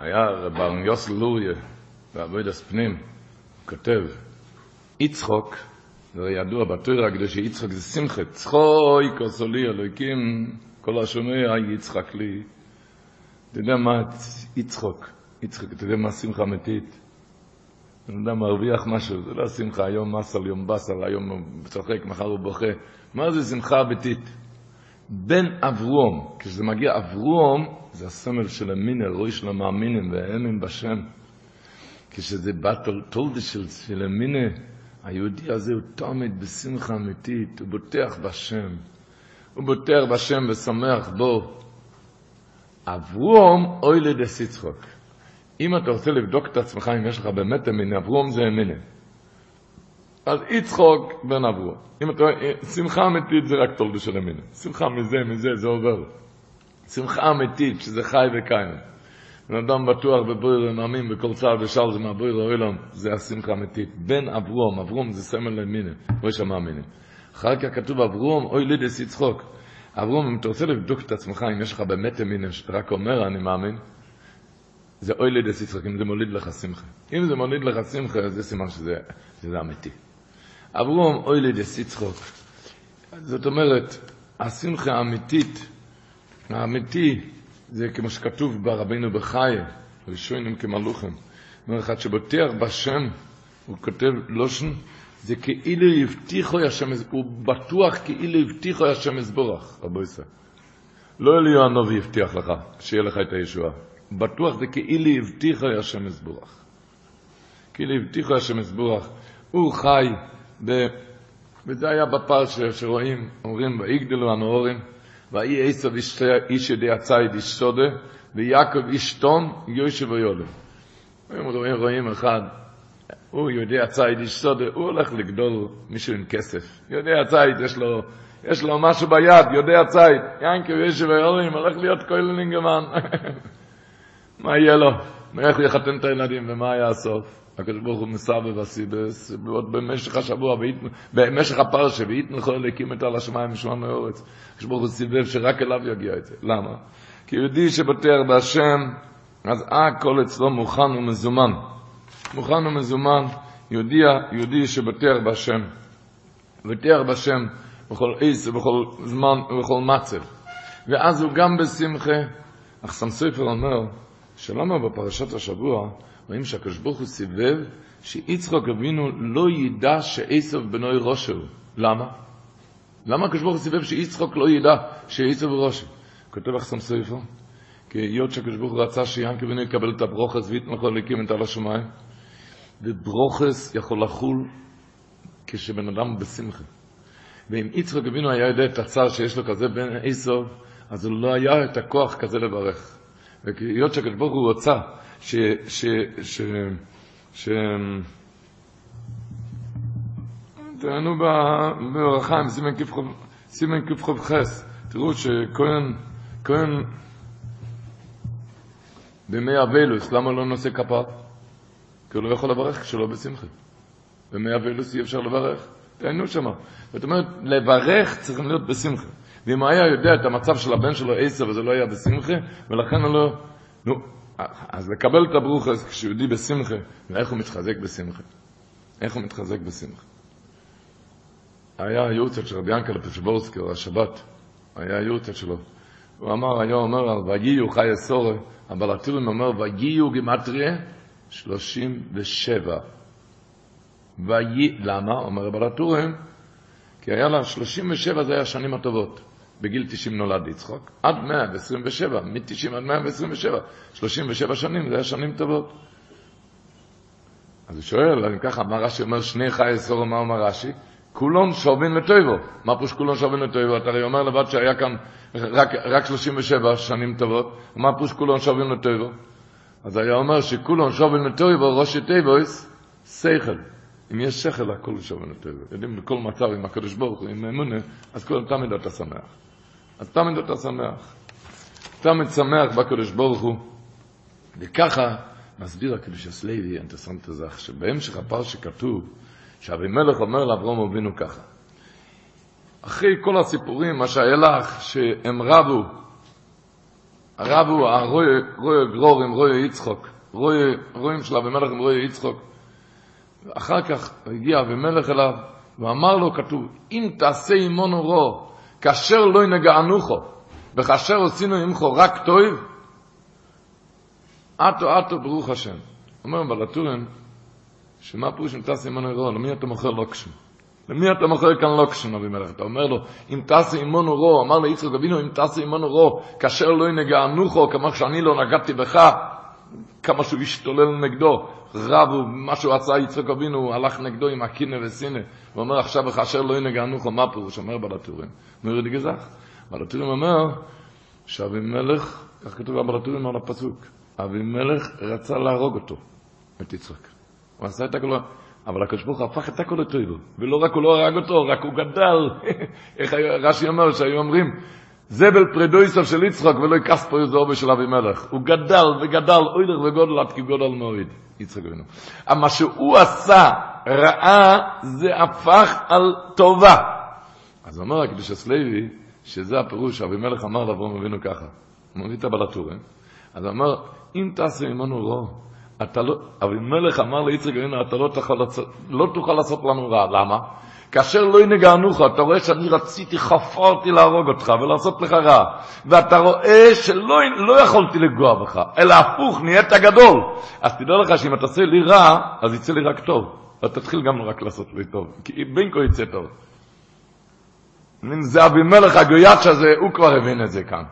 היה רבן יוסל לוריה, בעבודת פנים, הוא כותב, יצחוק, זה ידוע בתורה הקדושה, יצחק זה שמחה, צחוי כוסולי אלוהיקים, כל השומע יצחק לי. אתה יודע מה יצחוק? יצחק, אתה יודע מה שמחה אמיתית? בן אדם מרוויח משהו, זה לא שמחה, היום מסל, יום בסל, היום הוא צוחק, מחר הוא בוכה. מה זה שמחה אמיתית? בן אברום, כשזה מגיע אברום, זה הסמל של המינה, רואי של המאמינים והאמין בשם. כשזה בא תולדה של, של המינה, היהודי הזה הוא תמיד בשמחה אמיתית, הוא בוטח בשם. הוא בוטח בשם ושמח בו. אברום אוי לדס יצחוק. אם אתה רוצה לבדוק את עצמך אם יש לך באמת אמין, אברום זה אמינה. אז יצחוק בן אברום. אם אתה רואה, שמחה אמיתית זה רק תולדה של אמינה. שמחה מזה, מזה, זה עובר. שמחה אמיתית, שזה חי וקיים. בן אדם בטוח בבויר ומאמין בכל צער ושל זה מהבויר העולם, זה השמחה אמיתית. בן אברום, אברום זה סמל לאמינה, ראש המאמינים. אחר כך כתוב אברום, אוי לידס יצחוק. אברום, אם אתה רוצה לבדוק את עצמך, אם יש לך באמת אמינה, שאתה רק אומר, אני מאמין, זה אוי לידס יצחוק, אם זה מוליד לך שמחה. אם זה מוליד לך שמחה, זה סימן שזה, שזה אמיתי. אברום, אוי לידס יצחוק. זאת אומרת, השמחה האמיתית, האמיתי, זה כמו שכתוב ברבינו בחי, ראשונים כמלוכים. אומר אחד שבוטח בשם, הוא כותב לושן, זה כאילו הבטיחו השם, הוא בטוח כאילו הבטיחו השם יסבורך, רבו ישראל. לא אליהו הנובי הבטיח לך, שיהיה לך את הישועה. בטוח זה כאילו הבטיחו השם יסבורך. כאילו הבטיחו השם יסבורך. הוא חי, ב... וזה היה בפרשה שרואים, אומרים, ויגדלו הנאורים, ויהי עשב איש ידי הציד איש סודה, ויעקב איש תום, יושב ויולם. רואים, רואים אחד, הוא יודע הציד איש סודה, הוא הולך לגדול מישהו עם כסף. יודע הציד, יש לו, יש לו משהו ביד, יודע הציד. ינקב יושב ויולם, הולך להיות כהן גמן. מה יהיה לו? איך יחתן את הילדים ומה היה הסוף? הקדוש ברוך הוא מסבב הסיבס, ועוד במשך השבוע, במשך הפרשה, ויתנכו אליקים את על השמיים ושמענו האורץ. הקדוש ברוך הוא סיבב שרק אליו יגיע את זה. למה? כי יהודי שבוטח בהשם, אז הכל אצלו מוכן ומזומן. מוכן ומזומן, יהודי, יהודי שבוטח בהשם. בוטח בהשם בכל עץ ובכל זמן ובכל מצב. ואז הוא גם בשמחה. אך סם סופר אומר, שלמה בפרשת השבוע, רואים שהקדוש ברוך הוא סיבב שיצחק אבינו לא ידע שעשב בנוי ראשו. למה? למה הקדוש ברוך הוא סיבב שיצחק לא ידע שעשב ראשו? כותב אחסם סופר, כי היות שהקדוש ברוך הוא רצה שיענקב אבינו יקבל את הברוכס ויתמכו להקים את על השמיים, וברוכס יכול לחול כשבן אדם בשמחה. ואם יצחק אבינו היה יודע את הצער שיש לו כזה בן עשב, אז הוא לא היה את הכוח כזה לברך. והיות שהקדוש ברוך הוא רצה ש... ש... ש... ש... תראינו ברחיים, סימן ק"ח, תראו שכהן, כהן בימי אבילוס, למה לא נושא כפיו? כי הוא לא יכול לברך כשלא בשמחה. בימי אבילוס אי אפשר לברך, תהיינו שמה. זאת אומרת, לברך צריכים להיות בשמחה. ואם היה יודע את המצב של הבן שלו עשר וזה לא היה בשמחה, ולכן הוא לא... נו, אז לקבל את הברוכס כשיהודי בשמחה, ואיך הוא מתחזק בשמחה? איך הוא מתחזק בשמחה? היה יורצת של רבי ינקל פשבורסקי, השבת, היה יורצת שלו. הוא אמר, היה אומר על וגיו חי אסורי, אבל הטירים אומר, וגיו גימטריה שלושים ושבע. למה? אומר רבי הטורים, כי היה לה שלושים ושבע זה היה השנים הטובות. בגיל 90 נולד יצחק, עד 127, מ-90 עד 127, 37 שנים, זה היה שנים טובות. אז הוא שואל, אני ככה, מה רש"י אומר, שני חי אסור, מה אומר רש"י? כולון שובין לטויבו. מה פירוש כולון שובין לטויבו? אתה הרי אומר לבד שהיה כאן רק, רק 37 שנים טובות, מה פירוש כולון שובין לטויבו? אז היה אומר שכולון שובין לטויבו, ראשי טויבויס, שכל. אם יש שכל, הכל שובין לטויבו. יודעים, בכל מצב, עם הקדוש ברוך הוא, עם אמונה, אז כל תמיד אתה שמח. אז תמיד אתה שמח. תמיד שמח בקדוש ברוך הוא. וככה מסביר הקדוש הסלוי, אינטרסנט הזה, שבהמשך הפרשה כתוב, שאבימלך אומר לאברום אבינו ככה. אחרי כל הסיפורים, מה שהיה לך, שהם רבו, רבו, הרוי גרור עם רוי יצחוק, רואים של אבימלך עם רוי יצחוק. אחר כך הגיע אבימלך אליו, ואמר לו, כתוב, אם תעשה עמנו רו, כאשר לא ינגענוכו, וכאשר עשינו עמכו רק טוב, אטו אטו ברוך השם. אומר בלטורים, שמה פירוש אם תעשה עמנו רו, למי אתה מוכר לוקשים? למי אתה מוכר כאן לוקשים, אבימלך? אתה אומר לו, אם תעשה עמנו רו, אמר ליצחק אבינו, אם תעשה עמנו רו, כאשר לא ינגענוכו, כמו שאני לא נגעתי בך, כמה שהוא השתולל נגדו, רבו, מה שהוא עשה יצחק אבינו, הוא הלך נגדו עם הקינא וסינא, הוא אומר עכשיו, וכאשר לא ינגענוכו, מה פירוש? אומר בלטורים, אומר לי גזח. בלטורים אומר, שאבימלך, כך כתוב בלטורים על הפסוק, אבימלך רצה להרוג אותו, את יצחק. הוא עשה את הכל, אבל הקדוש ברוך הפך את הכל לטויבו, ולא רק הוא לא הרג אותו, רק הוא גדל. איך רש"י אומר, שהיו אומרים, זבל פרדויסוף של יצחק ולא יכס פה איזה אובה של אבימלך. הוא גדל וגדל, אוילך וגודל עד כגודל מוריד, יצחק אבינו. מה שהוא עשה רעה, זה הפך על טובה. אז אומר הקדוש הסלוי, שזה הפירוש שאבימלך אמר לאברום אבינו ככה. הוא מביא את הבלטורים. אז הוא אומר, אם תעשה עמנו רו, אתה לא, אבימלך אמר ליצחק אבינו, אתה לא תוכל לא תוכל לעשות לנו רע. למה? כאשר לא ינגענוך, אתה רואה שאני רציתי, חפרתי להרוג אותך ולעשות לך רע, ואתה רואה שלא לא יכולתי לגוע בך, אלא הפוך, נהיית גדול. אז תדע לך שאם אתה עושה לי רע, אז יצא לי רק טוב. אתה תתחיל גם רק לעשות לי טוב, כי בין כה יצא טוב. זה אבימלך הגויאץ' הזה, הוא כבר הבין את זה כאן.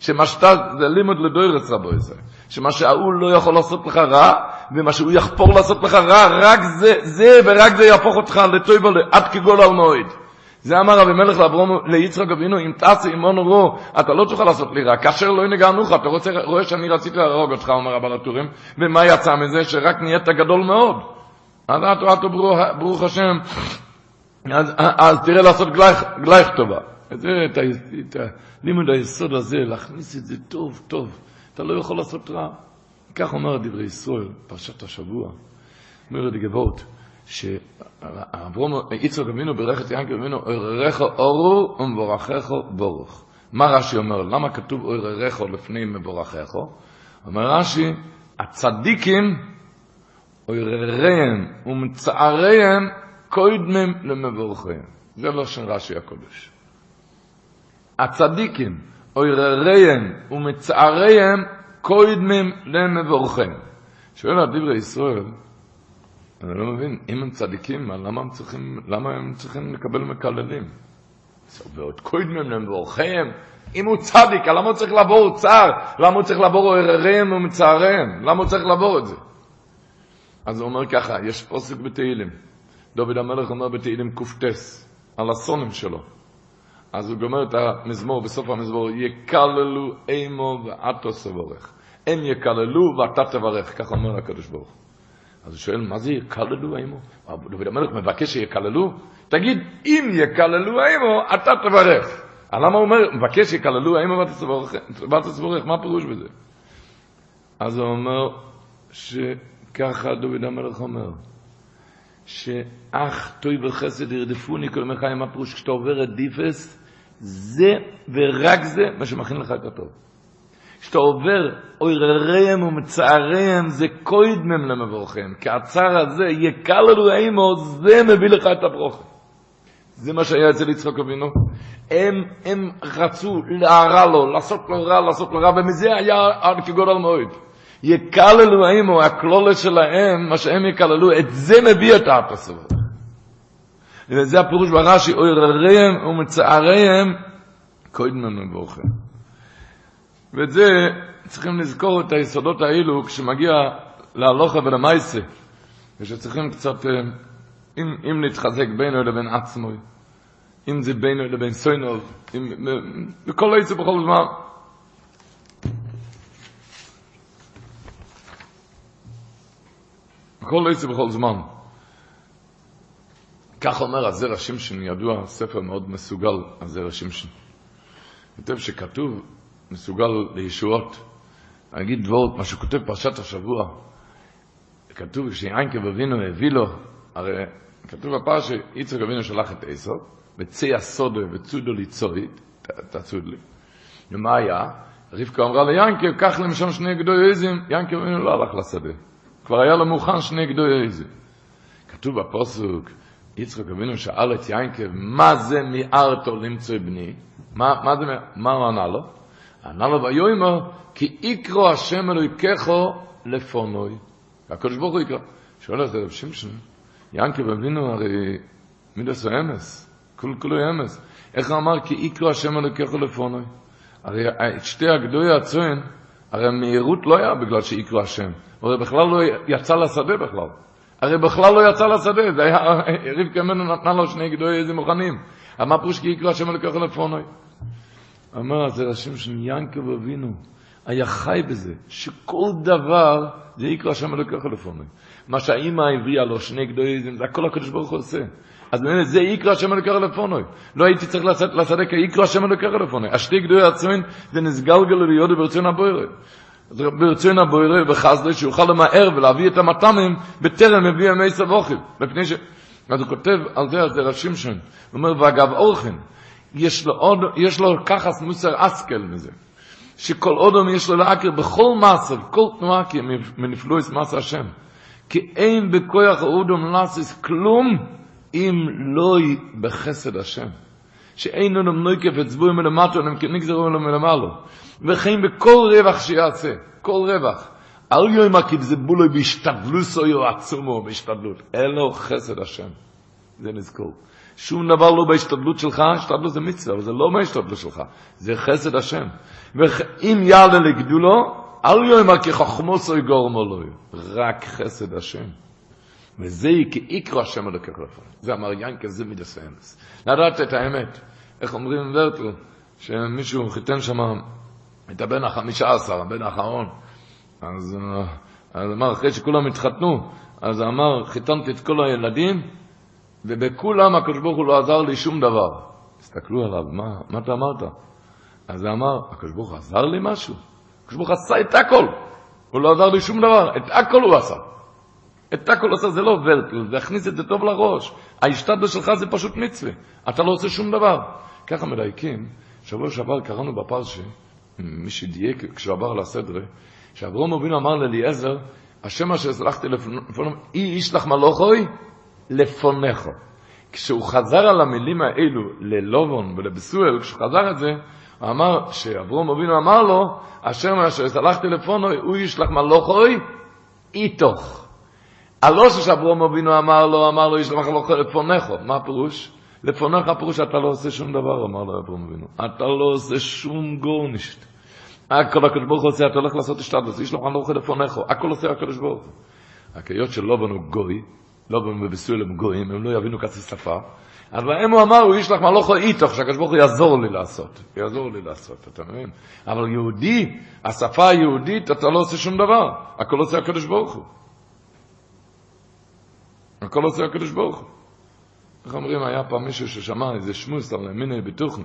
שמה שאתה, זה לימוד לדוירס רבו זה. שמה שההוא לא יכול לעשות לך רע, ומה שהוא יחפור לעשות לך רע, רק זה, זה ורק זה יהפוך אותך לטויבו עד כגול על מועד. זה אמר רבי מלך לאברום, ליצחק אבינו, אם תעשי עמנו רו, אתה לא תוכל לעשות לי רע, כאשר לא ינגענוך, אתה רוצה, רואה שאני רציתי להרוג אותך, אומר הבעל הטורים, ומה יצא מזה? שרק נהיית גדול מאוד. אז אטו אטו ברוך, השם, אז, אז תראה לעשות גלייך טובה. זה, את, את הלימוד היסוד הזה, להכניס את זה טוב, טוב. אתה לא יכול לעשות רע. כך אומר דברי ישראל, פרשת השבוע, אומר את גבעות, שאברום, יצחק אבינו ברך את ינקל אבינו, אוררך אורו ומבורכך בורוך. מה רש"י אומר? למה כתוב אוררך לפני מבורכך? אומר רש"י, הצדיקים אורריהם ומצעריהם קוידמם למבורכיהם. זה לא של רש"י הקודש. הצדיקים אורריהם ומצעריהם קוידמם למבורכיהם. שואל על דברי ישראל, אני לא מבין, אם הם צדיקים, למה הם צריכים, למה הם צריכים לקבל מקללים? ועוד קוידמם למבורכיהם, אם הוא צדיק, למה הוא צריך לעבור צער? למה הוא צריך לעבור עורריהם ומצעריהם? למה הוא צריך לעבור את זה? אז הוא אומר ככה, יש פוסק בתהילים. דוד המלך אומר בתהילים קטס, על הסונים שלו. אז הוא גומר את המזמור, בסוף המזמור, יקללו אימו ואתו סבורך. הם יקללו ואתה תברך, ככה אומר הקדוש ברוך אז הוא שואל, מה זה יקללו אימו? דוד המלך מבקש שיקללו? תגיד, אם יקללו אימו, אתה תברך. למה הוא אומר, מבקש שיקללו אימו ואתה תברך? מה הפירוש בזה? אז הוא אומר, שככה דוד המלך אומר, שאך טוי וחסד ירדפוני כל ימי חיים, מה פירוש? כשאתה עובר את דיפס, זה ורק זה מה שמכין לך את הטוב. כשאתה עובר אוירריהם ומצעריהם, זה קוידמם למבורכם. כי הצער הזה, יקללו אימו, זה מביא לך את הברוך. זה מה שהיה אצל יצחק אבינו. הם, הם רצו להרע לו, לעשות לו רע, לעשות לו רע, ומזה היה עד כגודל מועד. יקללו אימו, הכלולת שלהם, מה שהם יקללו, את זה מביא את האפסות. וזה הפירוש ברש"י, אוירריהם ומצעריהם, קוידמם מבורכם. ואת זה צריכים לזכור את היסודות האלו כשמגיע להלוכה ולמייסה, ושצריכים קצת אם, אם נתחזק בינו לבין עצמו, אם זה בינו לבין סוינוב, אם, בכל עצה בכל זמן. בכל עצה בכל זמן. כך אומר הזר השמשון, ידוע ספר מאוד מסוגל, הזר השמשון. כותב שכתוב מסוגל לישועות. אגיד דבורת, מה שכותב פרשת השבוע, כתוב שיינקב אבינו הביא לו, הרי כתוב בפרשה, יצחק אבינו שלח את עשו, וצא הסודו וצודו ליצורית, תצוד לי. ומה היה? רבקה אמרה ליינקב, קח להם שם שני גדוי עזים, ינקב אבינו לא הלך לשדה. כבר היה לו מוכן שני גדוי עזים. כתוב בפוסוק, יצחק אבינו שאל את ינקב, מה זה מיארתו למצוא בני? מה, מה, זה, מה הוא ענה לו? ענה לו ויאמר, כי יקרו השם אלוהיכךו לפונוי. הקדוש ברוך הוא יקרא. שואל את רב שמשון, ינקב אבינו הרי מידס האמס, כול כולו אמס. איך הוא אמר כי יקרו השם אלוהיכךו לפונוי? הרי שתי הגדוי הצוין, הרי המהירות לא היה בגלל שיקרו השם. הוא הרי בכלל לא יצא לשדה בכלל. הרי בכלל לא יצא לשדה, זה היה, רבקה ממנו נתנה לו שני גדוי איזה מוכנים. מה פירוש כי יקרו השם אלוהיכךו לפונוי? אמר, זה השם של ינקב אבינו. היה חי בזה, שכל דבר זה יקרא השם אלוקיך לפעמים. מה שהאימא הביאה לו, שני גדולים, זה הכל הקדוש ברוך הוא עושה. אז באמת זה יקרא השם אלוקיך לפעמים. לא הייתי צריך לעשות לשדה כי יקרא השם אלוקיך לפעמים. השתי גדולי עצמין זה נסגלגל ליודו ברצון הבוירה. ברצון הבוירה וחסדה שיוכל למהר ולהביא את המתמים בטרם מביא ימי סבוכים. מפני ש... אז הוא כותב על זה, על זה ראשים שם. הוא אומר, ואגב אורחן, יש לו, עוד, יש לו כחס מוסר אסקל מזה. שכל אודם יש לו להכיר בכל מסר, כל תנועה כי מנפלו את מסר השם. כי אין בכוח האודם לעשות כלום אם לא בחסד השם. שאין לנו נויקף את זבוי מלמטו, אלא כנגזרו לו מלמעלו. וכן בכל רווח שיעשה, כל רווח. אל יאמר כי זה בולוי בהשתדלוסו יו עצומו בהשתדלות. אלו חסד השם. זה נזכור. שום דבר לא בהשתדלות שלך, השתדלות זה מצווה, אבל זה לא מההשתדלות שלך, זה חסד השם. ואם יעלה לגדולו, אל יאמר כי חכמו סוי גורמו לו, רק חסד השם. וזה כי יקרו השם אלוקך לפעמים. זה אמר ינקל, זה מידס האמס. לדעת את האמת. איך אומרים ורטל, שמישהו חיתן שם את הבן החמישה עשר, הבן האחרון. אז, אז אמר, אחרי שכולם התחתנו, אז אמר, חיתנתי את כל הילדים, ובכולם הקדוש ברוך הוא לא עזר לי שום דבר. הסתכלו עליו, מה, מה אתה אמרת? אז הוא אמר, הקדוש ברוך הוא עזר לי משהו? הקדוש ברוך הוא עשה את הכל. הוא לא עזר לי שום דבר, את הכל הוא עשה. את הכל הוא עשה, זה לא ורטל, זה הכניס את זה טוב לראש. ההשתדלות שלך זה פשוט מצווה. אתה לא עושה שום דבר. ככה מדייקים, שבוע שעבר קראנו בפרשי, מי שדייק כשהוא עבר לסדרה, שאברום אבינו אמר לאליעזר, השם אשר סלחתי לפניו, אי ישלח מלוכוי לפונך. כשהוא חזר על המילים האלו ללובון ולבסואל, כשהוא חזר את זה, הוא אמר, שאברום אבינו אמר לו, אשר אשר סלחתי לפונוי, הוא ישלח מלוכוי איתוך. הלא שאברום אבינו אמר לו, אמר לו, ישלח מלוכוי לפונך. מה הפירוש? לפונך הפירוש, אתה לא עושה שום דבר, אמר לו אברום אבינו. אתה לא עושה שום גורנישט. הכל הקדוש ברוך הוא עושה, אתה הולך לעשות השתדלות, ישלח מלוכוי לפונך. הכל עושה הקדוש ברוך הוא. היות שלא בנו גוי, לא בבסוי להם גויים, הם לא יבינו כסי שפה. אבל הם הוא אמר, הוא ישלח מלוכו איתוך, שהקדוש ברוך הוא יעזור לי לעשות. יעזור לי לעשות, אתה מבין? אבל יהודי, השפה היהודית, אתה לא עושה שום דבר. הכל עושה הקדוש ברוך הוא. הכל עושה הקדוש ברוך הוא. איך אומרים, היה פעם מישהו ששמע איזה שמוס על מיני ביטוחן.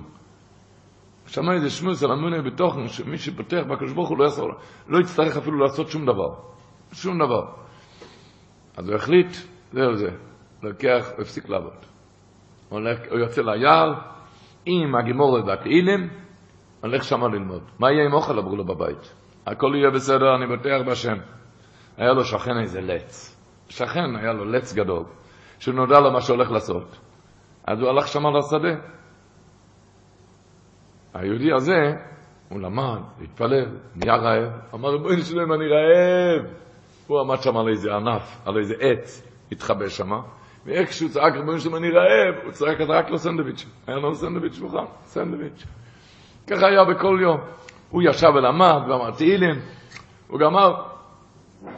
שמע איזה שמוס על מיני ביטוחן, שמי שפותח בקדוש ברוך הוא לא, יעזור, לא יצטרך אפילו לעשות שום דבר. שום דבר. אז הוא החליט, זהו זה, לוקח, הוא הפסיק לעבוד. הוא, הולך, הוא יוצא ליער עם הגימורת והתהילים, הולך שמה ללמוד. מה יהיה עם אוכל? אמרו לו בבית. הכל יהיה בסדר, אני בטח בשם. היה לו שכן איזה לץ. שכן, היה לו לץ גדול, שנודע לו מה שהולך לעשות. אז הוא הלך שמה לשדה. היהודי הזה, הוא למד, התפלל, נהיה רעב, אמר, בואי נשלם, אני רעב. הוא עמד שם על איזה ענף, על איזה עץ, התחבא שם, ואיך כשהוא צעק, רבונו שלום, אני רעב, הוא צעק, רק לו סנדוויץ'. היה לו סנדוויץ' מוכן, סנדוויץ'. ככה היה בכל יום. הוא ישב ולמד, ואמר תהילים, הוא גמר,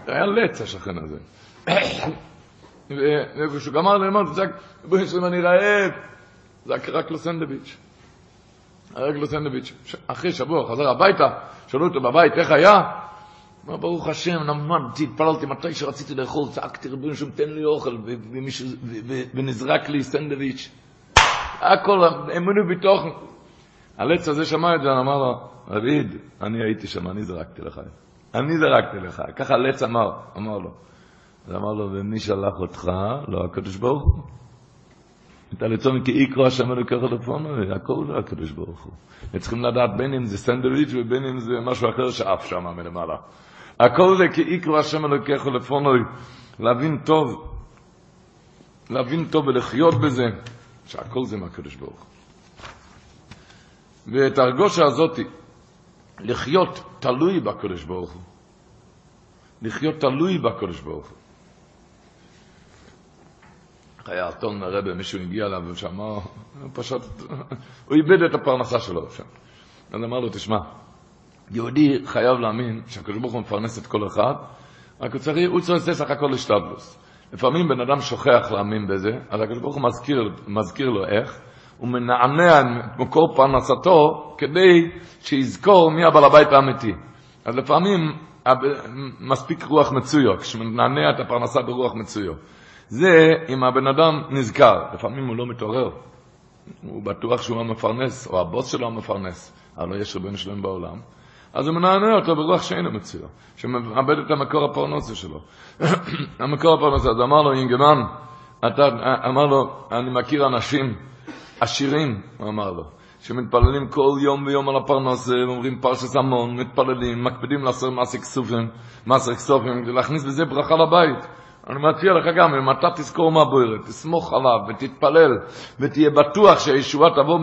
היה לץ השכן הזה. וכשהוא גמר ללמוד, הוא צעק, ריבונו שלום, אני רעב. זה רק לו סנדוויץ'. רק לו סנדוויץ'. אחרי שבוע חזר הביתה, שאלו אותו בבית, איך היה? אמר, ברוך השם, למדתי, התפללתי, מתי שרציתי לאכול, צעקתי, ריבונו שלום, תן לי אוכל, ונזרק לי סנדוויץ'. הכל, אמונו בתוכן. הלץ הזה שמע את זה, אמר לו, רביד, אני הייתי שם, אני זרקתי לך. אני זרקתי לך. ככה הלץ אמר, אמר לו. אז אמר לו, ומי שלח אותך? לא הקדוש ברוך הוא. את הלצון כי יקרא השם אלוקיך לפונו, הכל זה הקדוש ברוך הוא. צריכים לדעת בין אם זה סנדוויץ' ובין אם זה משהו אחר שעף שם מלמעלה. הכל זה כי יקרא השם אלוקיך לפונו, להבין טוב, להבין טוב ולחיות בזה, שהכל זה מהקדוש ברוך הוא. ואת הרגושה הזאת, לחיות תלוי בקדוש ברוך הוא. לחיות תלוי בקדוש ברוך הוא. היה אתון מרבה, מישהו הגיע אליו ושמע, פשוט, הוא איבד את הפרנסה שלו שם. אז אמר לו, תשמע, יהודי חייב להאמין שהקדוש ברוך הוא מפרנס את כל אחד, רק הוא צריך, הוא צריך סך הכל להשתבלוס. לפעמים בן אדם שוכח להאמין בזה, אז הקדוש ברוך הוא מזכיר, מזכיר לו איך, הוא מנענע את מקור פרנסתו כדי שיזכור מי הבעל הבית האמיתי. אז לפעמים מספיק רוח מצויו, כשמנענע את הפרנסה ברוח מצויו. זה אם הבן אדם נזכר, לפעמים הוא לא מתעורר, הוא בטוח שהוא המפרנס, או הבוס שלו המפרנס, לא יש ריבונו שלם בעולם, אז הוא מנענע אותו ברוח שאינו מצויר, שמאבד את המקור הפרנסה שלו. המקור הפרנסה, אז אמר לו אינגמן, אתה, אמר לו, אני מכיר אנשים עשירים, הוא אמר לו, שמתפללים כל יום ויום על הפרנסה, אומרים פרשת המון, מתפללים, מקפידים לעשות מעשה כסופים, מעשה כסופים, להכניס בזה ברכה לבית. אני מציע לך גם, אם אתה תזכור מה בוערת, תסמוך עליו ותתפלל ותהיה בטוח שהישועה תבוא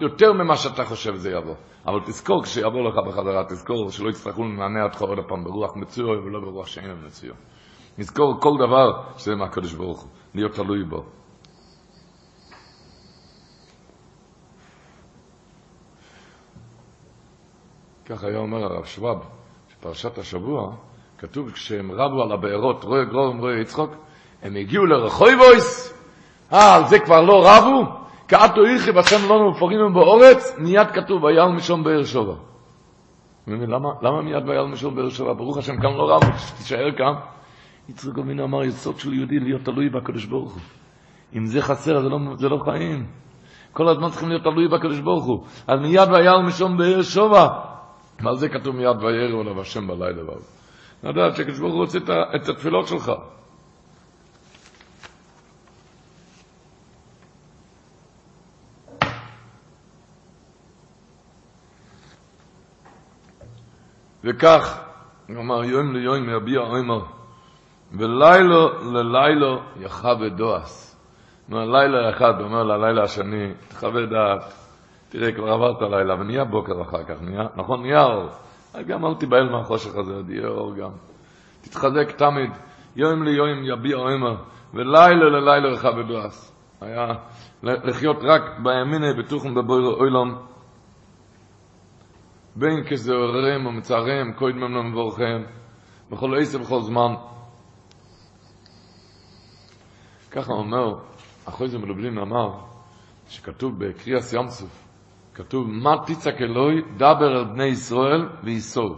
יותר ממה שאתה חושב זה יבוא. אבל תזכור כשיבוא לך בחזרה, תזכור שלא יצטרכו לנענע אותך עוד פעם ברוח מצויר ולא ברוח שאין מצויר. נזכור כל דבר שזה מהקדוש ברוך הוא, להיות תלוי בו. כך היה אומר הרב שוואב, שפרשת השבוע, כתוב כשהם רבו על הבארות, רואה גרום, רואה יצחוק, הם הגיעו לרחויבויס, אה, על זה כבר לא רבו? כאתו איכי בשם לא מפורים באורץ, מיד כתוב, ויעל משום באר שבע. למה, למה מיד ויעל משום באר שבע? ברוך השם, כאן לא רבו, תישאר כאן. יצחק אבינו אמר, יסוד של יהודי להיות תלוי בקדוש ברוך הוא. אם זה חסר, זה לא, זה לא חיים. כל הזמן צריכים להיות תלוי בקדוש ברוך הוא. אז מיד ויעל משום באר שבע. מה זה כתוב מיד וירא עליו השם בלילה? לדעת שקדוש ברוך הוא רוצה את התפילות שלך. וכך, אמר, יום ליום יביע עומר, ולילו ללילו יחווה דועס. אומר, לילה אחד, אומר ללילה השני, תחווה דעת, תראה, כבר עברת לילה, ונהיה בוקר אחר כך, נהיה, נכון, נהיה אור. גם אל תיבהל מהחושך הזה, עוד יהיה אור גם. תתחזק תמיד, יום ליום יביע עומר, ולילה ללילה לך בדועס. היה לחיות רק בימיני בטוחם בבויר אוילום, בין כזוהרם ומצערם, קודם למבורכם, בכל עשר ובכל זמן. ככה אומר, אחרי זה מלובלין אמר, שכתוב בקריאס ים סוף, כתוב, מה תצעק אלוהי, דבר על בני ישראל ויסול.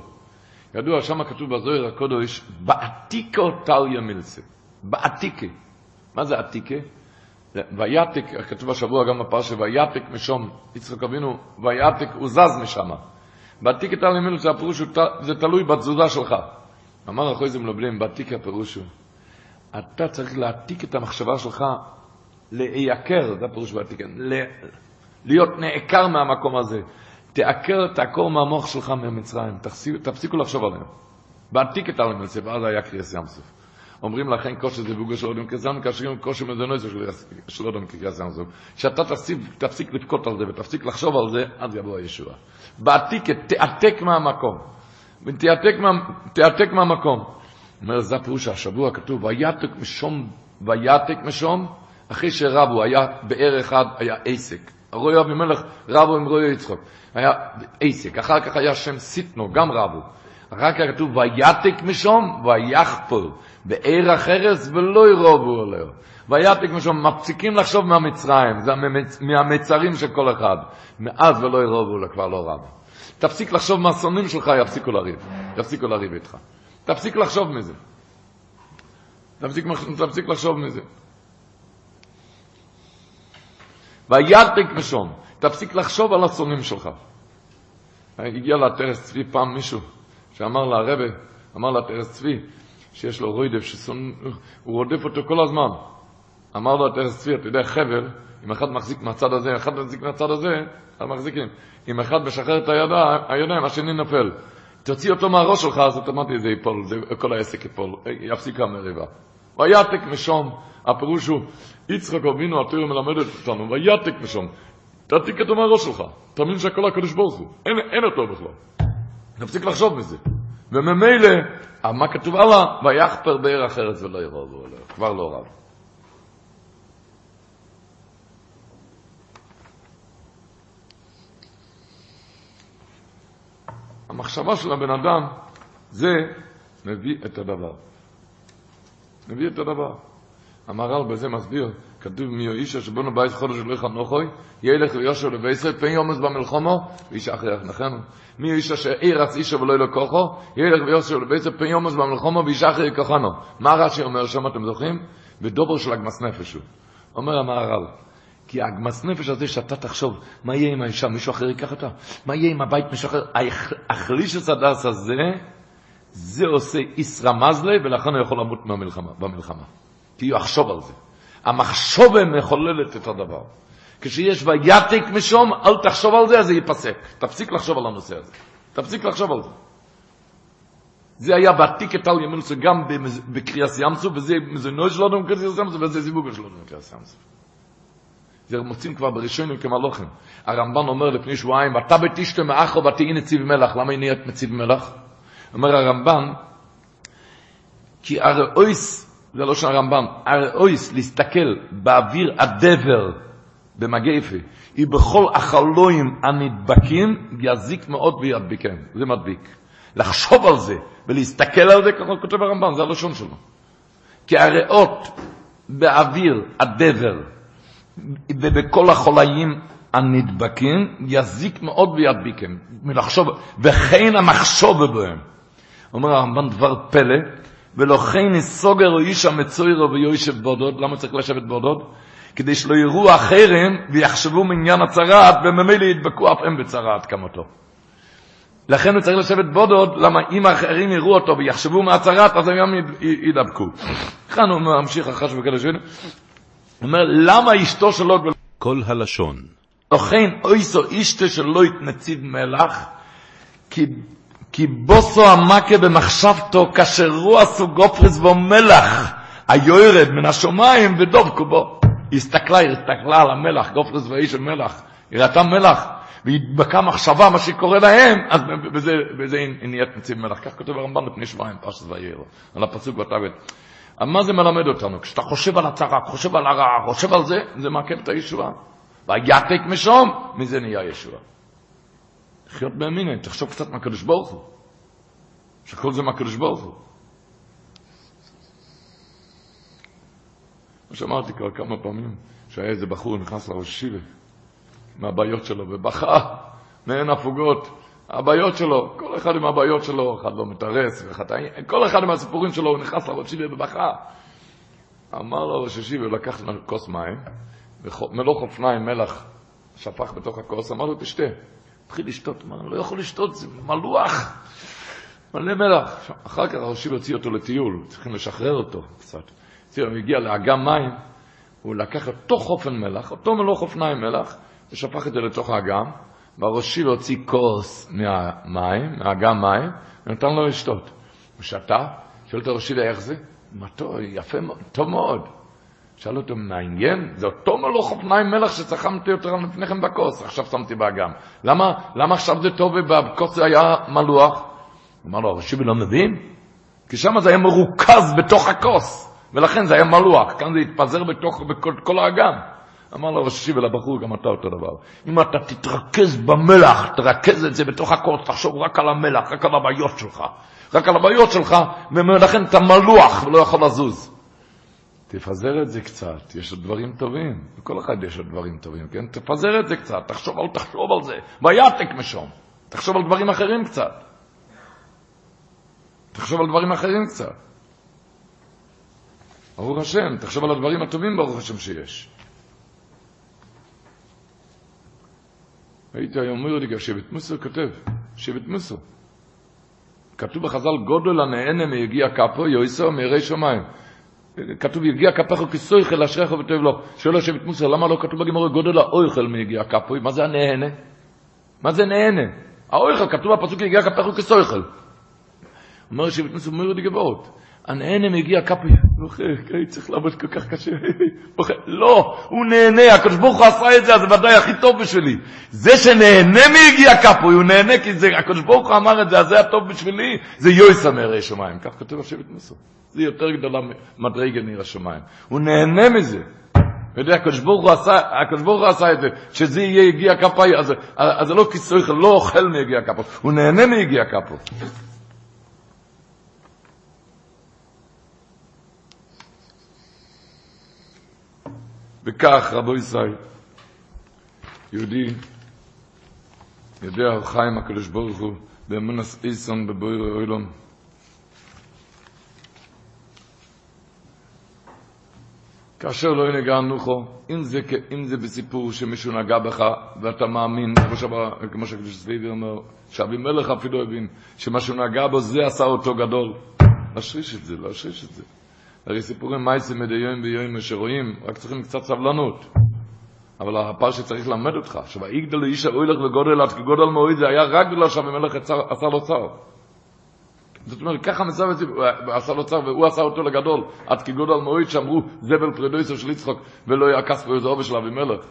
ידוע, שם כתוב בזוהר הקודש, בעתיקו טליה מילסה. בעתיקה. מה זה עתיקה? ויתק, כתוב השבוע גם בפרשה, ויתק משום, יצחק אבינו, ויתק, הוא זז משם. בעתיקה טליה מילסה, הפירוש הוא, זה תלוי בתזוזה שלך. אמר אחרי זה מלובלים, בעתיקה הפירוש הוא, אתה צריך להעתיק את המחשבה שלך, לייקר, זה הפירוש בעתיקה, להיות נעקר מהמקום הזה. תעקר, תעקור מהמוח שלך ממצרים, תפסיקו לחשוב עליהם. בעתיק את הלמלסה, ואז היה קריאס ים סוף. אומרים לכן כושר זה בוגר של אודם כזן, כאשר עם כושר מזונויזו של אודם כקריאס ים סוף. שאתה תפסיק, תפסיק לבכות על זה ותפסיק לחשוב על זה, אז יבוא הישועה. בעתיק, תעתק מהמקום. תעתק מהמקום. אומר, זה הפירוש השבוע כתוב, ויתק משום, ויתק משום, אחרי שרבו, היה באר אחד, היה עסק. רוי אבימלך רבו עם רוי יצחוק. היה עסק, אחר כך היה שם סיטנו, גם רבו. אחר כך כתוב ויתק משום ויחפול. בעיר החרס ולא ירובו עליו. ויתק משום, מפסיקים לחשוב מהמצרים, זה מהמצ... מהמצרים של כל אחד. מאז ולא ירובו לו, כבר לא רב. תפסיק לחשוב מהשונאים שלך, יפסיקו לריב. יפסיקו לריב איתך. תפסיק לחשוב מזה. תפסיק, תפסיק לחשוב מזה. ויתק משום, תפסיק לחשוב על השונאים שלך. הגיע לתרס צבי פעם מישהו שאמר לה, הרבה, אמר לה תרס צבי, שיש לו רוידף, הוא רודף אותו כל הזמן. אמר לו תרס צבי, אתה יודע, חבל, אם אחד מחזיק מהצד הזה, אחד מחזיק מהצד הזה, אז מחזיקים. אם אחד משחרר את הידיים, הידיים, השני נופל. תוציא אותו מהראש שלך, אז אוטומטית זה ייפול, זה, כל העסק ייפול, יפסיק המריבה. ויתק משום, הפירוש הוא, יצחק אבינו, התורה מלמדת אותנו, ויתק משום, תעתיק אותו מהראש שלך, תאמין שהכל הקדוש ברוך הוא, אין, אין אותו בכלל. נפסיק לחשוב מזה. וממילא, מה כתוב הלאה? ויחפר בעיר אחרת ולא ירובו עליה, כבר לא רב. המחשבה של הבן אדם, זה מביא את הדבר. מביא את הדבר. המהר"ל בזה מסביר, כתוב מי אישה שבונו בית חודש ולא חנוכוי, ילך ויושב לבייסר, פן יומס במלחומו, ואיש אחרי יחנכנו. מי אישה שאירץ אישה ולא ילקוחו, ילך ויושב לבייסר, פן יומס במלחומו, ואיש אחרי יקוחנו. מה רש"י אומר שם, אתם זוכרים? בדובר של אגמס נפש הוא. אומר המהר"ל, כי הגמס נפש הזה שאתה תחשוב, מה יהיה עם האישה, מישהו אחר ייקח אותה? מה יהיה עם הבית, מישהו אחר? החליש הדס הזה, זה עושה איסרא מזלה, ולכן הוא יכול למות במלחמה. במלחמה. כי הוא יחשוב על זה. המחשובה מחוללת את הדבר. כשיש ויתק משום, אל תחשוב על זה, אז זה ייפסק. תפסיק לחשוב על הנושא הזה. תפסיק לחשוב על זה. זה היה בעתיק את על ימינו גם בקריאס ימסו, וזה מזונו שלנו בקריאס ימסו, וזה זיווג שלנו בקריאס ימסו. זה מוצאים כבר בראשונים כמלוכים. הרמב"ן אומר לפני שבועיים, אתה בתשתה מאחו ותהי נציב מלח. למה היא נהיית נציב מלח? אומר הרמב"ן, כי הרי אויס, זה לא של הרמב"ן, הרי אויס להסתכל באוויר הדבר במגפי, היא בכל החלואים הנדבקים, יזיק מאוד וידביקם. זה מדביק. לחשוב על זה ולהסתכל על זה, ככה כותב הרמב"ן, זה הלשון שלו. כי הריאות באוויר הדבר, ובכל החולאים הנדבקים, יזיק מאוד וידביקם. מלחשוב, וכן המחשוב בהם. אומר הרמב"ן דבר פלא, ולכן נסוגר או איש המצוירו ויושב בודוד, למה צריך לשבת בודוד? כדי שלא יראו אחרים ויחשבו מעניין הצרעת, וממילא ידבקו אף הם בצרעת כמותו. לכן הוא צריך לשבת בודוד, למה אם האחרים יראו אותו ויחשבו מהצרעת, אז הם ידבקו. כאן הוא ממשיך אחר שני. הוא אומר, למה אשתו שלו... כל הלשון. לכן אויסו אשתו שלא יתנציב מלח, כי כי בוסו המכה במחשבתו כאשר רועסו גופרס בו מלח היורד מן השמיים ודובקו בו. היא הסתכלה, היא הסתכלה על המלח, גופרס ואיש המלח, היא ראתה מלח, והתבקעה מחשבה מה שקורה להם, אז בזה, בזה נהיית נציב מלח. כך כותב הרמב"ן לפני שבועיים, פרשת וירא, על הפסוק. אז מה זה מלמד אותנו? כשאתה חושב על הצרה, חושב על הרע, חושב על זה, זה מעכב את הישועה. ויתק משום, מזה נהיה ישועה. לחיות באמינא, תחשוב קצת מהקדוש ברוך הוא. שכל זה מהקדוש ברוך הוא. מה שאמרתי כבר כמה פעמים, שהיה איזה בחור נכנס לראש שיבה, מהבעיות שלו, ובכה, מעין הפוגות. הבעיות שלו, כל אחד עם הבעיות שלו, אחד לא ואחד... כל אחד עם הסיפורים שלו, הוא נכנס לראש שיבה ובכה. אמר לו ראש השיבה, לקח כוס מים, ומלוך אופניים מלח שפך בתוך הכוס, אמר לו, תשתה. התחיל לשתות, אמר, אני לא יכול לשתות, זה מלוח, מלא מלח. אחר כך הראשי הוציא אותו לטיול, צריכים לשחרר אותו קצת. הוא הגיע לאגם מים, הוא לקח אותו חופן מלח, אותו מלוך אופניים מלח, ושפך את זה לתוך האגם, והראשי הוציא כוס מהמים, מהאגם מים, ונתן לו לשתות. הוא שתה, שואל את הראשי איך זה? מה טוב, יפה, טוב מאוד. שאל אותו, מעניין? זה אותו מלוך אופניים מלח שצחמתי יותר לפני כן בכוס, עכשיו שמתי באגם. למה, למה עכשיו זה טוב ובכוס היה מלוח? אמר לו, הרשיבי לא מבין? כי שם זה היה מרוכז בתוך הכוס, ולכן זה היה מלוח, כאן זה התפזר בתוך, בכל כל האגם. אמר לו ראשי ולבחור, גם אתה אותו דבר. אם אתה תתרכז במלח, תרכז את זה בתוך הכל, תחשוב רק על המלח, רק על הבעיות שלך. רק על הבעיות שלך, ולכן אתה מלוח ולא יכול לזוז. תפזר את זה קצת, יש עוד דברים טובים. לכל אחד יש עוד דברים טובים, כן? תפזר את זה קצת, תחשוב על, תחשוב על זה. ויתק משום. תחשוב על דברים אחרים קצת. תחשוב על דברים אחרים קצת. ברוך השם, תחשוב על הדברים הטובים ברוך השם שיש. הייתי היום אומר לי, שבט מוסו כותב, שבט מוסו. כתוב בחז"ל, גודל הנהנה מיגיע כפו, יויסו מירי שמיים. כתוב, יגיע כפך כסויכל אשריך וטוב לו. שואל השבט מוסר, למה לא כתוב בגמרא גודל האויכל מיגיע כפו? מה זה הנהנה? מה זה נהנה? האויכל, כתוב בפסוק יגיע כפך כסויכל. אומר שבט מוסר, אומר לי גבוהות. הנהנה מגיע כפי, צריך לעבוד כל כך קשה. לא, הוא נהנה, הקדוש ברוך הוא עשה את זה, אז זה ודאי הכי טוב בשבילי. זה שנהנה מיגיע כפוי, הוא נהנה כי הקדוש ברוך הוא אמר את זה, אז זה הטוב בשבילי, זה יויסה מערי שמיים. כך כותב השבט מסור. זה יותר גדולה מדרגה ניר השמיים. הוא נהנה מזה. יודע, הקדוש ברוך הוא עשה, הקדוש ברוך הוא עשה את זה, שזה יהיה יגיע כפי, אז, אז זה לא כיסוי, לא אוכל מיגיע כפו, הוא נהנה מיגיע כפו. וכך, רבו ישראל, יהודי יודע חיים הקדוש ברוך הוא באמונס איסון בבויר אוילון. כאשר לא ינגע נוחו, אם זה, אם זה בסיפור שמישהו נגע בך ואתה מאמין, כמו שקדוש סביבי אומר, שאבימלך אפילו הבין שמשהו נגע בו זה עשה אותו גדול. להשריש את זה, להשריש את זה. הרי סיפורים מייסים מדי יום ביום שרואים, רק צריכים קצת סבלנות. אבל הפר שצריך ללמד אותך, שויגדל לאיש האוילך וגודל עד כגודל מועיד, זה היה רק בגלל שהמלך עשה לו צר. זאת אומרת, ככה מסב עשה לו צר, והוא עשה אותו לגדול, עד כגודל מועיד, שאמרו, זבל פרידויסו של יצחוק, ולא יהיה כספו איזה עובד של אבימלך.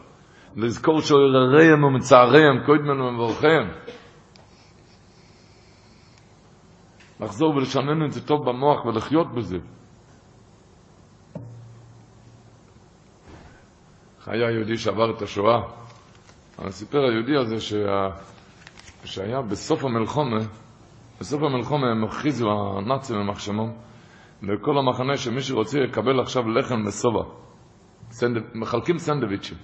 לזכור שעורריהם ומצעריהם, קוידמן ומבורכיהם. לחזור ולשנן את זה טוב במוח ולחיות בזה. היה יהודי שעבר את השואה. סיפר היהודי הזה שה... שהיה בסוף המלחומה, בסוף המלחומה הם הכריזו הנאצים במחשמום בכל המחנה שמי שרוצה לקבל עכשיו לחם מסובה. סנד... מחלקים סנדוויצ'ים.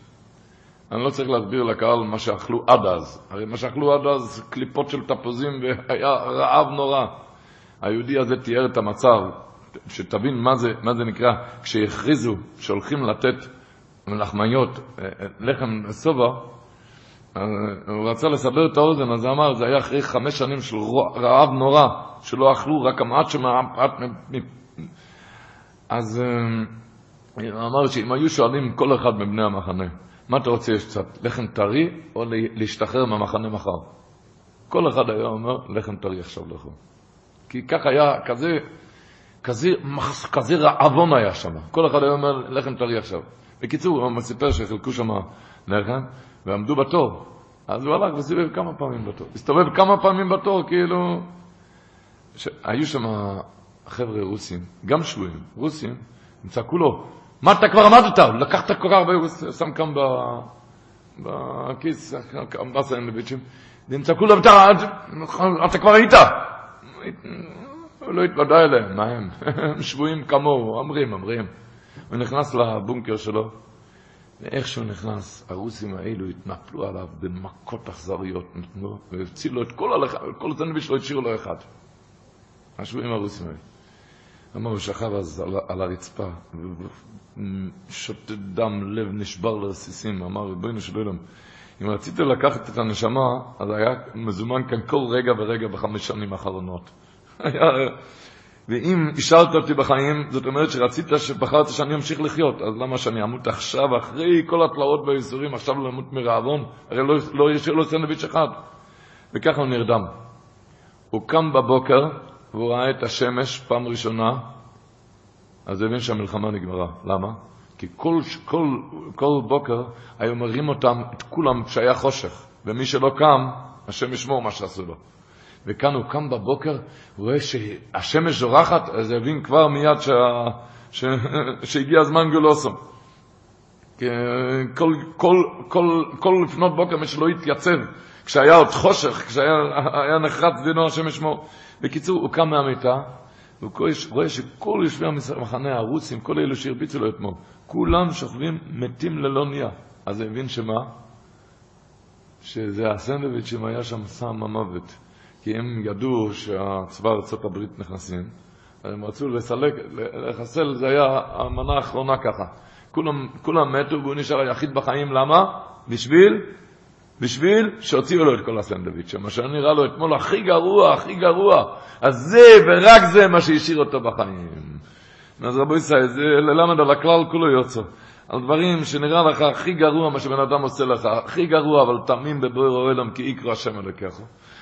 אני לא צריך להסביר לקהל מה שאכלו עד אז. הרי מה שאכלו עד אז קליפות של תפוזים והיה רעב נורא. היהודי הזה תיאר את המצב, שתבין מה זה, מה זה נקרא, כשהכריזו שהולכים לתת מלחמיות, אה, אה, לחם סובה, אה, הוא רצה לסבר את האוזן, אז אמר, זה היה אחרי חמש שנים של רעב נורא, שלא אכלו, רק המעט שמעט... אז הוא אמר שאם היו שואלים כל אחד מבני המחנה, מה אתה רוצה יש קצת, לחם טרי או להשתחרר מהמחנה מחר? כל אחד היה אומר, לחם טרי עכשיו לאכול. כי כך היה, כזה, כזה, כזה רעבון היה שם. כל אחד היה אומר, לחם טרי עכשיו. בקיצור, הוא סיפר שחילקו שם לחם, ועמדו בתור. אז הוא הלך וסיבב כמה פעמים בתור. הסתובב כמה פעמים בתור, כאילו... ש... היו שם חבר'ה רוסים, גם שבויים, רוסים, הם צעקו לו, מה אתה כבר עמדת? לקחת כל כך הרבה, הוא שם כאן בכיס, בסנדוויצ'ים, והם צעקו לו, אתה כבר היית. הוא לא התוודע אליהם, מה הם? הם שבויים כמוהו, אומרים, אומרים. הוא נכנס לבונקר שלו, ואיך שהוא נכנס, הרוסים האלו התנפלו עליו במכות אכזריות, והצילו לו את כל הלכה, כל הסנדוויץ' לא השאירו לו אחד. השבויים הרוסים האלה. אמר, הוא שכב אז על, על הרצפה, שותה דם, לב נשבר לרסיסים, אמר, ריבונו של עולם, אם רצית לקחת את הנשמה, אז היה מזומן כאן כל רגע ורגע בחמש שנים האחרונות. היה ואם השארת אותי בחיים, זאת אומרת שרצית, שבחרת שאני אמשיך לחיות, אז למה שאני אמות עכשיו, אחרי כל התלאות והייסורים, עכשיו לא אמות מרעבון? הרי לא, לא ישאיר לו סנדוויץ' אחד. וככה הוא נרדם. הוא קם בבוקר, והוא ראה את השמש פעם ראשונה, אז הוא הבין שהמלחמה נגמרה. למה? כי כל, כל, כל בוקר היו מרים אותם, את כולם, כשהיה חושך. ומי שלא קם, השם ישמור מה שעשו לו. וכאן הוא קם בבוקר, הוא רואה שהשמש זורחת, אז הוא הבין כבר מיד שה... ש... שהגיע הזמן גולוסום. כל, כל, כל, כל לפנות בוקר מי שלא התייצב, כשהיה עוד חושך, כשהיה נחרץ דינו השם ישמור. בקיצור, הוא קם מהמיטה, והוא רואה שכל יושבי המחנה הרוסים, כל אלו שהרביצו לו אתמול, כולם שוכבים מתים ללא נהיה. אז הוא הבין שמה? שזה הסנדוויץ' היה שם סם המוות. כי הם ידעו שהצבא ארצות הברית נכנסים, הם רצו לסלק, לחסל, זה היה המנה האחרונה ככה. כולם, כולם מתו והוא נשאר היחיד בחיים, למה? בשביל? בשביל שהוציאו לו את כל הסנדוויץ', מה שנראה לו אתמול הכי גרוע, הכי גרוע. אז זה ורק זה מה שהשאיר אותו בחיים. אז רבו ישראל, זה ללמד על הכלל כולו יוצא. על דברים שנראה לך הכי גרוע מה שבן אדם עושה לך, הכי גרוע, אבל תמים בבויר העולם כי יקרא השם אלוקיך.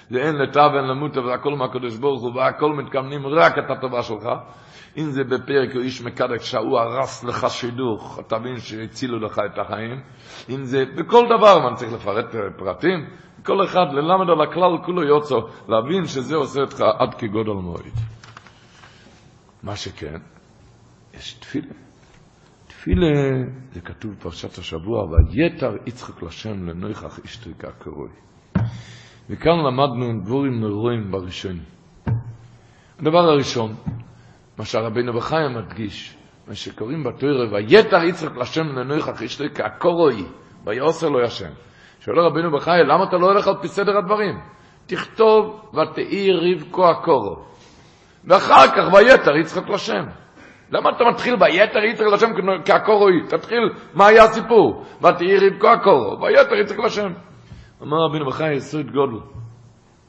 זה אין לטב, אין למות, אבל הכל מהקדוש ברוך הוא, והכל מתכוונים רק את הטובה שלך. אם זה בפרק או איש מקדק שההוא הרס לך שידוך, תבין שהצילו לך את החיים. אם זה בכל דבר, מה אני צריך לפרט פרטים? כל אחד ללמד על הכלל כולו יוצא, להבין שזה עושה אותך עד כגודל מועד. מה שכן, יש תפילה. תפילה, זה כתוב בפרשת השבוע, ויתר יצחק לשם לנויכח אשתריקה קרוי. וכאן למדנו דבורים נרואים בראשון. הדבר הראשון, מה שהרבינו בחיים מדגיש, מה שקוראים בתוירה, ויתר יצחק לשם לנויכח אשתריקה קרוי, ויעשר לו השם. שואל רבינו בחיים, למה אתה לא הולך על פי סדר הדברים? תכתוב ותהי רבקו הקורו. ואחר כך ויתר יצחק לשם. למה אתה מתחיל ביתר יצחק לשם כהקורוי? תתחיל, מה היה הסיפור? ותהי רבקו הקורו, ויתר יצחק לשם. אמר רבינו בחי, יסוד גודל.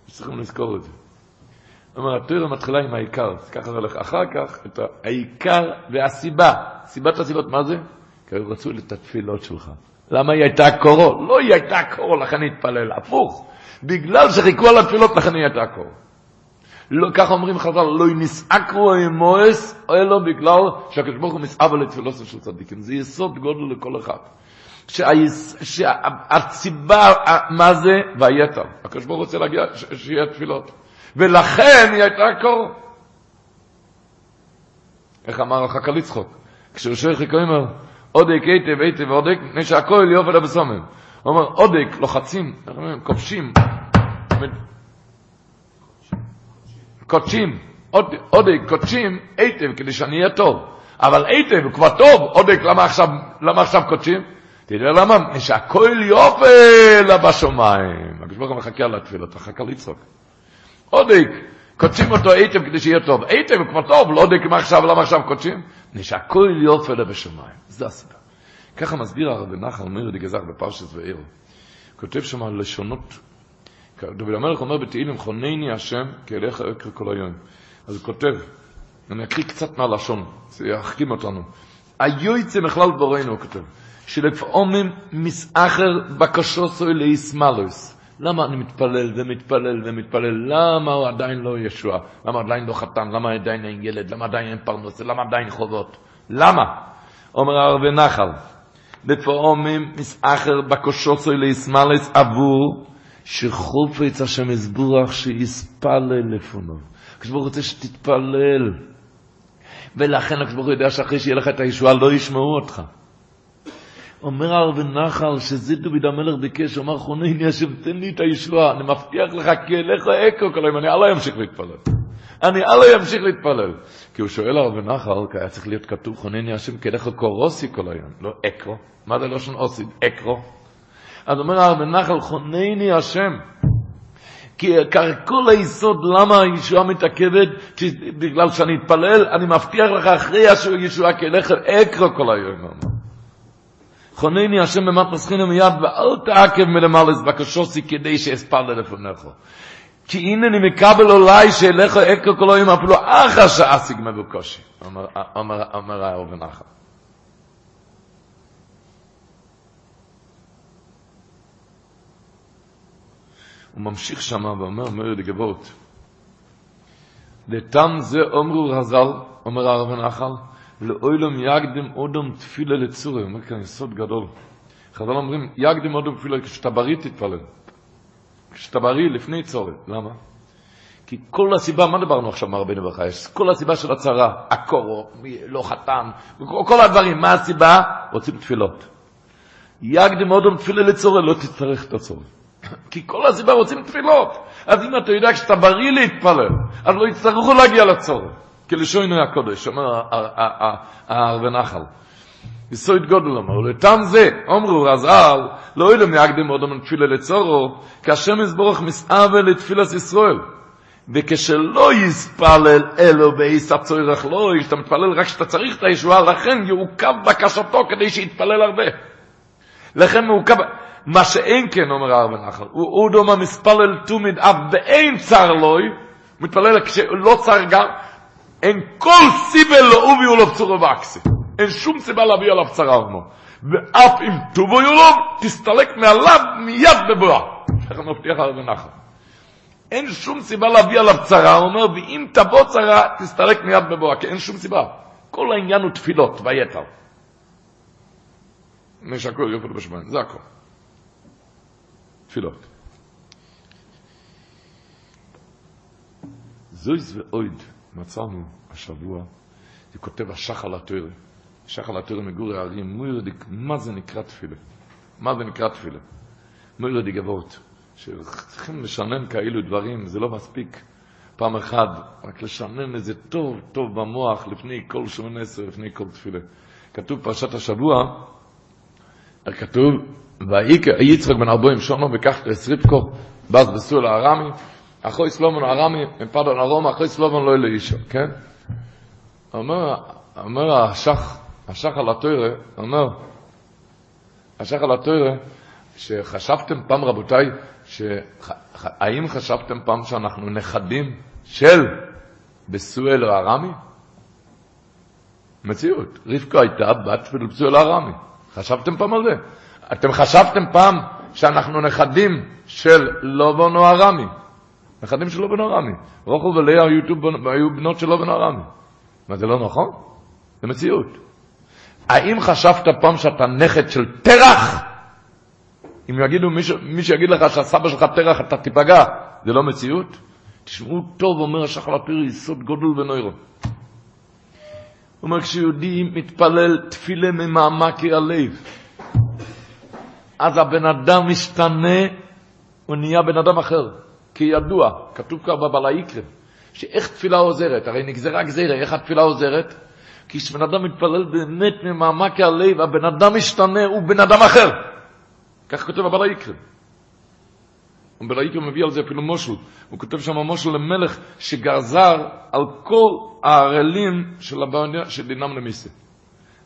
צריכים לזכור את זה. אמר, התורה מתחילה עם העיקר, ככה זה הולך. אחר כך, את העיקר והסיבה. סיבת הסיבות, מה זה? כי הם רצו את התפילות שלך. למה היא הייתה קורו? לא היא הייתה קורו, לכן התפלל. הפוך. בגלל שחיכו על התפילות, לכן היא הייתה קורו. לא, ככה אומרים חז"ל, לא נסעקרו אמועס, אלא בגלל שהקדוש ברוך הוא מסעבה לתפילוסו של צדיקים. זה יסוד גודל לכל אחד. שהסיבה, מה זה? והיתר. הקדוש ברוך רוצה להגיע, שיהיה תפילות. ולכן היא הייתה קור. איך אמר החכ"ל יצחוק? כשהוא חיכו אומר, עודק היטב היטב ועודק, מפני שהכל יופי לבסומם. הוא אומר, עודק, לוחצים, כובשים, קודשים, עודק, קודשים, היטב, כדי שאני אהיה טוב. אבל היטב, כבר טוב, עודק, למה עכשיו קודשים? תראה למה? שהכל יופי בשמיים. הקדוש ברוך הוא מחכה על התפילות, מחכה לצחוק. עודק, קודשים אותו היטב כדי שיהיה טוב. הוא כבר טוב, לא עודק, מה עכשיו, למה עכשיו קודשים? שהכל יופי בשמיים. זה הסיבה. ככה מסביר הרב נחל מירי דגזר בפרשת ועיר. כותב שם לשונות דוד המלך אומר בתהילים, חונני השם, כי אליך אקרא כל היום. אז הוא כותב, אני אקריא קצת מהלשון, זה יחכים אותנו. היועצה מכלל דבורנו, הוא כותב, שלפעמים מסאחר בקשוסו לאיסמלוס. למה אני מתפלל ומתפלל ומתפלל? למה הוא עדיין לא ישוע? למה עדיין לא חתן? למה עדיין אין ילד? למה עדיין אין פרנוס? למה עדיין חובות? למה? אומר הרב נחל, לפעמים מסאחר בקשוסו לאיסמלוס עבור שחופץ השם יסבורך שיספלל לפונו. הקדוש ברוך הוא רוצה שתתפלל. ולכן הקדוש ברוך הוא יודע שאחרי שיהיה לך את הישועה לא ישמעו אותך. אומר הרב נחל שזה דוד המלך ביקש, אומר חונני השם תן לי את הישועה, אני מבטיח לך כי אליך אקו כל היום, אני הלאה אמשיך להתפלל. אני הלאה אמשיך להתפלל. כי הוא שואל הרב נחל, כי היה צריך להיות כתוב חונני השם כי אליך קורוסי כל היום, לא אקרו. מה זה לשון אוסי? אקרו. אז אומר הרב נחל חונני השם. כי כל היסוד למה הישועה מתעכבת, בגלל שאני אתפלל, אני מבטיח לך אחרי הישועה כלכם אקרו כל היום. חונני השם במט מסכינו מיד, ואל תעכב מלמעלה את בקשוסי כדי שאספל לפניך. כי הנה אני מקבל אולי שאליך אקרו כל היום, אפילו אחר שאסיג מבוקושי, אומר הרב נחל. הוא ממשיך שם ואומר, אומר לגבות, לתם זה אומרו רז"ל, אומר הרב נחל, לאוילום יגדם אודם תפילה לצורי, אומר כאן יסוד גדול. חז"ל אומרים, יגדם אודם תפילה, כשאתה בריא תתפלל. כשאתה בריא לפני צורי, למה? כי כל הסיבה, מה דיברנו עכשיו מהרבנו בחייש? כל הסיבה של הצרה, הקורו, לא חתן, כל הדברים, מה הסיבה? רוצים תפילות. יגדם אודום תפילה לצורה, לא תצטרך את הצורה. כי כל הסיבה רוצים תפילות. אז אם אתה יודע כשאתה בריא להתפלל, אז לא יצטרכו להגיע לצורה. כלשונו הקודש, אומר הרבה נחל. יסוד גודל אומר, ולתם זה, אומרו רז"ל, לא אילם יקדם אודום תפילה לצורו, כשם יסבורך מסעווה לתפילת ישראל. וכשלא יספלל אלו באיס הצורך לא, כשאתה מתפלל רק כשאתה צריך את הישועה, לכן יעוכב בקשתו כדי שיתפלל הרבה. לכן מעוכב, מה שאין כן, אומר הרב נחל, הוא אודום המספלל תומיד אף באין צר לוי, מתפלל כשלא צר גם, אין כל סיבה לא אובי ולא פצורו ואקסי. אין שום סיבה להביא עליו צרה עמו. ואף אם טובו יולוב, תסתלק מעליו מיד בבואה. ככה מבטיח הרב נחל. אין שום סיבה להביא עליו צרה, הוא אומר, ואם תבוא צרה, תסתלק מיד בבואה, כי אין שום סיבה. כל העניין הוא תפילות, ויתר. משקול יופי בשמיים, זה הכל. תפילות. זויז ואויד מצאנו השבוע, זה כותב השחל התוירה. שחל התוירה מגורי הערים, מוירדיק, מה זה נקרא תפילה? מה זה נקרא תפילה? מוירדיק גבות. שצריכים לשנן כאלו דברים, זה לא מספיק פעם אחת, רק לשנן איזה טוב טוב במוח לפני כל שמונה עשרה, לפני כל תפילה. כתוב פרשת השבוע, כתוב, ויצחק בן ארבעים שונו וכך לסריפקו, בז בסול הארמי, אחוי סלומון הארמי, מפדון ארום, אחוי סלומון לא אלו אישו, כן? אומר, אומר השח, השח על התוירה, אומר, השח על התוירה, שחשבתם פעם רבותיי, האם חשבתם פעם שאנחנו נכדים של בסואל הארמי? מציאות. רבקה הייתה בת של בסואל הארמי. חשבתם פעם על זה? אתם חשבתם פעם שאנחנו נכדים של לובון או ארמי? נכדים של לובון או ארמי. רוחל ולאה היו, בנות של לובון או ארמי. מה, זה לא נכון? זה מציאות. האם חשבת פעם שאתה נכד של תרח? אם יגידו, מי, מי שיגיד לך שהסבא שלך תרח, אתה תיפגע, זה לא מציאות? תשמעו טוב, אומר השחר הפירי, יסוד גודל ונוירו. הוא אומר, כשיהודי מתפלל תפילה ממעמקי הלב, אז הבן אדם משתנה, הוא נהיה בן אדם אחר. כי ידוע, כתוב כבר בבעל היקרא, שאיך תפילה עוזרת, הרי נגזרה גזירה, איך התפילה עוזרת? כי כשבן אדם מתפלל באמת ממעמקי הלב, הבן אדם משתנה, הוא בן אדם אחר. כך כותב. הבעל היקרא מביא על זה אפילו מושל. הוא כותב שם מושל למלך שגזר על כל הערלים של הבעיה שדינם למיסה.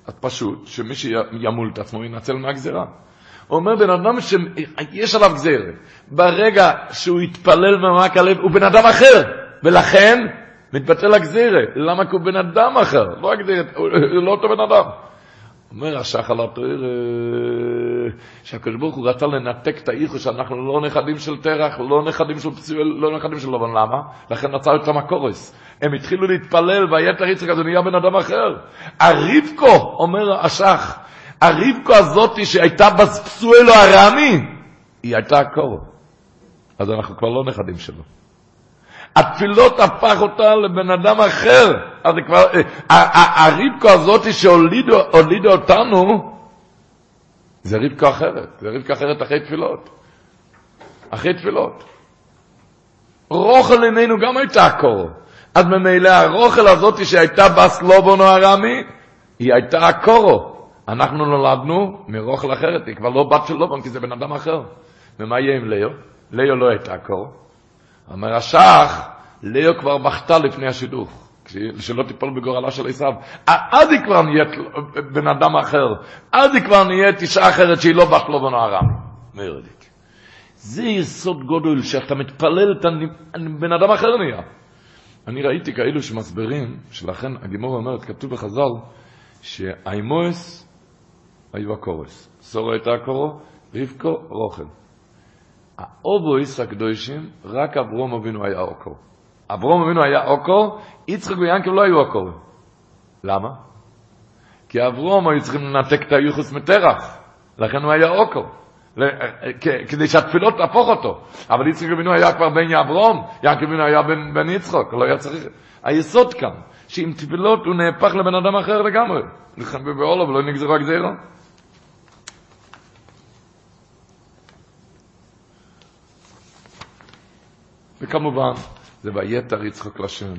אז פשוט, שמי שימול את עצמו ינצל מהגזירה. אומר בן אדם שיש עליו גזירה, ברגע שהוא יתפלל ממעמק הלב, הוא בן אדם אחר, ולכן מתבטל הגזירה. למה? כי הוא בן אדם אחר, לא הגזירה, הוא לא אותו בן אדם. אומר השחל התואר שהקדוש ברוך הוא רצה לנתק את האיכו שאנחנו לא נכדים של תרח, לא נכדים של פסיול, לא נכדים של לבן, למה? לכן רצה את המקורס. הם התחילו להתפלל והיתר יצחק אז הוא נהיה בן אדם אחר. הרבקו, אומר השח, הרבקו הזאתי שהייתה בפסואלו הרמי, היא הייתה הקור. אז אנחנו כבר לא נכדים שלו. התפילות הפך אותה לבן אדם אחר. אז כבר, הרבקו הזאת שהולידו אותנו, זה רבקו אחרת. זה רבקו אחרת אחרי תפילות. אחרי תפילות. רוכל עינינו גם הייתה הקור. אז ממילא הרוכל הזאת שהייתה בסלובון או הרמי, היא הייתה הקורו. אנחנו נולדנו מרוכל אחרת, היא כבר לא בת של לובון, כי זה בן אדם אחר. ומה יהיה עם ליאו? ליאו לא הייתה קור. אומר השח, ליאו כבר בכתה לפני השידוך, שלא תיפול בגורלה של עשיו. אז היא כבר נהיית בן אדם אחר, אז היא כבר נהיית אישה אחרת שהיא לא בת לו ונערם. מרדיק. זה יסוד גודל, שאתה מתפלל, אתה בן אדם אחר נהיה. אני ראיתי כאלו שמסברים, שלכן הגימור אומרת, כתוב בחז"ל, שהאימוס היו הקורס. סורו הייתה הקורו, רבקו רוכל. האובויס הקדושים, רק אברום אבינו היה אוקו. אברום אבינו היה אוקו, יצחק ויענקב לא היו אוקו. למה? כי אברום היו צריכים לנתק את היוחס מטרח, לכן הוא היה אוקו. כדי שהתפילות תהפוך אותו. אבל יצחק אבינו היה כבר בן יעברום, יענקב אבינו היה בן, בן יצחק, לא היה צריך... היסוד כאן, שעם תפילות הוא נהפך לבן אדם אחר לגמרי. בבעולו ולא נגזרו הגזירה. וכמובן, זה ויתר יצחק לשם.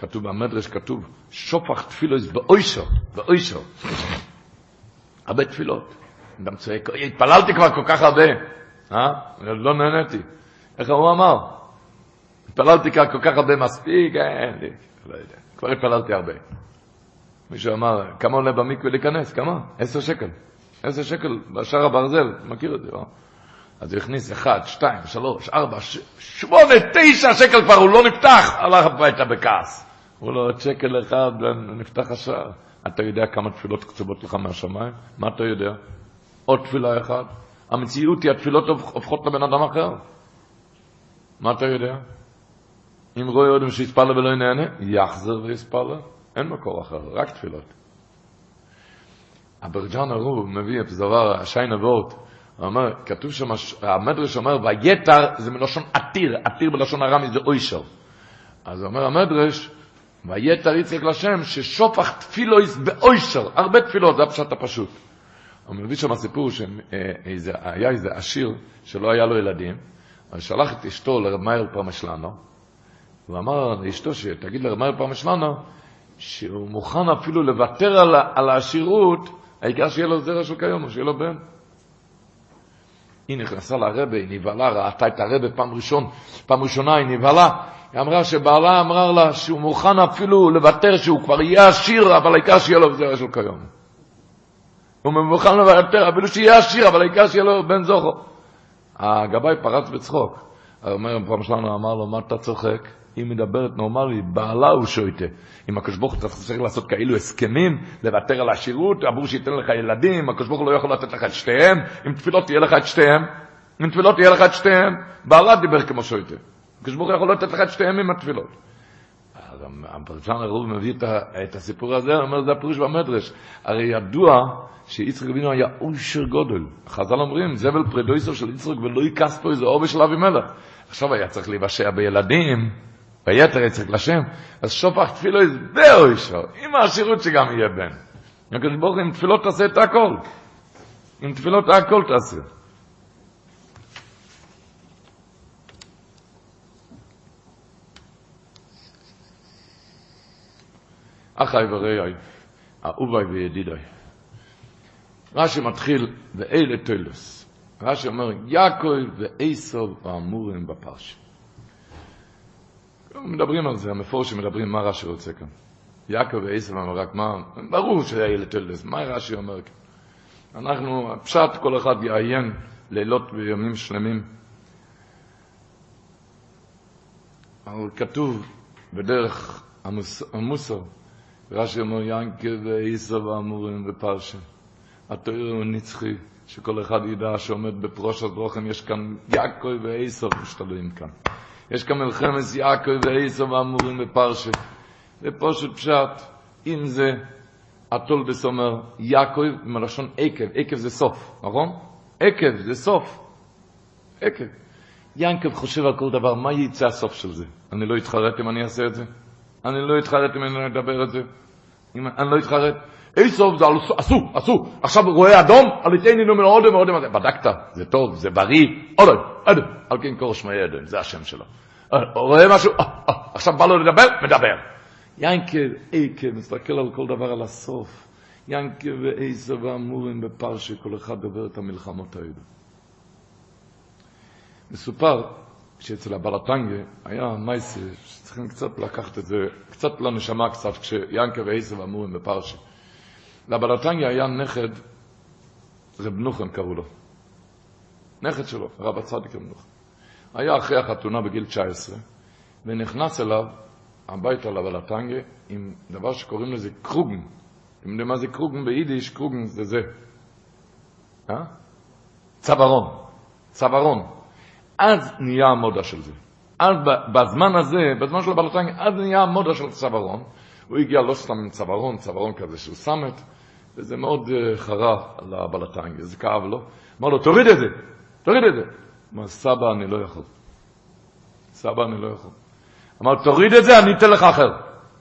כתוב במדרש, כתוב, שופך תפילוס באוישר, באוישר. הרבה תפילות. אדם צועק, "אוי, התפללתי כבר כל כך הרבה. אה? לא נהניתי. איך הוא אמר? התפללתי כבר כל כך הרבה מספיק, אין לי, לא יודע. כבר התפללתי הרבה. מישהו אמר, כמה עולה במקווה להיכנס? כמה? עשר שקל. עשר שקל בשער הברזל, מכיר את זה, לא? אז הוא הכניס אחד, שתיים, שלוש, ארבע, ש... שמונה, תשע שקל כבר, הוא לא נפתח, הלך הביתה בכעס. הוא לא עוד שקל אחד, נפתח השער. אתה יודע כמה תפילות קצובות לך מהשמיים? מה אתה יודע? עוד תפילה אחת. המציאות היא, התפילות הופכות לבן אדם אחר. מה אתה יודע? אם רואה עוד שיספר ולא ינהנה, יחזר ויספר אין מקור אחר, רק תפילות. אברג'אן הרוב מביא את דבר השי נבות, הוא אומר, כתוב שם, המדרש אומר, ויתר זה מלשון עתיר, עתיר בלשון ארמי זה אוישר. אז אומר המדרש, ויתר יצחק לשם, ששופך תפילויס באוישר, הרבה תפילות, זה הפשט הפשוט. הוא מביא שם סיפור שהיה איזה עשיר שלא היה לו ילדים, אז שלח את אשתו לרב מאיר פרמשלנו, הוא אמר לאשתו שתגיד לרב מאיר פרמשלנו, שהוא מוכן אפילו לוותר על, על העשירות, העיקר שיהיה לו זרע של כיום, או שיהיה לו בן. היא נכנסה לרבה, היא נבהלה, ראתה את הרבה פעם ראשון, פעם ראשונה היא נבהלה, היא אמרה שבעלה אמר לה שהוא מוכן אפילו לוותר, שהוא כבר יהיה עשיר, אבל העיקר שיהיה לו זרע של כיום. הוא מוכן לוותר, אפילו שיהיה עשיר, אבל העיקר שיהיה לו בן זוכו. הגבאי פרץ בצחוק. אומר פעם שלנו, אמר לו, מה אתה צוחק? היא מדברת נורמלי, בעלה הוא שויטה. אם הקדוש הוא צריך לעשות כאילו הסכמים, לוותר על השירות, עבור שייתן לך ילדים, הקדוש לא יכול לתת לך את שתיהם, עם תפילות תהיה לך את שתיהם, עם תפילות תהיה לך את שתיהם. בעלה דיבר כמו שויטה. הקדוש יכול לתת לך את שתיהם עם התפילות. אז הפרשן הרוב מביא את הסיפור הזה, אומר, זה הפירוש במדרש. הרי ידוע שיצחק אבינו היה אושר גודל. חז"ל אומרים, זבל פרדויסו של יצחק ולא יכס פה איזה עובי של אבימלך. עכשיו היה צריך להיוושע בילדים, ויתר יצחק לשם, אז שופך תפילו הסבר אישו, עם העשירות שגם יהיה בן. הקדוש ברוך עם תפילות תעשה את הכל. עם תפילות הכל תעשה. אחי ורעי, אהובי וידידי. רש"י מתחיל ואלה תולס. רש"י אומר, יעקב ועשו האמורים בפרשה. מדברים על זה, המפורשים מדברים מה רש"י רוצה כאן. יעקב ועשו אמר רק מה, ברור שהיה ילד תולס, מה רש"י אומר כאן? אנחנו, פשט כל אחד יעיין לילות וימים שלמים. אבל כתוב בדרך המוסר, רש"י אומר ינקב ועשו האמורים בפרשה. התואר הוא נצחי, שכל אחד ידע שעומד בפרושת רוחם, יש כאן יעקב ועשו משתלבים כאן. יש כאן מלחמת יעקב ועשו ואמורים בפרשה. זה פשוט פשט, אם זה התולדס אומר יעקב מלשון עקב, עקב זה סוף, נכון? עקב זה סוף, עקב. ינקב חושב על כל דבר, מה יצא הסוף של זה? אני לא אתחרט אם אני אעשה את זה? אני לא אתחרט אם אני אדבר את זה? אני לא אתחרט? איסוף זה עשו, עשו, עכשיו רואה אדום, על יתני נומר אודם ואודם, בדקת, זה טוב, זה בריא, אודם, אודם, על כן קורא שמי אדם, זה השם שלו. רואה משהו, עכשיו בא לו לדבר, מדבר. ינקב, עקב, מסתכל על כל דבר על הסוף. ינקב ואיסוף ואמורים בפרשה, כל אחד דובר את המלחמות האלה. מסופר שאצל הבלטנגה היה מייסה, שצריכים קצת לקחת את זה, קצת לנשמה קצת, כשיאנקה ואיסה ואמורים בפרשה. לבלטנגה היה נכד, רב נוחם קראו לו. נכד שלו, רב הצדיק רב נוחם. היה אחרי החתונה בגיל 19, ונכנס אליו הביתה לבלטנגה עם דבר שקוראים לזה קרוגן. אתם יודעים מה זה קרוגן ביידיש? קרוגן זה זה. אה? צווארון. צווארון. אז נהיה המודה של זה. אז בזמן הזה, בזמן של הבלטנגה, אז נהיה המודה של צווארון. הוא הגיע לא סתם עם צווארון, צווארון כזה שהוא סמט, וזה מאוד חרה לבלטנגה, זה כאב לו. אמר לו, תוריד את זה, תוריד את זה. אמר, סבא, אני לא יכול. סבא, אני לא יכול. אמר, תוריד את זה, אני אתן לך אחר.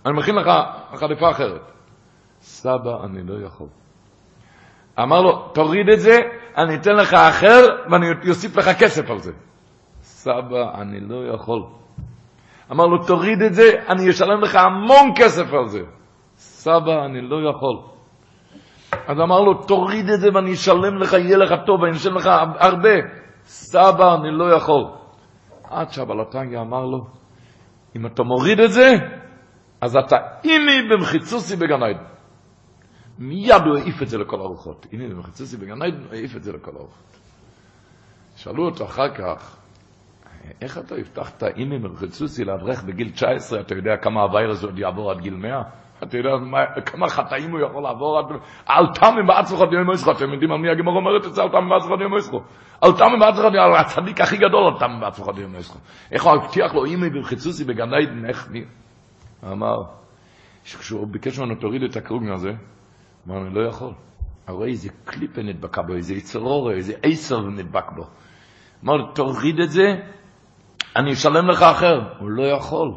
אני מכין לך חליפה אחרת. סבא, אני לא יכול. אמר לו, תוריד את זה, אני אתן לך אחר, ואני אוסיף לך כסף על זה. סבא, אני לא יכול. אמר לו, תוריד את זה, אני אשלם לך המון כסף על זה. סבא, אני לא יכול. אז אמר לו, תוריד את זה ואני אשלם לך, יהיה לך טוב, ואני אשלם לך הרבה. סבא, אני לא יכול. עד שהבלטנגיה אמר לו, אם אתה מוריד את זה, אז אתה אימי במחיצוסי בגן עדן. מיד הוא העיף את זה לכל הרוחות. אימי במחיצוסי בגן עדן, הוא העיף את זה לכל הרוחות. שאלו אותו אחר כך, איך אתה הבטחת אימי במחיצוסי לאברך בגיל 19, אתה יודע כמה הווירוס עוד יעבור עד גיל 100? אתה יודע מה, כמה חטאים הוא יכול לעבור עד... אל תמי בעצמך דיום מויסחו, אתם יודעים על מי הגמור אומרת את זה? אל תמי בעצמך דיום מויסחו. אל תמי בעצמך דיום מויסחו, הצדיק הכי גדול אל תמי בעצמך דיום מויסחו. איך הוא הבטיח לו, אימי במחיצוסי בגן עדן, איך מי? אמר, כשהוא ביקש ממנו תוריד את הקרוגן הזה, אמר, אני לא יכול. הרי איזה קליפה נדבקה בו, איזה יצרור, איזה עשר נדבק בו. אמר, תוריד את זה, אני אשלם לך אחר. הוא לא יכול.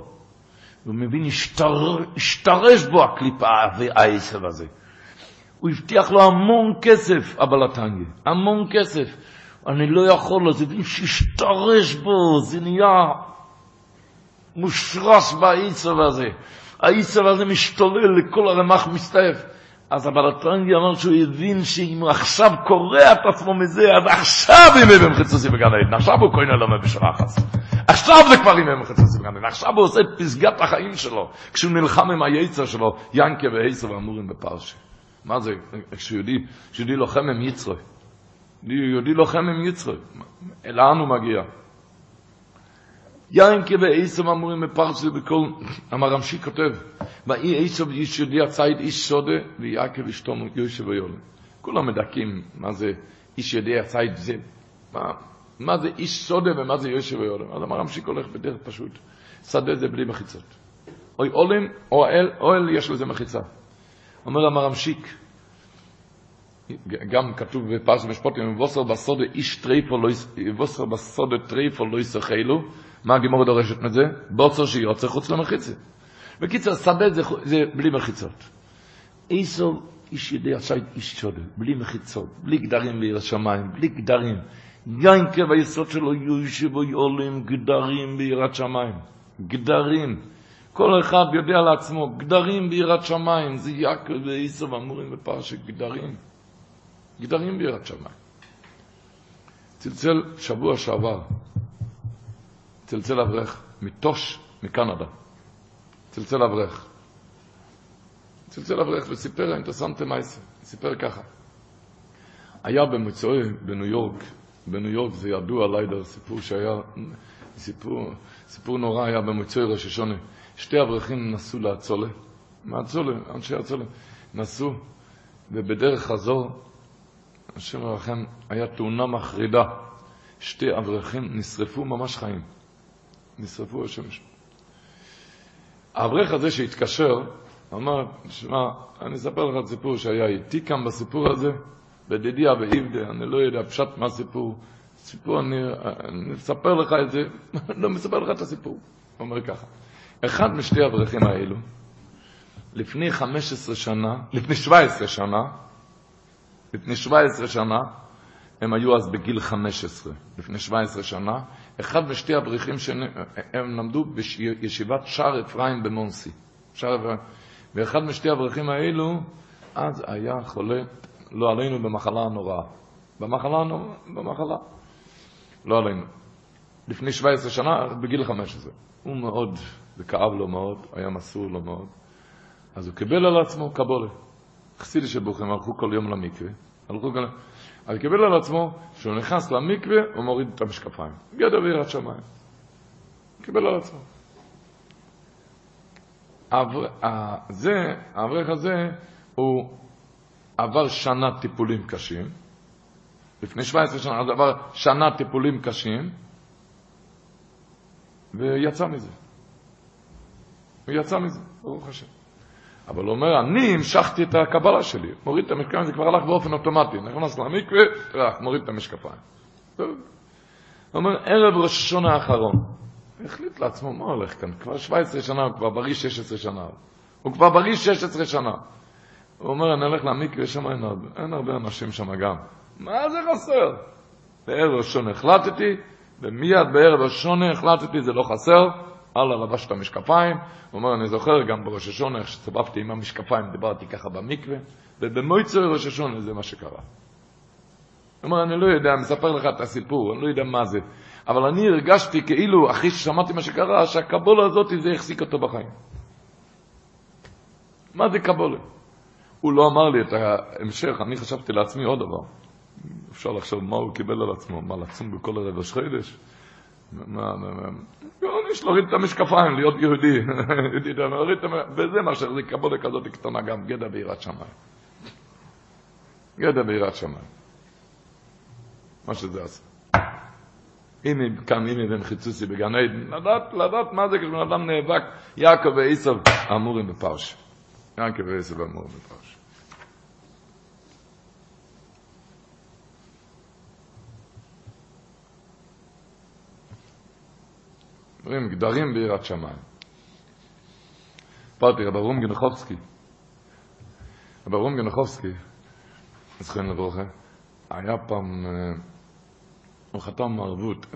הוא מבין, השתר, השתרש בו הקליפה והעשב הזה. הוא הבטיח לו המון כסף, הבלטנגי, המון כסף. אני לא יכול, אז הבין שהשתרש בו, זה נהיה מושרש בעצב הזה. העצב הזה משתולל, לכל הרמ"ח מסתעף. אז הבלטרנגי אמר שהוא הבין שאם הוא עכשיו קורע את עצמו מזה, אז עכשיו ימי במחיצוסי בגן העדן, עכשיו הוא כהן אלומה בשרחס. עכשיו זה כבר במחיצוסי בגן העדן, עכשיו הוא עושה פסגת החיים שלו, כשהוא נלחם עם היצר שלו, ינקה ועשר ואמורים בפרשה. מה זה, כשיהודי, כשיהודי לוחם עם יצרו, יהודי לוחם עם יצרו, לאן הוא מגיע? יין עשם אמורים בפרשת בכל, המרמשי כותב, ואי עשב איש יודיע צייד איש שודה, ויעקב אשתום יושב ויולם. כולם מדכים מה זה איש יודיע צייד זה, מה, מה זה איש שודה ומה זה יושב ויולם. אז המרמשי הולך בדרך פשוט, שדה זה בלי מחיצות. אוי עולם, או אל, אוהל יש לזה מחיצה. אומר המרמשיק, גם כתוב בפרס משפוטים, ובוסר בסודה איש טרייפו לא, ובוסר בסודה טרייפו לא יסחלו, מה הגימור דורשת מזה? בוסר שיוצא חוץ למחיצה. בקיצר, שדה זה, זה בלי מחיצות. איסו איש יודע שייט איש שודה, בלי מחיצות, בלי גדרים בעיר השמיים, בלי גדרים. יינקה ביסוד שלו יושב ויעולים גדרים ביראת שמיים. גדרים. כל אחד יודע לעצמו, גדרים ביראת שמיים, זה יעקב ואיסו ואמורים בפרשת גדרים. גדרים ביראת שמיים. צלצל שבוע שעבר, צלצל אברך מטוש מקנדה. צלצל אברך. צלצל אברך וסיפר אינטרסנטה מייסה. סיפר ככה. היה במצואי בניו יורק, בניו יורק זה ידוע לילה, סיפור שהיה, סיפור, סיפור נורא היה במצואי ראש השונה. שתי אברכים נסעו לאצולה, מהאצולה, אנשי האצולה, נסעו, ובדרך חזור, השם ירחם, היה תאונה מחרידה. שתי אברכים נשרפו ממש חיים. נשרפו השמש. האברך הזה שהתקשר, אמר, שמע, אני אספר לך את סיפור שהיה איתי כאן בסיפור הזה, בדידיה ואיבדה, אני לא יודע פשט מה הסיפור. סיפור, אני, אני אספר לך את זה, לא מספר לך את הסיפור. הוא אומר ככה, אחד משתי האברכים האלו, לפני 15 שנה, לפני 17 שנה, לפני 17 שנה, הם היו אז בגיל 15, לפני 17 שנה, אחד משתי אברכים שהם למדו בישיבת שער אפרים במונסי. שער אפרים. ואחד משתי האברכים האלו, אז היה חולה, לא עלינו, במחלה הנוראה. במחלה הנוראה, במחלה. לא עלינו. לפני 17 שנה, בגיל 15. הוא מאוד, זה כאב לו מאוד, היה מסור לו מאוד. אז הוא קיבל על עצמו קבולה. חסידי שברוכים הלכו כל יום למקווה. הלכו כל... אז הוא קיבל על עצמו, כשהוא נכנס למקווה, הוא מוריד את המשקפיים. גדר ויראת שמיים. קיבל על עצמו. זה, האברך הזה, הוא עבר שנה טיפולים קשים. לפני 17 שנה, אז עבר שנה טיפולים קשים, ויצא מזה. הוא יצא מזה, ברוך השם. אבל הוא אומר, אני המשכתי את הקבלה שלי, מוריד את המשקפיים, זה כבר הלך באופן אוטומטי, נכנס למקווה, מוריד את המשקפיים. הוא אומר, ערב ראש השונה האחרון, החליט לעצמו, מה הולך כאן? כבר 17 שנה, הוא כבר בריא 16 שנה. הוא כבר בריא 16 שנה. הוא אומר, אני הולך למקווה, שם אין הרבה, אין הרבה אנשים שם גם. מה זה חסר? בערב ראש השונה החלטתי, ומיד בערב השונה החלטתי, זה לא חסר, הלאה לבש את המשקפיים, הוא אומר, אני זוכר גם בראש השונה, איך שצבבתי עם המשקפיים, דיברתי ככה במקווה, ובמויצו ראש השונה זה מה שקרה. הוא אומר, אני לא יודע, אני מספר לך את הסיפור, אני לא יודע מה זה, אבל אני הרגשתי כאילו, אחרי ששמעתי מה שקרה, שהקבולה הזאת זה החזיק אותו בחיים. מה זה קבולה? הוא לא אמר לי את ההמשך, אני חשבתי לעצמי עוד דבר. אפשר לחשוב מה הוא קיבל על עצמו, מה לצום בכל ערב ראש חודש? מה, מה, מה, יש להוריד את המשקפיים, להיות יהודי. וזה מה שזה קבולה כזאת קטנה גם, גדע ביראת שמיים. גדע ביראת שמיים. מה שזה עשה. הנה כאן, הנה בן חיצוסי בגן עדן, לדעת, לדעת מה זה כשבן אדם נאבק, יעקב ועשיו אמורים בפרש. יעקב ועשיו אמורים בפרש. אומרים גדרים ביראת שמיים. סיפרתי, רב אברום גנחובסקי, רב אברום גנחובסקי, זכרנו לברכה, היה פעם, הוא חתם ערבות,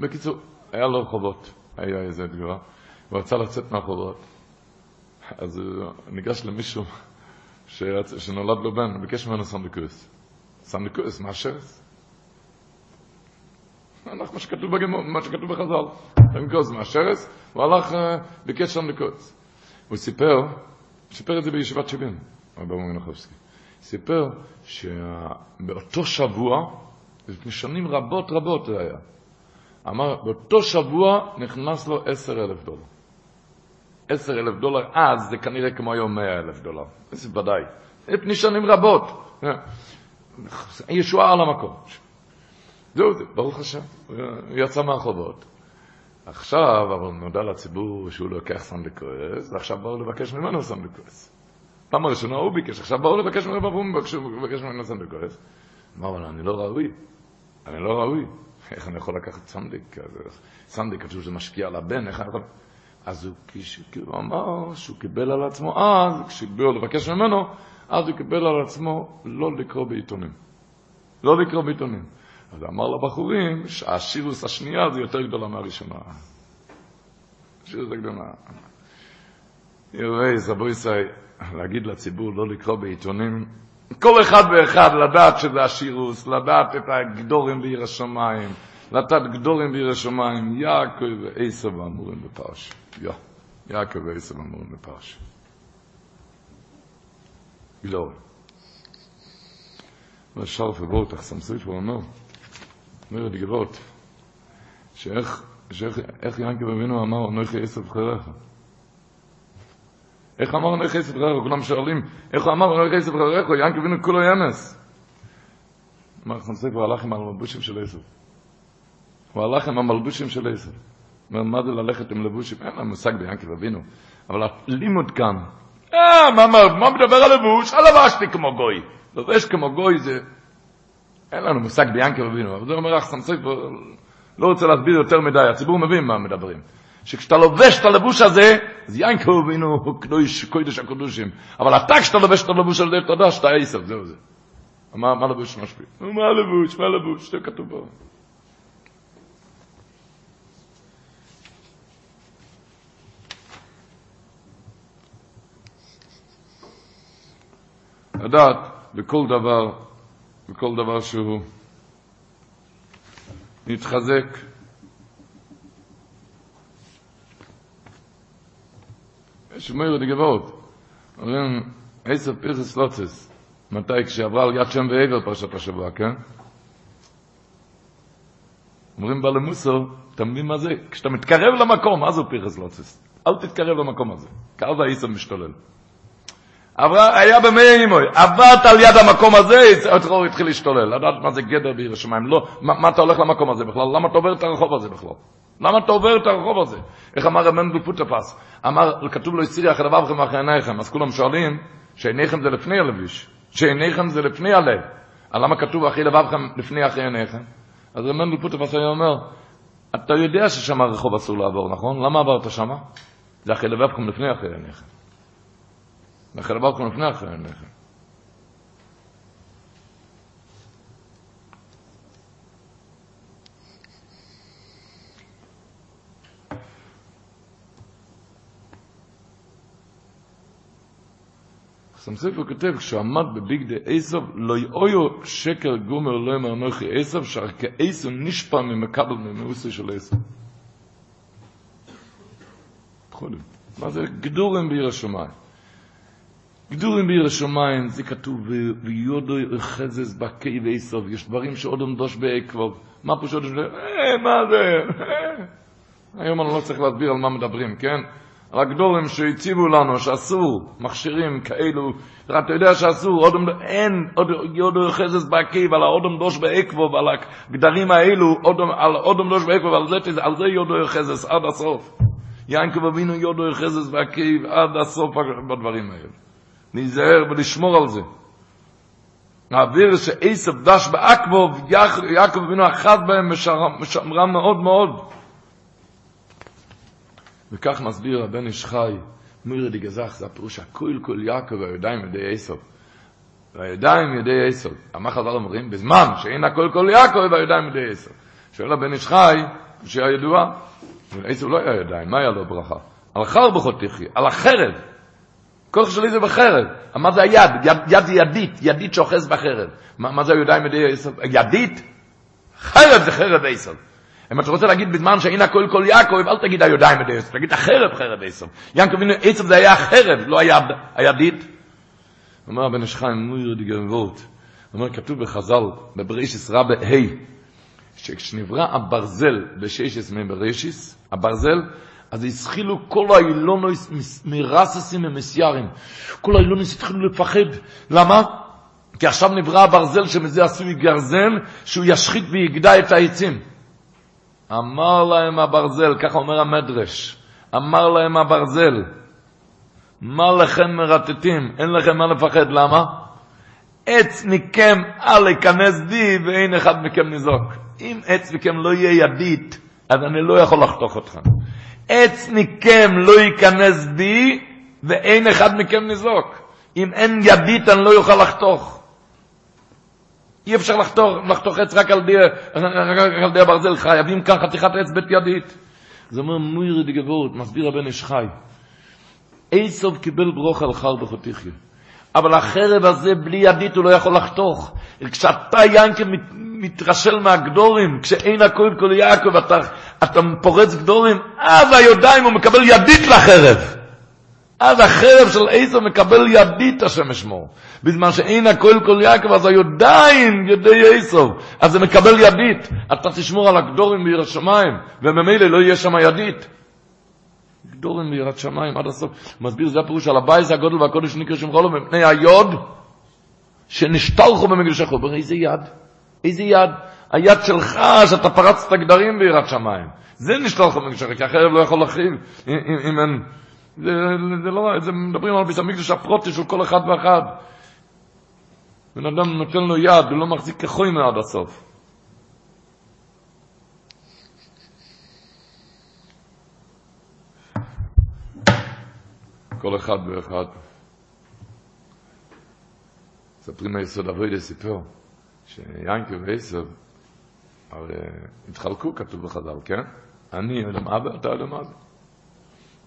בקיצור, היה לו חובות, היה איזה אתגר, הוא רצה לצאת מהחובות, אז הוא ניגש למישהו שנולד לו בן, ביקש ממנו סנדקוס. סנדקוס, מה השרס? הלך מה שכתוב בגמור, מה שכתוב בחז"ל. סנדקוס מהשרס, הוא הלך, ביקש סנדקוס. הוא סיפר, סיפר את זה בישיבת שבעים, אמר מנחובסקי. סיפר שבאותו שבוע, לפני שנים רבות רבות זה היה, אמר, באותו שבוע נכנס לו עשר אלף דולר. עשר אלף דולר, אז זה כנראה כמו היום מאה אלף דולר. זה ודאי. לפני שנים רבות. ישועה על המקום. זהו זה, ברוך השם. הוא יצא מהחובות. עכשיו, אבל נודע לציבור שהוא לוקח סנדקאות, ועכשיו באו לבקש ממנו סנדקאות. פעם הראשונה הוא ביקש, עכשיו באו לבקש ממנו בבום, לבקש ממנו סנדקאות. אמר, אבל אני לא ראוי. אני לא ראוי. איך אני יכול לקחת סנדק? סנדק, כתוב שזה משקיע על הבן, איך אני יכול... אז הוא כאילו אמר שהוא קיבל על עצמו אז, כשבאו לבקש ממנו, אז הוא קיבל על עצמו לא לקרוא בעיתונים. לא לקרוא בעיתונים. אז אמר לבחורים שהשירוס השנייה זה יותר גדולה מהראשונה. השירוס הגדולה. יראי, סבו ישראל, להגיד לציבור לא לקרוא בעיתונים, כל אחד ואחד לדעת שזה השירוס, לדעת את הגדורים בעיר השמיים, לתת גדורים בעיר השמיים, יעקב ועשב אמורים בפרש. יא, יעקב ועשב אמורים בפרש. גלורי. ושרף ובורטח סמסוי שהוא אומר, אומר לי גבות, שאיך, שאיך, איך יעקב אבינו אמר, נויכי עשב חייך. איך אמר נויכי עשב חייך? כולם שואלים, איך הוא אמר נויכי עשב חייך? יעקב אבינו כולו ימס. אמר סמסוי הוא הלך עם המלבושים של עשב. הוא הלך עם המלבושים של עשב. מה זה ללכת עם לבושים? אין לנו מושג ביעקב אבינו. אבל הלימוד כאן, אה, מה, מה, מה מדבר על לבוש? הלבשתי כמו גוי. לובש כמו גוי זה... אין לנו מושג ביעקב אבינו. אבל זה אומר לך סמסוי, לא רוצה להסביר יותר מדי, הציבור מבין מה מדברים. שכשאתה לובש את הלבוש הזה, אז יעקב אבינו הוא קדוש, קודש הקדושים. אבל אתה כשאתה לובש את הלבוש הזה, אתה יודע שאתה עשר, זהו זה. מה, מה לבוש משפיע? מה לבוש? מה לבוש? זה כתוב פה. לדעת בכל דבר, בכל דבר שהוא נתחזק. יש אומר לגבעות, אומרים, עשר פרחס לוצס, מתי? כשעברה על יד שם ועבר פרשת השבוע, כן? אומרים בעלי מוסר, אתה מבין מה זה? כשאתה מתקרב למקום, מה זה פרחס לוצס? אל תתקרב למקום הזה, כי אז משתולל. היה במי אימוי, עברת על יד המקום הזה, הטרור התחיל להשתולל, לדעת מה זה גדר בעיר השמיים, לא, מה, מה אתה הולך למקום הזה בכלל, למה אתה עובר את הרחוב הזה בכלל? למה אתה עובר את הרחוב הזה? איך אמר רבן פוטפס? אמר, כתוב לו, הסירי אחרי לבבכם ואחרי עיניכם, אז כולם שואלים, שעיניכם זה לפני הלביש, שעיניכם זה לפני הלב, אז למה כתוב אחרי לבבכם לפני אחרי עיניכם? אז רבן פוטפס היה אומר, אתה יודע ששם הרחוב אסור לעבור, נכון? למה עברת שמה? זה אחרי לבבכם לפני אחרי עיניכם. לכן אמרנו לפני אחרי סם סמסיפו כותב, כשעמד בבגדי עשב, לא יאויו שקר גומר לא יאמר נוכי עשב, שכעשב נשפע ממכבל ממאוסי של עשב. מה זה גדורים בעיר השמיים? גדורים בעיר השמיים, זה כתוב, ויודו חזז בקי ועשב, יש דברים שעוד עומדוש בעקבוב. מה פשוט, אה, מה זה? היום אני לא צריך להסביר על מה מדברים, כן? הגדולים שהציבו לנו, שאסור, מכשירים כאלו, אתה יודע שאסור, עוד אין, עוד יודו חזס בעקיב, על האודם דוש בעקבו, ועל הגדרים האלו, על אודם דוש בעקבו, ועל זה, על זה יודו חזס עד הסוף. יענקב אבינו יודו חזס בעקיב עד הסוף בדברים האלו. להיזהר ולשמור על זה. האוויר שעשב דש בעקבו, יעקב אבינו אחת בהם משמרה מאוד מאוד. וכך מסביר הבן איש חי, מירי די גזח, זה הפירוש הכל כל יעקב והידיים ידי עשב. והידיים ידי עשב. מה חז"ל אומרים? בזמן שאין הכל כל יעקב והידיים ידי עשב. שואל הבן איש חי, שהיה ידוע, עשב לא היה ידיים, מה היה לו ברכה? על חרבכו תחי, על החרב. כוח שלי זה בחרב. מה זה היד? יד, זה ידית, ידית שאוחז בחרב. מה, מה זה הידיים ידי עשב? ידית? חרב זה חרב עשב. אם אתה רוצה להגיד בזמן שאין הכל כל יעקב, אל תגיד הידיים ידי עשב, תגיד החרב חרב עשב. הנה עשב זה היה החרב, לא היד, הידית. אומר הבן איש חיים, מויר די גנבות. אומר, כתוב בחז"ל, בברישיס רבה ה', שכשנברא הברזל בשש עשמי ברישיס, הברזל, אז הסחילו כל האילונוס מרססים ומסיירים. כל האילונוס התחילו לפחד. למה? כי עכשיו נברא הברזל שמזה עשוי גרזן, שהוא ישחית ויגדע את העצים. אמר להם הברזל, ככה אומר המדרש, אמר להם הברזל, מה לכם מרטטים? אין לכם מה לפחד, למה? עץ מכם אל ייכנס בי ואין אחד מכם ניזוק. אם עץ מכם לא יהיה ידית, אז אני לא יכול לחתוך אתכם. עץ מכם לא ייכנס בי ואין אחד מכם ניזוק. אם אין ידית אני לא יוכל לחתוך. אי אפשר לחתוך, לחתוך עץ רק על די, רק על די הברזל, חייבים כאן חתיכת עץ בית ידית. זה אומר מוירי דגבות, מסביר הבן איש חי. איסוב קיבל ברוך על חר בחותיכי. אבל החרב הזה בלי ידית הוא לא יכול לחתוך. כשאתה ינקה מת, מתרשל מהגדורים, כשאין הכל כל יעקב, אתה, אתה פורץ גדורים, אז הידיים הוא מקבל ידית לחרב. אז החרב של עשר מקבל ידית השם אשמור. בזמן שאין הכל כל יעקב, אז הידיים ידי עשר. אז זה מקבל ידית. אתה תשמור על הגדורים ביראת שמיים, וממילא לא יהיה שם ידית. גדורים ביראת שמיים עד הסוף. מסביר, זה הפירוש על הבית, זה הגודל והקודש נקרא שמך לו, מפני היוד שנשתלחו במקדשך. אומר, איזה יד? איזה יד? היד שלך, שאתה פרצת גדרים ביראת שמיים. זה נשתלחו במקדשך, כי החרב לא יכול להכיל אם, אם, אין... זה, זה לא, זה מדברים על בית המקדש הפרוטי של כל אחד ואחד. בן אדם נותן לו יד, הוא לא מחזיק כחוי עד הסוף. כל אחד ואחד. מספרים מהיסוד אבוידה סיפור, שיינקי ועשב, הרי התחלקו כתוב בחז"ל, כן? אני אדם אבא, אתה אדם אבא.